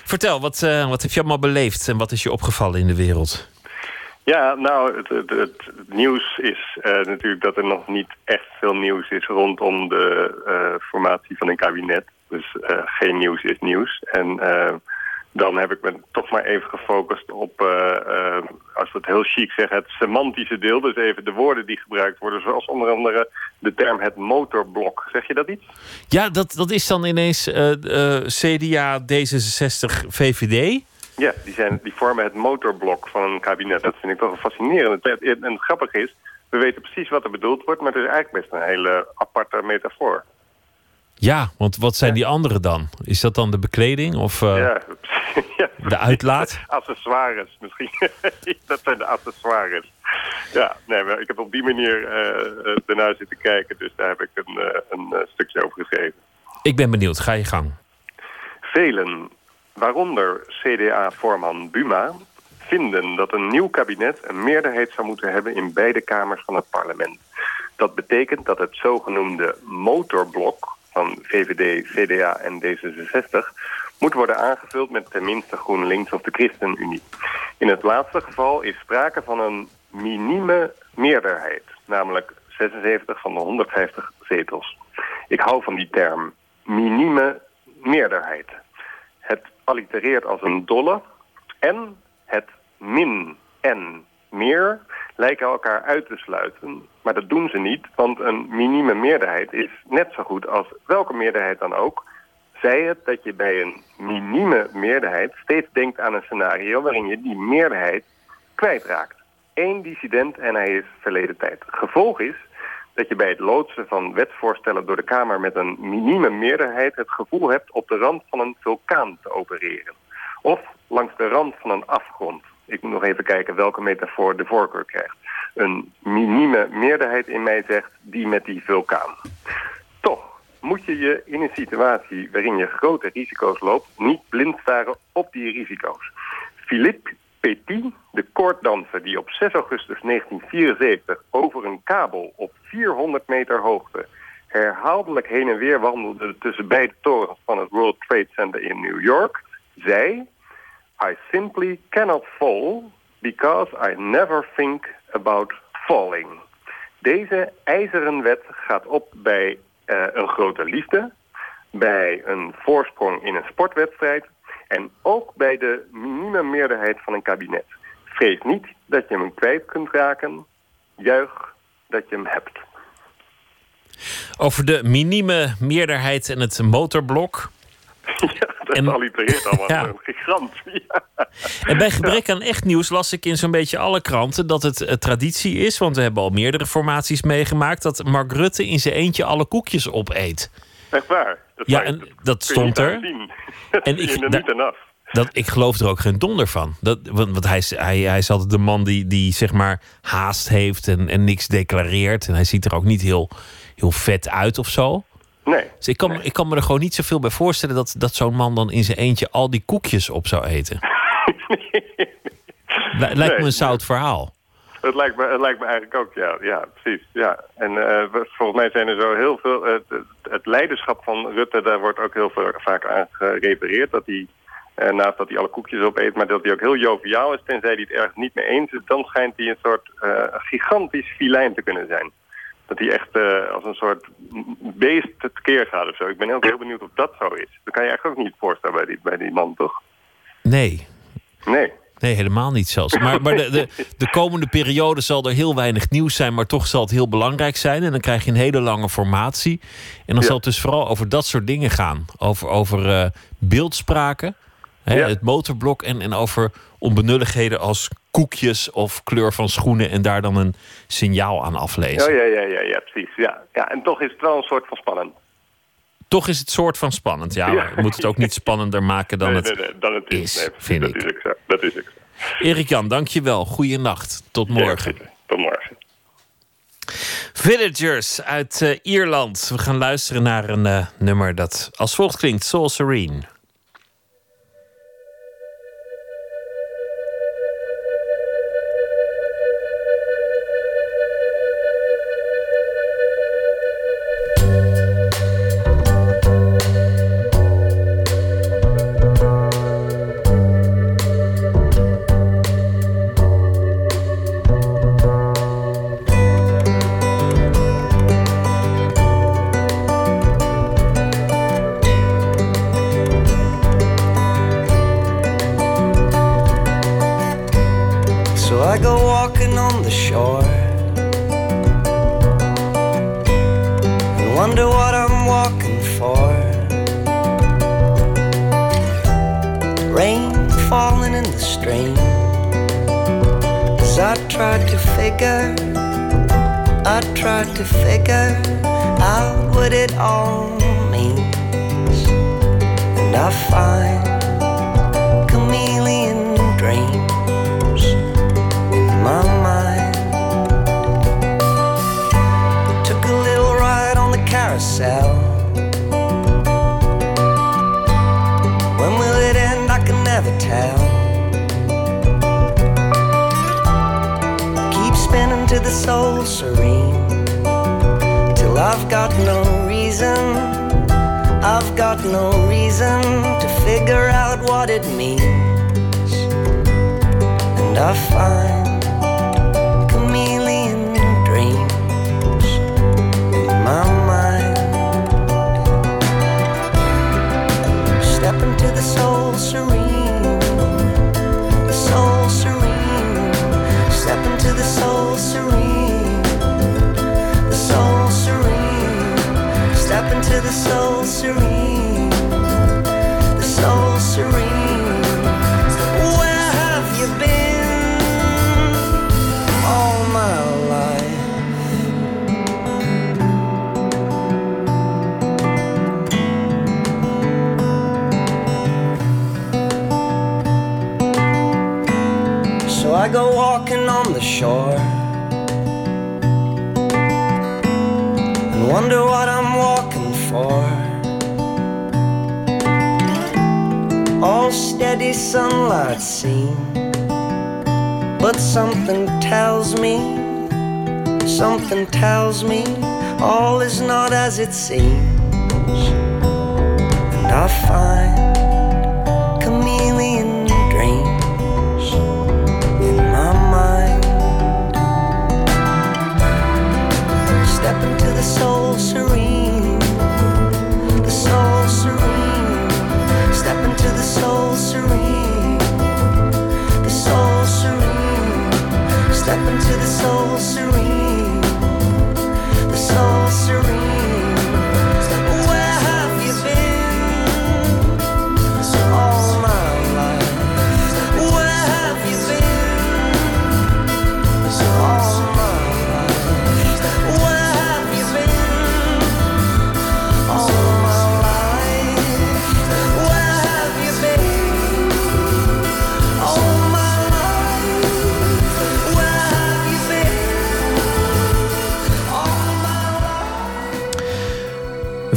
Vertel, wat, uh, wat heb je allemaal beleefd en wat is je opgevallen in de wereld? Ja, nou, het, het, het nieuws is natuurlijk dat er nog niet echt veel nieuws is rondom de formatie van een kabinet. Dus uh, geen nieuws is nieuws. En uh, dan heb ik me toch maar even gefocust op, uh, als we het heel chic zeggen, het semantische deel. Dus even de woorden die gebruikt worden, zoals onder andere de term het motorblok. Zeg je dat iets? Ja, dat, dat is dan ineens CDA, D66, VVD. Ja, die, zijn, die vormen het motorblok van een kabinet. Dat vind ik toch een fascinerend. En het grappige is, We weten precies wat er bedoeld wordt, maar het is eigenlijk best een hele aparte metafoor. Ja, want wat zijn die anderen dan? Is dat dan de bekleding of uh, ja, <laughs> ja, de uitlaat? Accessoires misschien. <laughs> dat zijn de accessoires. Ja, nee, maar ik heb op die manier uh, ernaar zitten kijken. Dus daar heb ik een, uh, een stukje over geschreven. Ik ben benieuwd. Ga je gang. Velen, waaronder CDA-voorman Buma... vinden dat een nieuw kabinet een meerderheid zou moeten hebben... in beide kamers van het parlement. Dat betekent dat het zogenoemde motorblok van VVD, CDA en D66 moet worden aangevuld met tenminste GroenLinks of de ChristenUnie. In het laatste geval is sprake van een minieme meerderheid, namelijk 76 van de 150 zetels. Ik hou van die term, minieme meerderheid. Het allitereert als een dolle en het min en meer lijken elkaar uit te sluiten. Maar dat doen ze niet, want een minieme meerderheid is net zo goed als welke meerderheid dan ook. Zij het dat je bij een minieme meerderheid steeds denkt aan een scenario waarin je die meerderheid kwijtraakt. Eén dissident en hij is verleden tijd. Gevolg is dat je bij het loodsen van wetsvoorstellen door de Kamer met een minieme meerderheid het gevoel hebt op de rand van een vulkaan te opereren. Of langs de rand van een afgrond. Ik moet nog even kijken welke metafoor de voorkeur krijgt. Een minieme meerderheid in mij zegt die met die vulkaan. Toch moet je je in een situatie waarin je grote risico's loopt... niet blind staren op die risico's. Philippe Petit, de koorddanser die op 6 augustus 1974 over een kabel op 400 meter hoogte herhaaldelijk heen en weer wandelde tussen beide torens van het World Trade Center in New York, zei I simply cannot fall because I never think about falling. Deze ijzeren wet gaat op bij uh, een grote liefde, bij een voorsprong in een sportwedstrijd en ook bij de minime meerderheid van een kabinet. Vrees niet dat je hem kwijt kunt raken, juich dat je hem hebt. Over de minime meerderheid en het motorblok. Ja, <laughs> en, <laughs> allitereert allemaal. Ja. Een gigant. <laughs> Ja. En bij gebrek aan echt nieuws las ik in zo'n beetje alle kranten dat het uh, traditie is, want we hebben al meerdere formaties meegemaakt, dat Mark Rutte in zijn eentje alle koekjes opeet. Echt waar? Dat ja, en dat stond er. <laughs> en ik, er niet af. Dat, ik geloof er ook geen donder van. Dat, want want hij, hij, hij is altijd de man die, die zeg maar haast heeft en, en niks declareert. En hij ziet er ook niet heel, heel vet uit of zo. Nee. Dus ik kan, ik kan me er gewoon niet zoveel bij voorstellen dat, dat zo'n man dan in zijn eentje al die koekjes op zou eten. <laughs> nee. Lijkt me een zout verhaal. Het lijkt me, het lijkt me eigenlijk ook, ja, ja precies. Ja. En uh, volgens mij zijn er zo heel veel... Uh, het, het, leiderschap van Rutte, daar wordt ook heel veel, vaak aan gerepareerd. Dat hij, uh, naast dat hij alle koekjes opeet, maar dat hij ook heel joviaal is. Tenzij hij het ergens niet mee eens is, dan schijnt hij een soort gigantisch filijn te kunnen zijn dat hij echt uh, als een soort beest tekeer gaat of zo. Ik ben ook heel benieuwd of dat zo is. Dat kan je eigenlijk ook niet voorstellen bij die, bij die man, toch? Nee. Nee. Nee, helemaal niet zelfs. Maar, maar de, de, de, komende periode zal er heel weinig nieuws zijn, maar toch zal het heel belangrijk zijn. En dan krijg je een hele lange formatie. En dan ja. zal het dus vooral over dat soort dingen gaan. Over, over uh, beeldspraken, hè, ja. het motorblok en, en over onbenulligheden als koekjes of kleur van schoenen en daar dan een signaal aan aflezen. Ja, ja, ja, ja, ja precies. Ja. Ja, en toch is het wel een soort van spannend. Toch is het soort van spannend, ja. ja. We moeten het ook niet spannender maken dan, nee, het, nee, nee, dan het is, vind dat ik. Is zo. Dat is ook zo. Erik Jan, dankjewel. Goeienacht. Tot morgen. Ja, tot morgen. Villagers uit uh, Ierland. We gaan luisteren naar een uh, nummer dat als volgt klinkt: Soul Serene. stream. Cause I tried to figure, I tried to figure out what it all means. And I find chameleon dreams in my mind. Took a little ride on the carousel the soul serene till I've got no reason. I've got no reason to figure out what it means. And I find serene, serene. Where have you been all my life? So I go walking on the shore and wonder sunlight seen, but something tells me, something tells me all is not as it seems. And I find chameleon dreams in my mind. Step into the soul serene, the soul serene. Step into the soul serene, Step into the soul serene, the soul serene.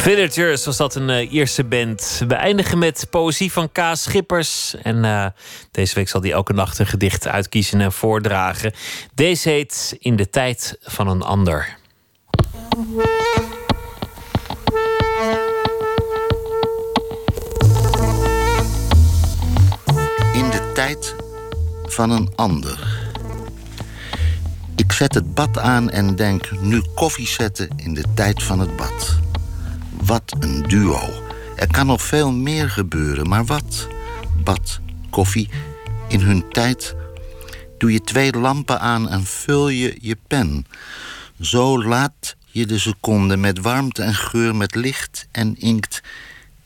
Villagers was dat een eh, Ierse band. We eindigen met poëzie van K. Schippers. En eh, deze week zal hij elke nacht een gedicht uitkiezen en voordragen. Deze heet In de tijd van een ander. In de tijd van een ander. Ik zet het bad aan en denk nu koffie zetten in de tijd van het bad. Wat een duo. Er kan nog veel meer gebeuren, maar wat? Bad, koffie, in hun tijd doe je twee lampen aan en vul je je pen. Zo laat je de seconde met warmte en geur, met licht en inkt.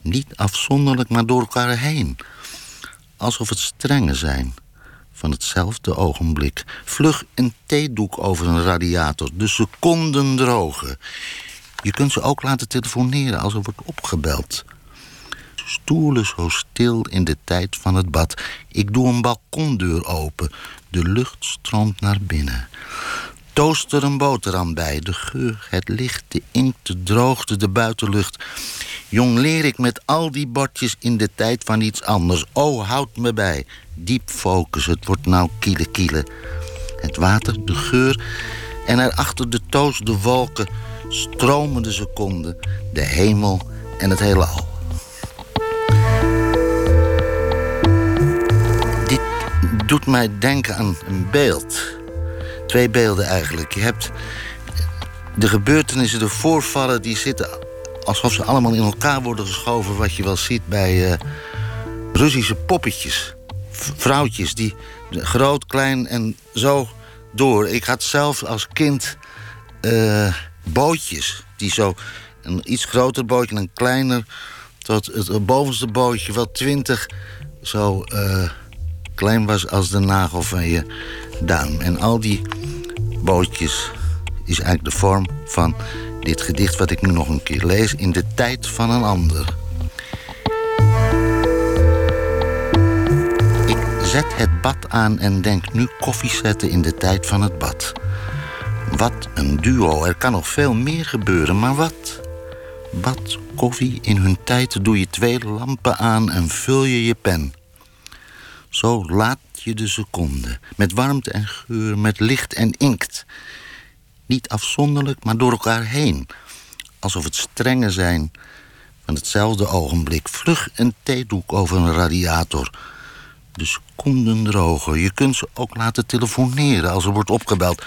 Niet afzonderlijk, maar door elkaar heen. Alsof het strengen zijn van hetzelfde ogenblik. Vlug een theedoek over een radiator, de seconden drogen. Je kunt ze ook laten telefoneren als er wordt opgebeld. Stoelen zo stil in de tijd van het bad. Ik doe een balkondeur open. De lucht stroomt naar binnen. Toaster een boterham bij. De geur, het licht, de inkt, de droogte, de buitenlucht. Jong leer ik met al die bordjes in de tijd van iets anders. Oh, houd me bij. Diep focus, het wordt nou kiele kiele. Het water, de geur en erachter de toast, de wolken, stromende seconden, de hemel en het heelal. Dit doet mij denken aan een beeld. Twee beelden eigenlijk. Je hebt de gebeurtenissen, de voorvallen, die zitten alsof ze allemaal in elkaar worden geschoven. Wat je wel ziet bij eh, Russische poppetjes. Vrouwtjes die groot, klein en zo door. Ik had zelf als kind eh, bootjes. Die zo een iets groter bootje en een kleiner. Tot het bovenste bootje wel twintig zo eh, klein was als de nagel van je duim. En al die bootjes is eigenlijk de vorm van dit gedicht wat ik nu nog een keer lees in de tijd van een ander. Ik zet het bad aan en denk nu koffie zetten in de tijd van het bad. Wat een duo, er kan nog veel meer gebeuren, maar wat? Bad, koffie, in hun tijd doe je twee lampen aan en vul je je pen. Zo laat je de seconde, met warmte en geur, met licht en inkt. Niet afzonderlijk, maar door elkaar heen. Alsof het strengen zijn van hetzelfde ogenblik. Vlug een theedoek over een radiator. De seconden drogen. Je kunt ze ook laten telefoneren als er wordt opgebeld.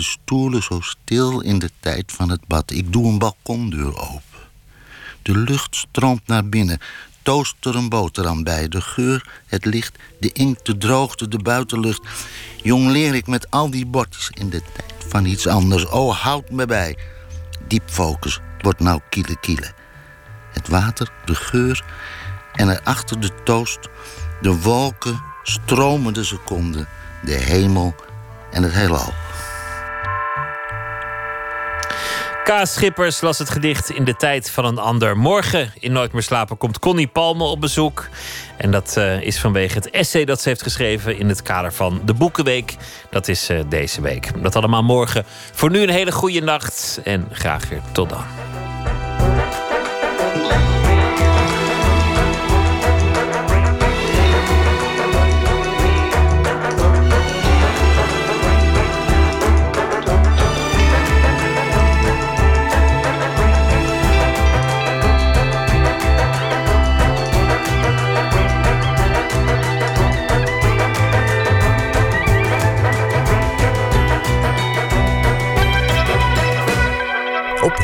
De stoelen zo stil in de tijd van het bad. Ik doe een balkondeur open. De lucht stroomt naar binnen. Toost er een boterham bij. De geur, het licht, de inkt, de droogte, de buitenlucht. Jong leer ik met al die bordjes in de tijd van iets anders. Oh, houd me bij. Diep focus wordt nou kiele kiele. Het water, de geur en erachter de toast, de wolken, stromende seconden, de hemel en het heelal. Kaas Schippers las het gedicht in de tijd van een ander. Morgen in Nooit meer slapen komt Connie Palme op bezoek. En dat uh, is vanwege het essay dat ze heeft geschreven in het kader van de Boekenweek. Dat is uh, deze week. Dat allemaal morgen. Voor nu een hele goede nacht en graag weer tot dan.